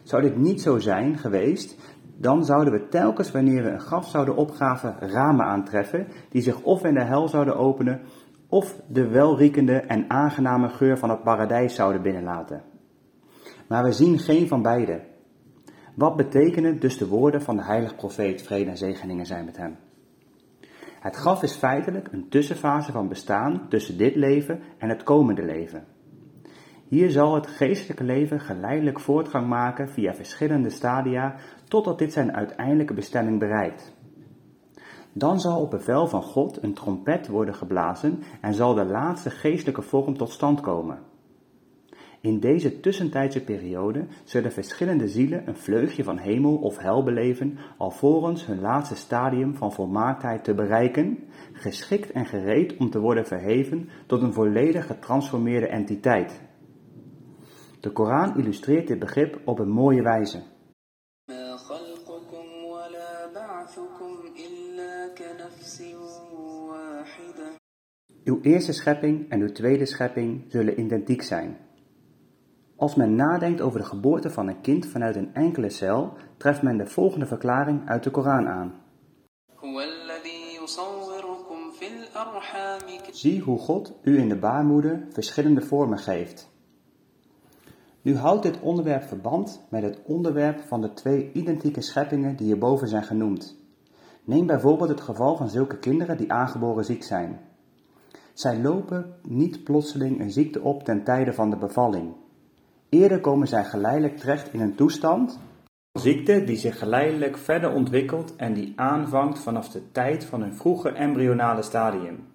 Zou dit niet zo zijn geweest, dan zouden we telkens wanneer we een graf zouden opgraven ramen aantreffen die zich of in de hel zouden openen of de welriekende en aangename geur van het paradijs zouden binnenlaten. Maar we zien geen van beide. Wat betekenen dus de woorden van de heilige profeet, vrede en zegeningen zijn met hem? Het graf is feitelijk een tussenfase van bestaan tussen dit leven en het komende leven. Hier zal het geestelijke leven geleidelijk voortgang maken via verschillende stadia totdat dit zijn uiteindelijke bestemming bereikt. Dan zal op bevel van God een trompet worden geblazen en zal de laatste geestelijke vorm tot stand komen. In deze tussentijdse periode zullen verschillende zielen een vleugje van hemel of hel beleven, alvorens hun laatste stadium van volmaaktheid te bereiken, geschikt en gereed om te worden verheven tot een volledig getransformeerde entiteit. De Koran illustreert dit begrip op een mooie wijze. Uw eerste schepping en uw tweede schepping zullen identiek zijn. Als men nadenkt over de geboorte van een kind vanuit een enkele cel, treft men de volgende verklaring uit de Koran aan. Zie hoe God u in de baarmoeder verschillende vormen geeft. Nu houdt dit onderwerp verband met het onderwerp van de twee identieke scheppingen die hierboven zijn genoemd. Neem bijvoorbeeld het geval van zulke kinderen die aangeboren ziek zijn. Zij lopen niet plotseling een ziekte op ten tijde van de bevalling, Eerder komen zij geleidelijk terecht in een toestand Ziekte die zich geleidelijk verder ontwikkelt en die aanvangt vanaf de tijd van een vroege embryonale stadium.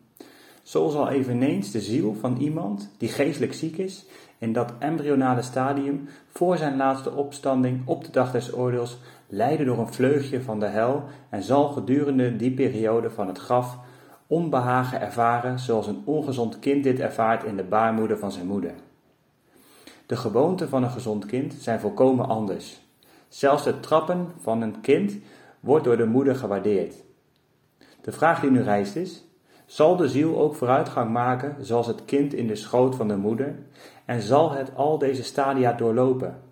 Zo zal eveneens de ziel van iemand die geestelijk ziek is in dat embryonale stadium voor zijn laatste opstanding op de dag des oordeels lijden door een vleugje van de hel en zal gedurende die periode van het graf onbehagen ervaren zoals een ongezond kind dit ervaart in de baarmoeder van zijn moeder. De gewoonten van een gezond kind zijn volkomen anders. Zelfs het trappen van een kind wordt door de moeder gewaardeerd. De vraag die nu rijst is: zal de ziel ook vooruitgang maken zoals het kind in de schoot van de moeder en zal het al deze stadia doorlopen?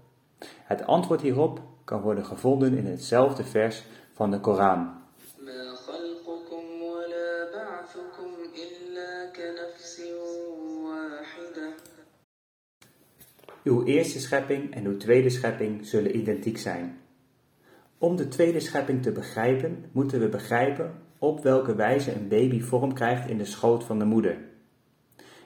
Het antwoord hierop kan worden gevonden in hetzelfde vers van de Koran. Uw eerste schepping en uw tweede schepping zullen identiek zijn. Om de tweede schepping te begrijpen, moeten we begrijpen op welke wijze een baby vorm krijgt in de schoot van de moeder.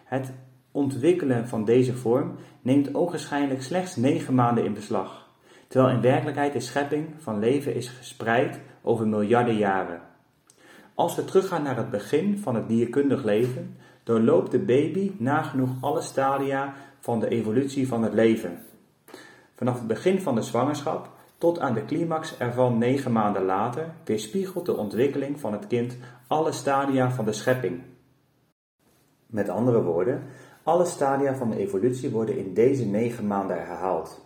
Het ontwikkelen van deze vorm neemt ogenschijnlijk slechts negen maanden in beslag, terwijl in werkelijkheid de schepping van leven is gespreid over miljarden jaren. Als we teruggaan naar het begin van het dierkundig leven, doorloopt de baby nagenoeg alle stadia van de evolutie van het leven. Vanaf het begin van de zwangerschap tot aan de climax ervan negen maanden later weerspiegelt de ontwikkeling van het kind alle stadia van de schepping. Met andere woorden, alle stadia van de evolutie worden in deze negen maanden herhaald.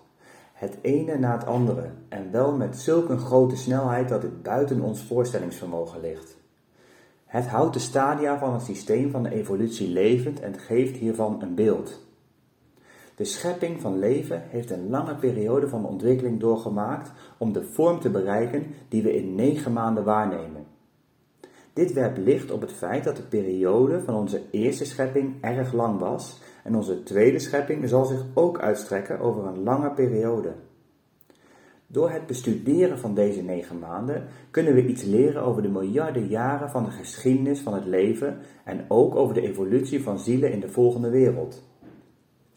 Het ene na het andere, en wel met zulk een grote snelheid dat dit buiten ons voorstellingsvermogen ligt. Het houdt de stadia van het systeem van de evolutie levend en geeft hiervan een beeld. De schepping van leven heeft een lange periode van ontwikkeling doorgemaakt om de vorm te bereiken die we in negen maanden waarnemen. Dit werpt licht op het feit dat de periode van onze eerste schepping erg lang was en onze tweede schepping zal zich ook uitstrekken over een lange periode. Door het bestuderen van deze negen maanden kunnen we iets leren over de miljarden jaren van de geschiedenis van het leven en ook over de evolutie van zielen in de volgende wereld.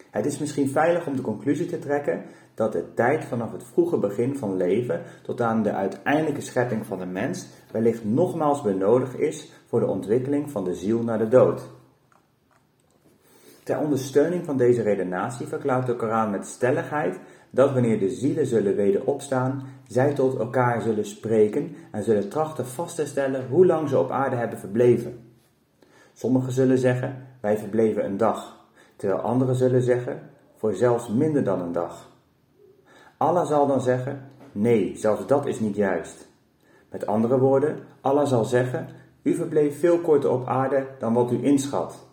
Het is misschien veilig om de conclusie te trekken dat de tijd vanaf het vroege begin van leven tot aan de uiteindelijke schepping van de mens wellicht nogmaals benodigd is voor de ontwikkeling van de ziel naar de dood. Ter ondersteuning van deze redenatie verklaart de Koran met stelligheid dat wanneer de zielen zullen weder opstaan, zij tot elkaar zullen spreken en zullen trachten vast te stellen hoe lang ze op aarde hebben verbleven. Sommigen zullen zeggen, wij verbleven een dag, terwijl anderen zullen zeggen, voor zelfs minder dan een dag. Allah zal dan zeggen, nee, zelfs dat is niet juist. Met andere woorden, Allah zal zeggen, u verbleef veel korter op aarde dan wat u inschat.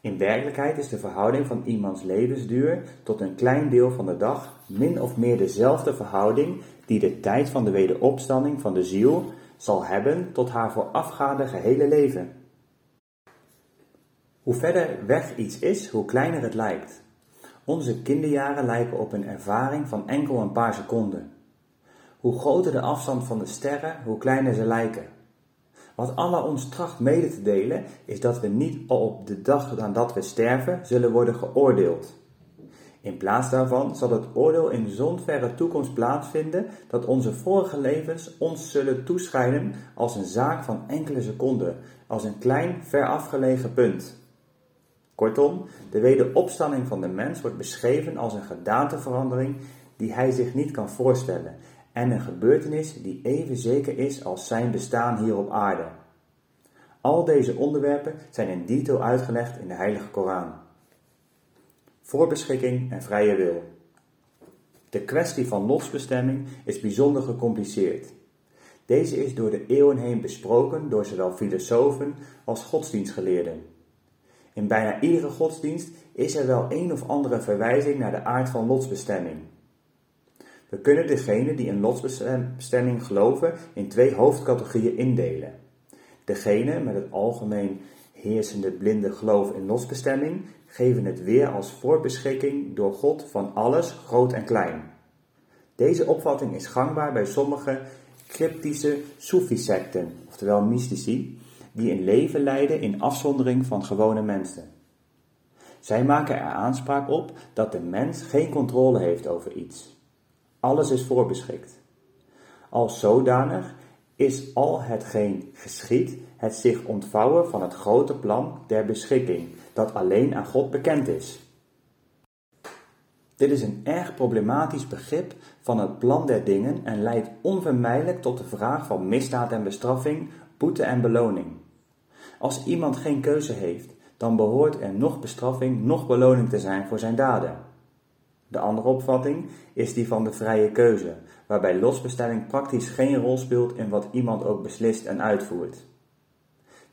In werkelijkheid is de verhouding van iemands levensduur tot een klein deel van de dag min of meer dezelfde verhouding die de tijd van de wederopstanding van de ziel zal hebben tot haar voorafgaande gehele leven. Hoe verder weg iets is, hoe kleiner het lijkt. Onze kinderjaren lijken op een ervaring van enkel een paar seconden. Hoe groter de afstand van de sterren, hoe kleiner ze lijken. Wat Allah ons tracht mede te delen, is dat we niet op de dag nadat we sterven zullen worden geoordeeld. In plaats daarvan zal het oordeel in zo'n verre toekomst plaatsvinden dat onze vorige levens ons zullen toeschijnen als een zaak van enkele seconden, als een klein, ver afgelegen punt. Kortom, de wederopstanding van de mens wordt beschreven als een gedaanteverandering die hij zich niet kan voorstellen en een gebeurtenis die even zeker is als zijn bestaan hier op aarde. Al deze onderwerpen zijn in detail uitgelegd in de Heilige Koran. Voorbeschikking en vrije wil. De kwestie van losbestemming is bijzonder gecompliceerd. Deze is door de eeuwen heen besproken door zowel filosofen als godsdienstgeleerden. In bijna iedere godsdienst is er wel een of andere verwijzing naar de aard van lotsbestemming. We kunnen degenen die in lotsbestemming geloven in twee hoofdcategorieën indelen. Degene met het algemeen heersende blinde geloof in lotsbestemming geven het weer als voorbeschikking door God van alles, groot en klein. Deze opvatting is gangbaar bij sommige cryptische Soefi-secten, oftewel mystici, die een leven leiden in afzondering van gewone mensen. Zij maken er aanspraak op dat de mens geen controle heeft over iets. Alles is voorbeschikt. Als zodanig is al hetgeen geschiet het zich ontvouwen van het grote plan der beschikking, dat alleen aan God bekend is. Dit is een erg problematisch begrip van het plan der dingen en leidt onvermijdelijk tot de vraag van misdaad en bestraffing, boete en beloning. Als iemand geen keuze heeft, dan behoort er nog bestraffing, nog beloning te zijn voor zijn daden. De andere opvatting is die van de vrije keuze, waarbij losbestelling praktisch geen rol speelt in wat iemand ook beslist en uitvoert.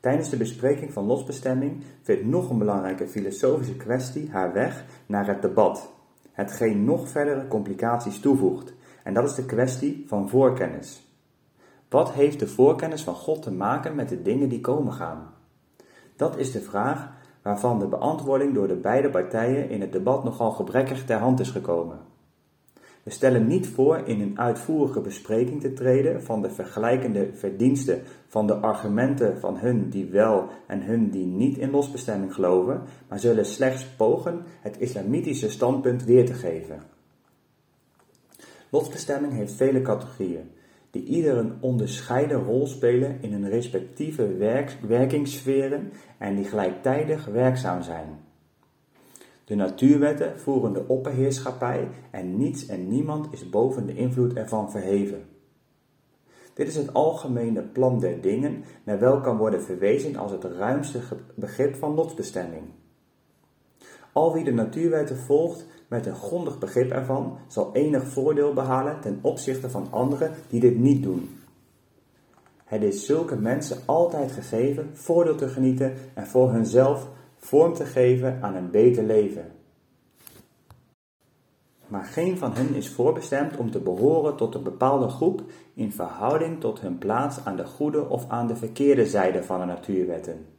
Tijdens de bespreking van losbestemming vindt nog een belangrijke filosofische kwestie haar weg naar het debat, hetgeen nog verdere complicaties toevoegt, en dat is de kwestie van voorkennis. Wat heeft de voorkennis van God te maken met de dingen die komen gaan? Dat is de vraag waarvan de beantwoording door de beide partijen in het debat nogal gebrekkig ter hand is gekomen. We stellen niet voor in een uitvoerige bespreking te treden van de vergelijkende verdiensten van de argumenten van hun die wel en hun die niet in losbestemming geloven, maar zullen slechts pogen het islamitische standpunt weer te geven. Losbestemming heeft vele categorieën, die ieder een onderscheiden rol spelen in hun respectieve werk, werkingssferen en die gelijktijdig werkzaam zijn. De natuurwetten voeren de opperheerschappij en niets en niemand is boven de invloed ervan verheven. Dit is het algemene plan der dingen, naar welk kan worden verwezen als het ruimste begrip van lotsbestemming. Al wie de natuurwetten volgt met een grondig begrip ervan, zal enig voordeel behalen ten opzichte van anderen die dit niet doen. Het is zulke mensen altijd gegeven voordeel te genieten en voor hunzelf vorm te geven aan een beter leven. Maar geen van hen is voorbestemd om te behoren tot een bepaalde groep in verhouding tot hun plaats aan de goede of aan de verkeerde zijde van de natuurwetten.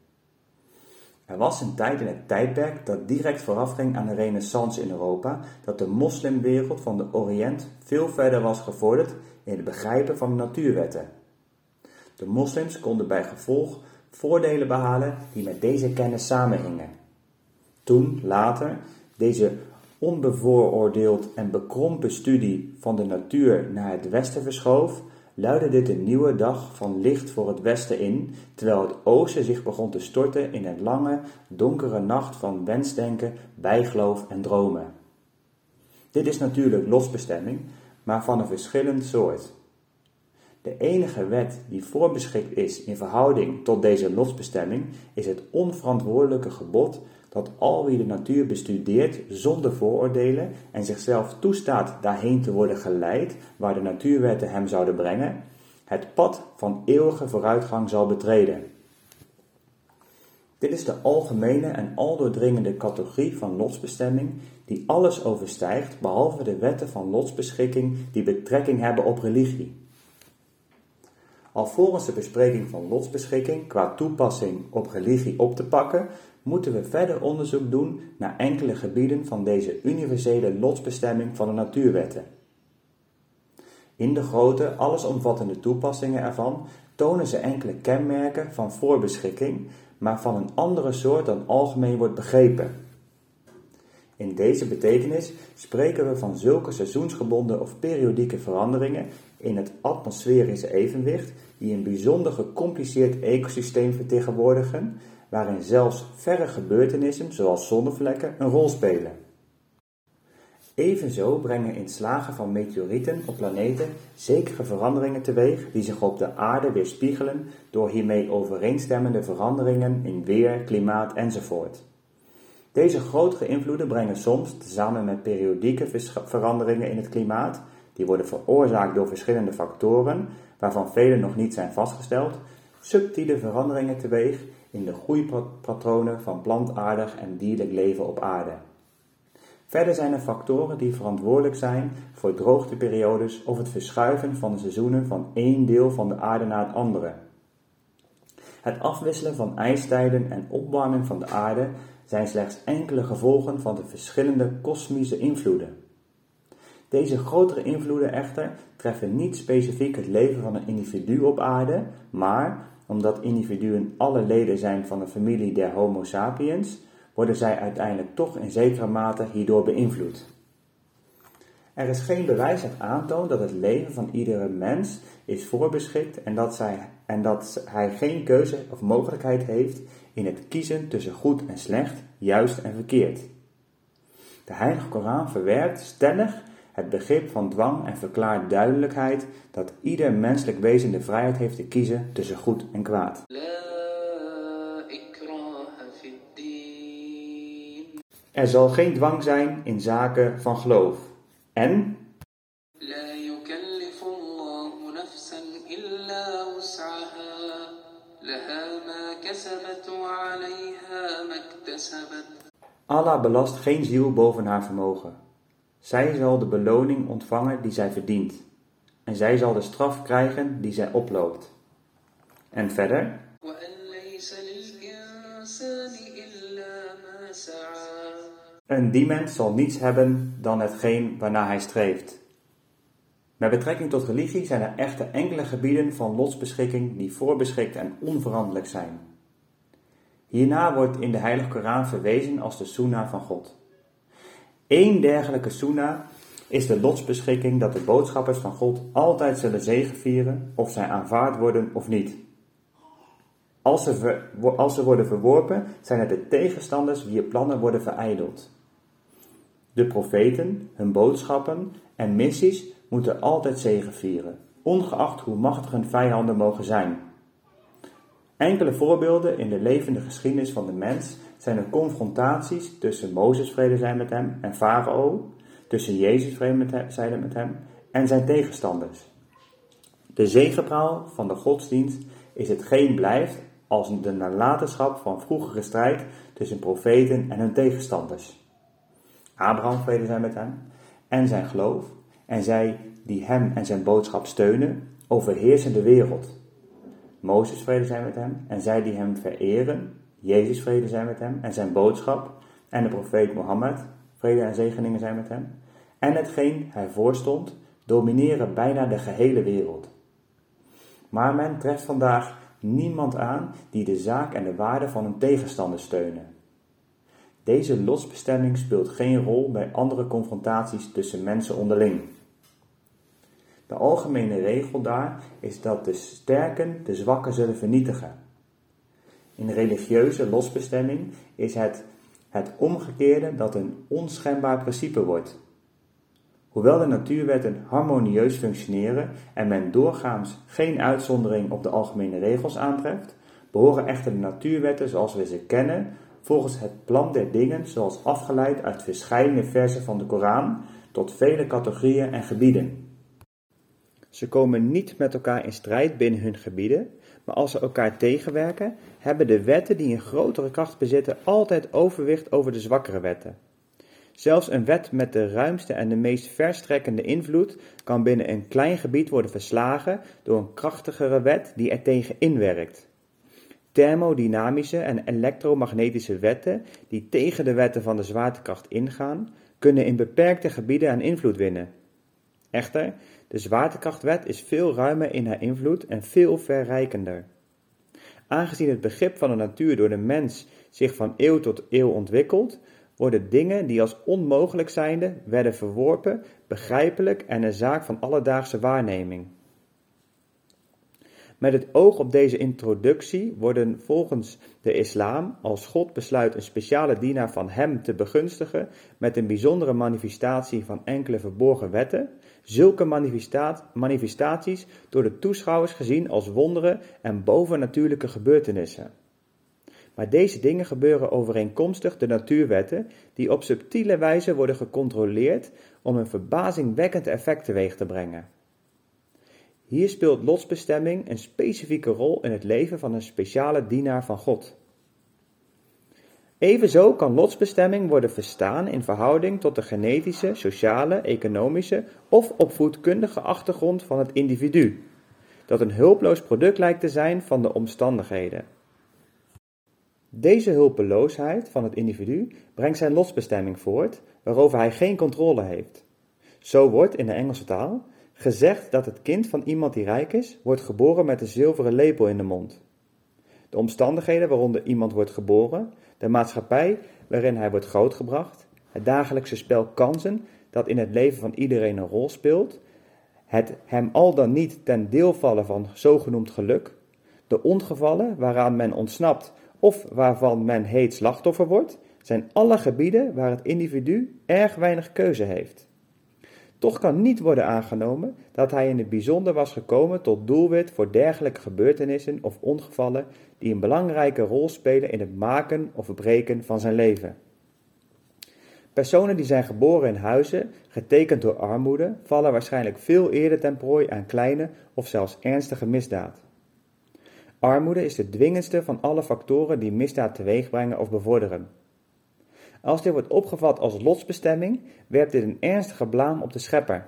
Er was een tijd in het tijdperk dat direct voorafging aan de renaissance in Europa, dat de moslimwereld van de Oriënt veel verder was gevorderd in het begrijpen van de natuurwetten. De moslims konden bij gevolg voordelen behalen die met deze kennis samenhingen. Toen, later, deze onbevooroordeeld en bekrompen studie van de natuur naar het westen verschoof, luidde dit een nieuwe dag van licht voor het westen in, terwijl het oosten zich begon te storten in een lange, donkere nacht van wensdenken, bijgeloof en dromen. Dit is natuurlijk losbestemming, maar van een verschillend soort. De enige wet die voorbeschikt is in verhouding tot deze losbestemming is het onverantwoordelijke gebod dat al wie de natuur bestudeert zonder vooroordelen en zichzelf toestaat daarheen te worden geleid waar de natuurwetten hem zouden brengen, het pad van eeuwige vooruitgang zal betreden. Dit is de algemene en aldoordringende categorie van lotsbestemming die alles overstijgt behalve de wetten van lotsbeschikking die betrekking hebben op religie. Alvorens de bespreking van lotsbeschikking qua toepassing op religie op te pakken, moeten we verder onderzoek doen naar enkele gebieden van deze universele lotsbestemming van de natuurwetten. In de grote, allesomvattende toepassingen ervan tonen ze enkele kenmerken van voorbeschikking, maar van een andere soort dan algemeen wordt begrepen. In deze betekenis spreken we van zulke seizoensgebonden of periodieke veranderingen in het atmosferische evenwicht die een bijzonder gecompliceerd ecosysteem vertegenwoordigen, waarin zelfs verre gebeurtenissen zoals zonnevlekken een rol spelen. Evenzo brengen inslagen van meteorieten op planeten zekere veranderingen teweeg die zich op de aarde weerspiegelen door hiermee overeenstemmende veranderingen in weer, klimaat enzovoort. Deze grotere invloeden brengen soms, tezamen met periodieke veranderingen in het klimaat, die worden veroorzaakt door verschillende factoren, waarvan vele nog niet zijn vastgesteld, subtiele veranderingen teweeg in de groeipatronen van plantaardig en dierlijk leven op aarde. Verder zijn er factoren die verantwoordelijk zijn voor droogteperiodes of het verschuiven van de seizoenen van één deel van de aarde naar het andere. Het afwisselen van ijstijden en opwarming van de aarde zijn slechts enkele gevolgen van de verschillende kosmische invloeden. Deze grotere invloeden echter treffen niet specifiek het leven van een individu op aarde, maar omdat individuen alle leden zijn van de familie der Homo sapiens, worden zij uiteindelijk toch in zekere mate hierdoor beïnvloed. Er is geen bewijs dat aantoont dat het leven van iedere mens is voorbeschikt en dat, zij, en dat hij geen keuze of mogelijkheid heeft in het kiezen tussen goed en slecht, juist en verkeerd. De Heilige Koran verwerpt stellig het begrip van dwang en verklaart duidelijkheid dat ieder menselijk wezen de vrijheid heeft te kiezen tussen goed en kwaad. Er zal geen dwang zijn in zaken van geloof. En Allah belast geen ziel boven haar vermogen. Zij zal de beloning ontvangen die zij verdient, en zij zal de straf krijgen die zij oploopt. En verder. En die mens zal niets hebben dan hetgeen waarna hij streeft. Met betrekking tot religie zijn er echter enkele gebieden van lotsbeschikking die voorbeschikt en onveranderlijk zijn. Hierna wordt in de Heilige Koran verwezen als de Sunna van God. Eén dergelijke Sunnah is de lotsbeschikking dat de boodschappers van God altijd zullen zegevieren of zij aanvaard worden of niet. Als ze, als ze worden verworpen, zijn het de tegenstanders wier plannen worden verijdeld. De profeten, hun boodschappen en missies moeten altijd zegevieren, ongeacht hoe machtig hun vijanden mogen zijn. Enkele voorbeelden in de levende geschiedenis van de mens zijn de confrontaties tussen Mozes vrede zijn met hem en Farao, tussen Jezus vrede zijde met hem en zijn tegenstanders. De zegepraal van de godsdienst is hetgeen blijft als de nalatenschap van vroegere strijd tussen profeten en hun tegenstanders. Abraham vrede zijn met hem en zijn geloof en zij die hem en zijn boodschap steunen, overheersen de wereld. Mozes vrede zijn met hem en zij die hem vereren, Jezus vrede zijn met hem en zijn boodschap en de profeet Mohammed, vrede en zegeningen zijn met hem, en hetgeen hij voorstond, domineren bijna de gehele wereld. Maar men treft vandaag niemand aan die de zaak en de waarde van een tegenstander steunen. Deze lotsbestemming speelt geen rol bij andere confrontaties tussen mensen onderling. De algemene regel daar is dat de sterken de zwakken zullen vernietigen. In religieuze losbestemming is het het omgekeerde dat een onschendbaar principe wordt. Hoewel de natuurwetten harmonieus functioneren en men doorgaans geen uitzondering op de algemene regels aantreft, behoren echter de natuurwetten zoals we ze kennen volgens het plan der dingen zoals afgeleid uit verschillende versen van de Koran tot vele categorieën en gebieden. Ze komen niet met elkaar in strijd binnen hun gebieden, maar als ze elkaar tegenwerken, hebben de wetten die een grotere kracht bezitten altijd overwicht over de zwakkere wetten. Zelfs een wet met de ruimste en de meest verstrekkende invloed kan binnen een klein gebied worden verslagen door een krachtigere wet die er tegen inwerkt. Thermodynamische en elektromagnetische wetten die tegen de wetten van de zwaartekracht ingaan, kunnen in beperkte gebieden aan invloed winnen. Echter, de zwaartekrachtwet is veel ruimer in haar invloed en veel verrijkender. Aangezien het begrip van de natuur door de mens zich van eeuw tot eeuw ontwikkelt, worden dingen die als onmogelijk zijnde werden verworpen, begrijpelijk en een zaak van alledaagse waarneming. Met het oog op deze introductie worden volgens de islam, als God besluit een speciale dienaar van hem te begunstigen met een bijzondere manifestatie van enkele verborgen wetten, zulke manifestaties door de toeschouwers gezien als wonderen en bovennatuurlijke gebeurtenissen. Maar deze dingen gebeuren overeenkomstig de natuurwetten, die op subtiele wijze worden gecontroleerd om een verbazingwekkend effect teweeg te brengen. Hier speelt lotsbestemming een specifieke rol in het leven van een speciale dienaar van God. Evenzo kan lotsbestemming worden verstaan in verhouding tot de genetische, sociale, economische of opvoedkundige achtergrond van het individu, dat een hulpeloos product lijkt te zijn van de omstandigheden. Deze hulpeloosheid van het individu brengt zijn lotsbestemming voort, waarover hij geen controle heeft. Zo wordt in de Engelse taal gezegd dat het kind van iemand die rijk is, wordt geboren met een zilveren lepel in de mond. De omstandigheden waaronder iemand wordt geboren, de maatschappij waarin hij wordt grootgebracht, het dagelijkse spel kansen dat in het leven van iedereen een rol speelt, het hem al dan niet ten deel vallen van zogenoemd geluk, de ongevallen waaraan men ontsnapt of waarvan men heet slachtoffer wordt, zijn alle gebieden waar het individu erg weinig keuze heeft. Toch kan niet worden aangenomen dat hij in het bijzonder was gekomen tot doelwit voor dergelijke gebeurtenissen of ongevallen die een belangrijke rol spelen in het maken of verbreken van zijn leven. Personen die zijn geboren in huizen getekend door armoede vallen waarschijnlijk veel eerder ten prooi aan kleine of zelfs ernstige misdaad. Armoede is de dwingendste van alle factoren die misdaad teweegbrengen of bevorderen. Als dit wordt opgevat als lotsbestemming, werpt dit een ernstige blaam op de schepper.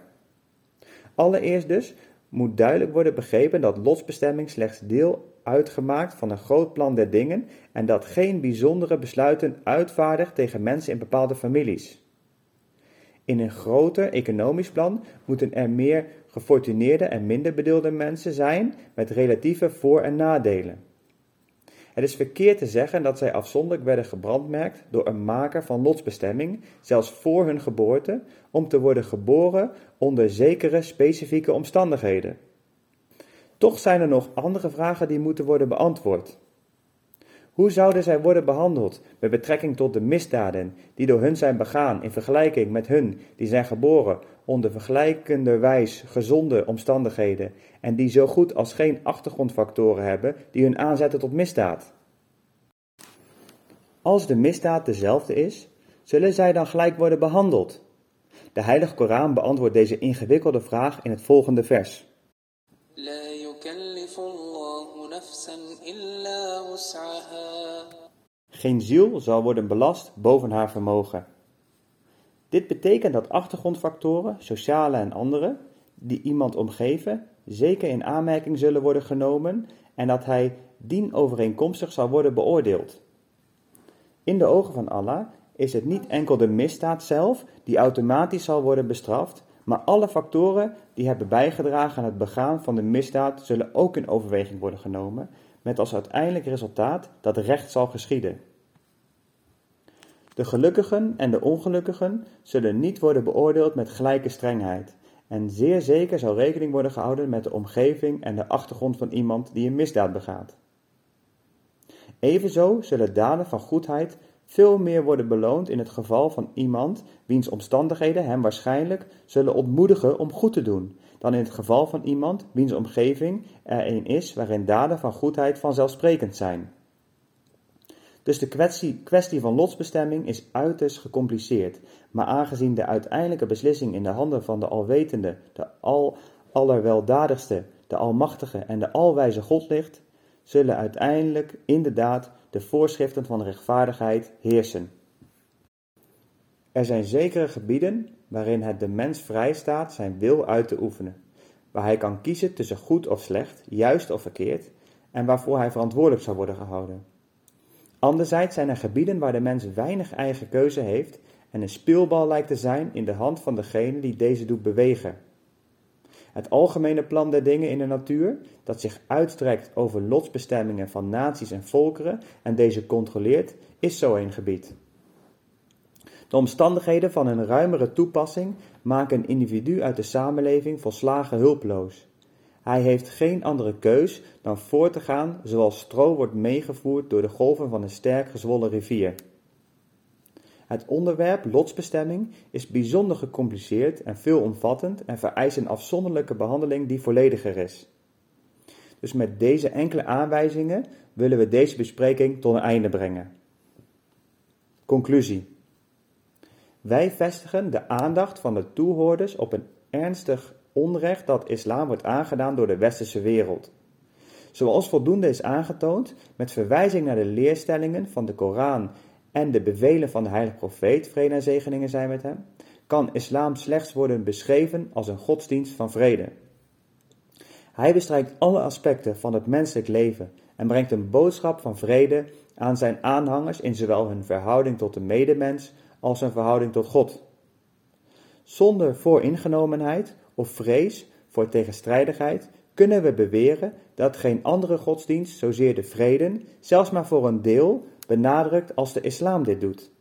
Allereerst dus moet duidelijk worden begrepen dat lotsbestemming slechts deel uitgemaakt van een groot plan der dingen en dat geen bijzondere besluiten uitvaardigt tegen mensen in bepaalde families. In een groter economisch plan moeten er meer gefortuneerde en minder bedeelde mensen zijn met relatieve voor- en nadelen. Het is verkeerd te zeggen dat zij afzonderlijk werden gebrandmerkt door een maker van lotsbestemming, zelfs voor hun geboorte, om te worden geboren onder zekere specifieke omstandigheden. Toch zijn er nog andere vragen die moeten worden beantwoord. Hoe zouden zij worden behandeld met betrekking tot de misdaden die door hun zijn begaan in vergelijking met hun die zijn geboren onder vergelijkenderwijs gezonde omstandigheden en die zo goed als geen achtergrondfactoren hebben die hun aanzetten tot misdaad? Als de misdaad dezelfde is, zullen zij dan gelijk worden behandeld? De Heilige Koran beantwoordt deze ingewikkelde vraag in het volgende vers. Geen ziel zal worden belast boven haar vermogen. Dit betekent dat achtergrondfactoren, sociale en andere, die iemand omgeven, zeker in aanmerking zullen worden genomen en dat hij dienovereenkomstig zal worden beoordeeld. In de ogen van Allah is het niet enkel de misdaad zelf die automatisch zal worden bestraft, maar alle factoren die hebben bijgedragen aan het begaan van de misdaad zullen ook in overweging worden genomen, met als uiteindelijk resultaat dat recht zal geschieden. De gelukkigen en de ongelukkigen zullen niet worden beoordeeld met gelijke strengheid, en zeer zeker zal rekening worden gehouden met de omgeving en de achtergrond van iemand die een misdaad begaat. Evenzo zullen daden van goedheid veel meer worden beloond in het geval van iemand wiens omstandigheden hem waarschijnlijk zullen ontmoedigen om goed te doen, dan in het geval van iemand wiens omgeving er een is waarin daden van goedheid vanzelfsprekend zijn. Dus de kwestie, kwestie van lotsbestemming is uiterst gecompliceerd, maar aangezien de uiteindelijke beslissing in de handen van de alwetende, de al, allerweldadigste, de almachtige en de alwijze God ligt, zullen uiteindelijk inderdaad de voorschriften van rechtvaardigheid heersen. Er zijn zekere gebieden waarin het de mens vrij staat zijn wil uit te oefenen, waar hij kan kiezen tussen goed of slecht, juist of verkeerd, en waarvoor hij verantwoordelijk zal worden gehouden. Anderzijds zijn er gebieden waar de mens weinig eigen keuze heeft en een speelbal lijkt te zijn in de hand van degene die deze doet bewegen. Het algemene plan der dingen in de natuur, dat zich uitstrekt over lotsbestemmingen van naties en volkeren en deze controleert, is zo een gebied. De omstandigheden van een ruimere toepassing maken een individu uit de samenleving volslagen hulpeloos. Hij heeft geen andere keus dan voort te gaan zoals stro wordt meegevoerd door de golven van een sterk gezwollen rivier. Het onderwerp lotsbestemming is bijzonder gecompliceerd en veelomvattend en vereist een afzonderlijke behandeling die vollediger is. Dus met deze enkele aanwijzingen willen we deze bespreking tot een einde brengen. Conclusie. Wij vestigen de aandacht van de toehoorders op een ernstig onrecht dat islam wordt aangedaan door de westerse wereld. Zoals voldoende is aangetoond met verwijzing naar de leerstellingen van de Koran en de bevelen van de heilige profeet, vrede en zegeningen zijn met hem, kan islam slechts worden beschreven als een godsdienst van vrede. Hij bestrijkt alle aspecten van het menselijk leven en brengt een boodschap van vrede aan zijn aanhangers in zowel hun verhouding tot de medemens als hun verhouding tot God. Zonder vooringenomenheid of vrees voor tegenstrijdigheid kunnen we beweren dat geen andere godsdienst zozeer de vrede, zelfs maar voor een deel, benadrukt als de islam dit doet.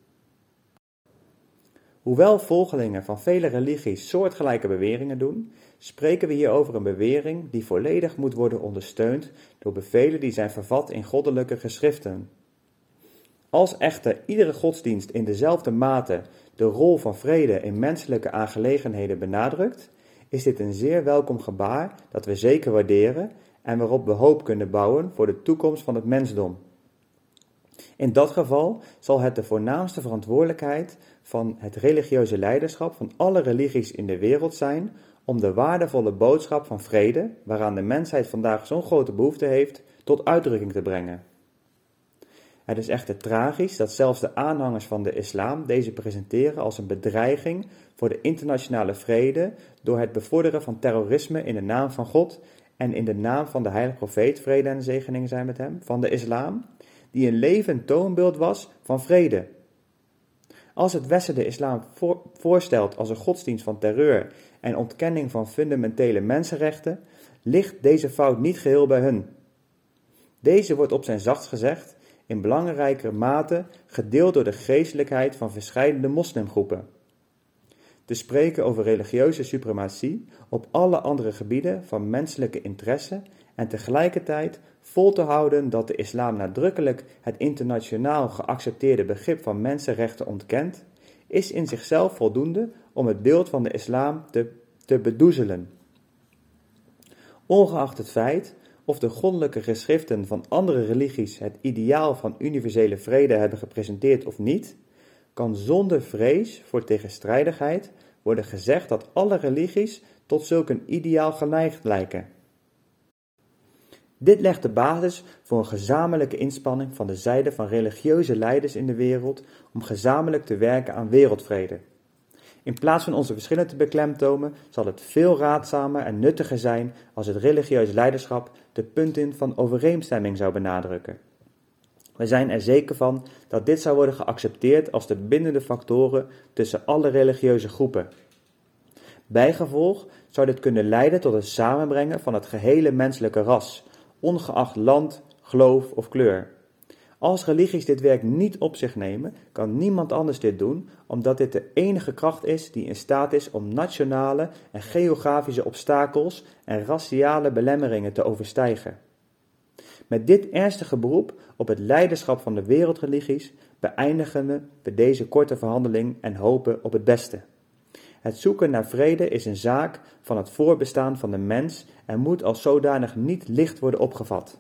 Hoewel volgelingen van vele religies soortgelijke beweringen doen, spreken we hier over een bewering die volledig moet worden ondersteund door bevelen die zijn vervat in goddelijke geschriften. Als echter iedere godsdienst in dezelfde mate de rol van vrede in menselijke aangelegenheden benadrukt, is dit een zeer welkom gebaar dat we zeker waarderen en waarop we hoop kunnen bouwen voor de toekomst van het mensdom. In dat geval zal het de voornaamste verantwoordelijkheid van het religieuze leiderschap van alle religies in de wereld zijn om de waardevolle boodschap van vrede, waaraan de mensheid vandaag zo'n grote behoefte heeft, tot uitdrukking te brengen. Het is echter tragisch dat zelfs de aanhangers van de islam deze presenteren als een bedreiging voor de internationale vrede door het bevorderen van terrorisme in de naam van God en in de naam van de heilige profeet, vrede en zegeningen zijn met hem, van de islam, die een levend toonbeeld was van vrede. Als het Westen de islam voorstelt als een godsdienst van terreur en ontkenning van fundamentele mensenrechten, ligt deze fout niet geheel bij hun. Deze wordt op zijn zachtst gezegd in belangrijke mate gedeeld door de geestelijkheid van verschillende moslimgroepen. Te spreken over religieuze suprematie op alle andere gebieden van menselijke interesse en tegelijkertijd vol te houden dat de islam nadrukkelijk het internationaal geaccepteerde begrip van mensenrechten ontkent, is in zichzelf voldoende om het beeld van de islam te, te bedoezelen. Ongeacht het feit of de goddelijke geschriften van andere religies het ideaal van universele vrede hebben gepresenteerd of niet, kan zonder vrees voor tegenstrijdigheid worden gezegd dat alle religies tot zulk een ideaal geneigd lijken. Dit legt de basis voor een gezamenlijke inspanning van de zijde van religieuze leiders in de wereld om gezamenlijk te werken aan wereldvrede. In plaats van onze verschillen te beklemtomen, zal het veel raadzamer en nuttiger zijn als het religieus leiderschap de punten van overeenstemming zou benadrukken. We zijn er zeker van dat dit zou worden geaccepteerd als de bindende factoren tussen alle religieuze groepen. Bijgevolg zou dit kunnen leiden tot het samenbrengen van het gehele menselijke ras, ongeacht land, geloof of kleur. Als religies dit werk niet op zich nemen, kan niemand anders dit doen, omdat dit de enige kracht is die in staat is om nationale en geografische obstakels en raciale belemmeringen te overstijgen. Met dit ernstige beroep op het leiderschap van de wereldreligies beëindigen we deze korte verhandeling en hopen op het beste. Het zoeken naar vrede is een zaak van het voorbestaan van de mens en moet als zodanig niet licht worden opgevat.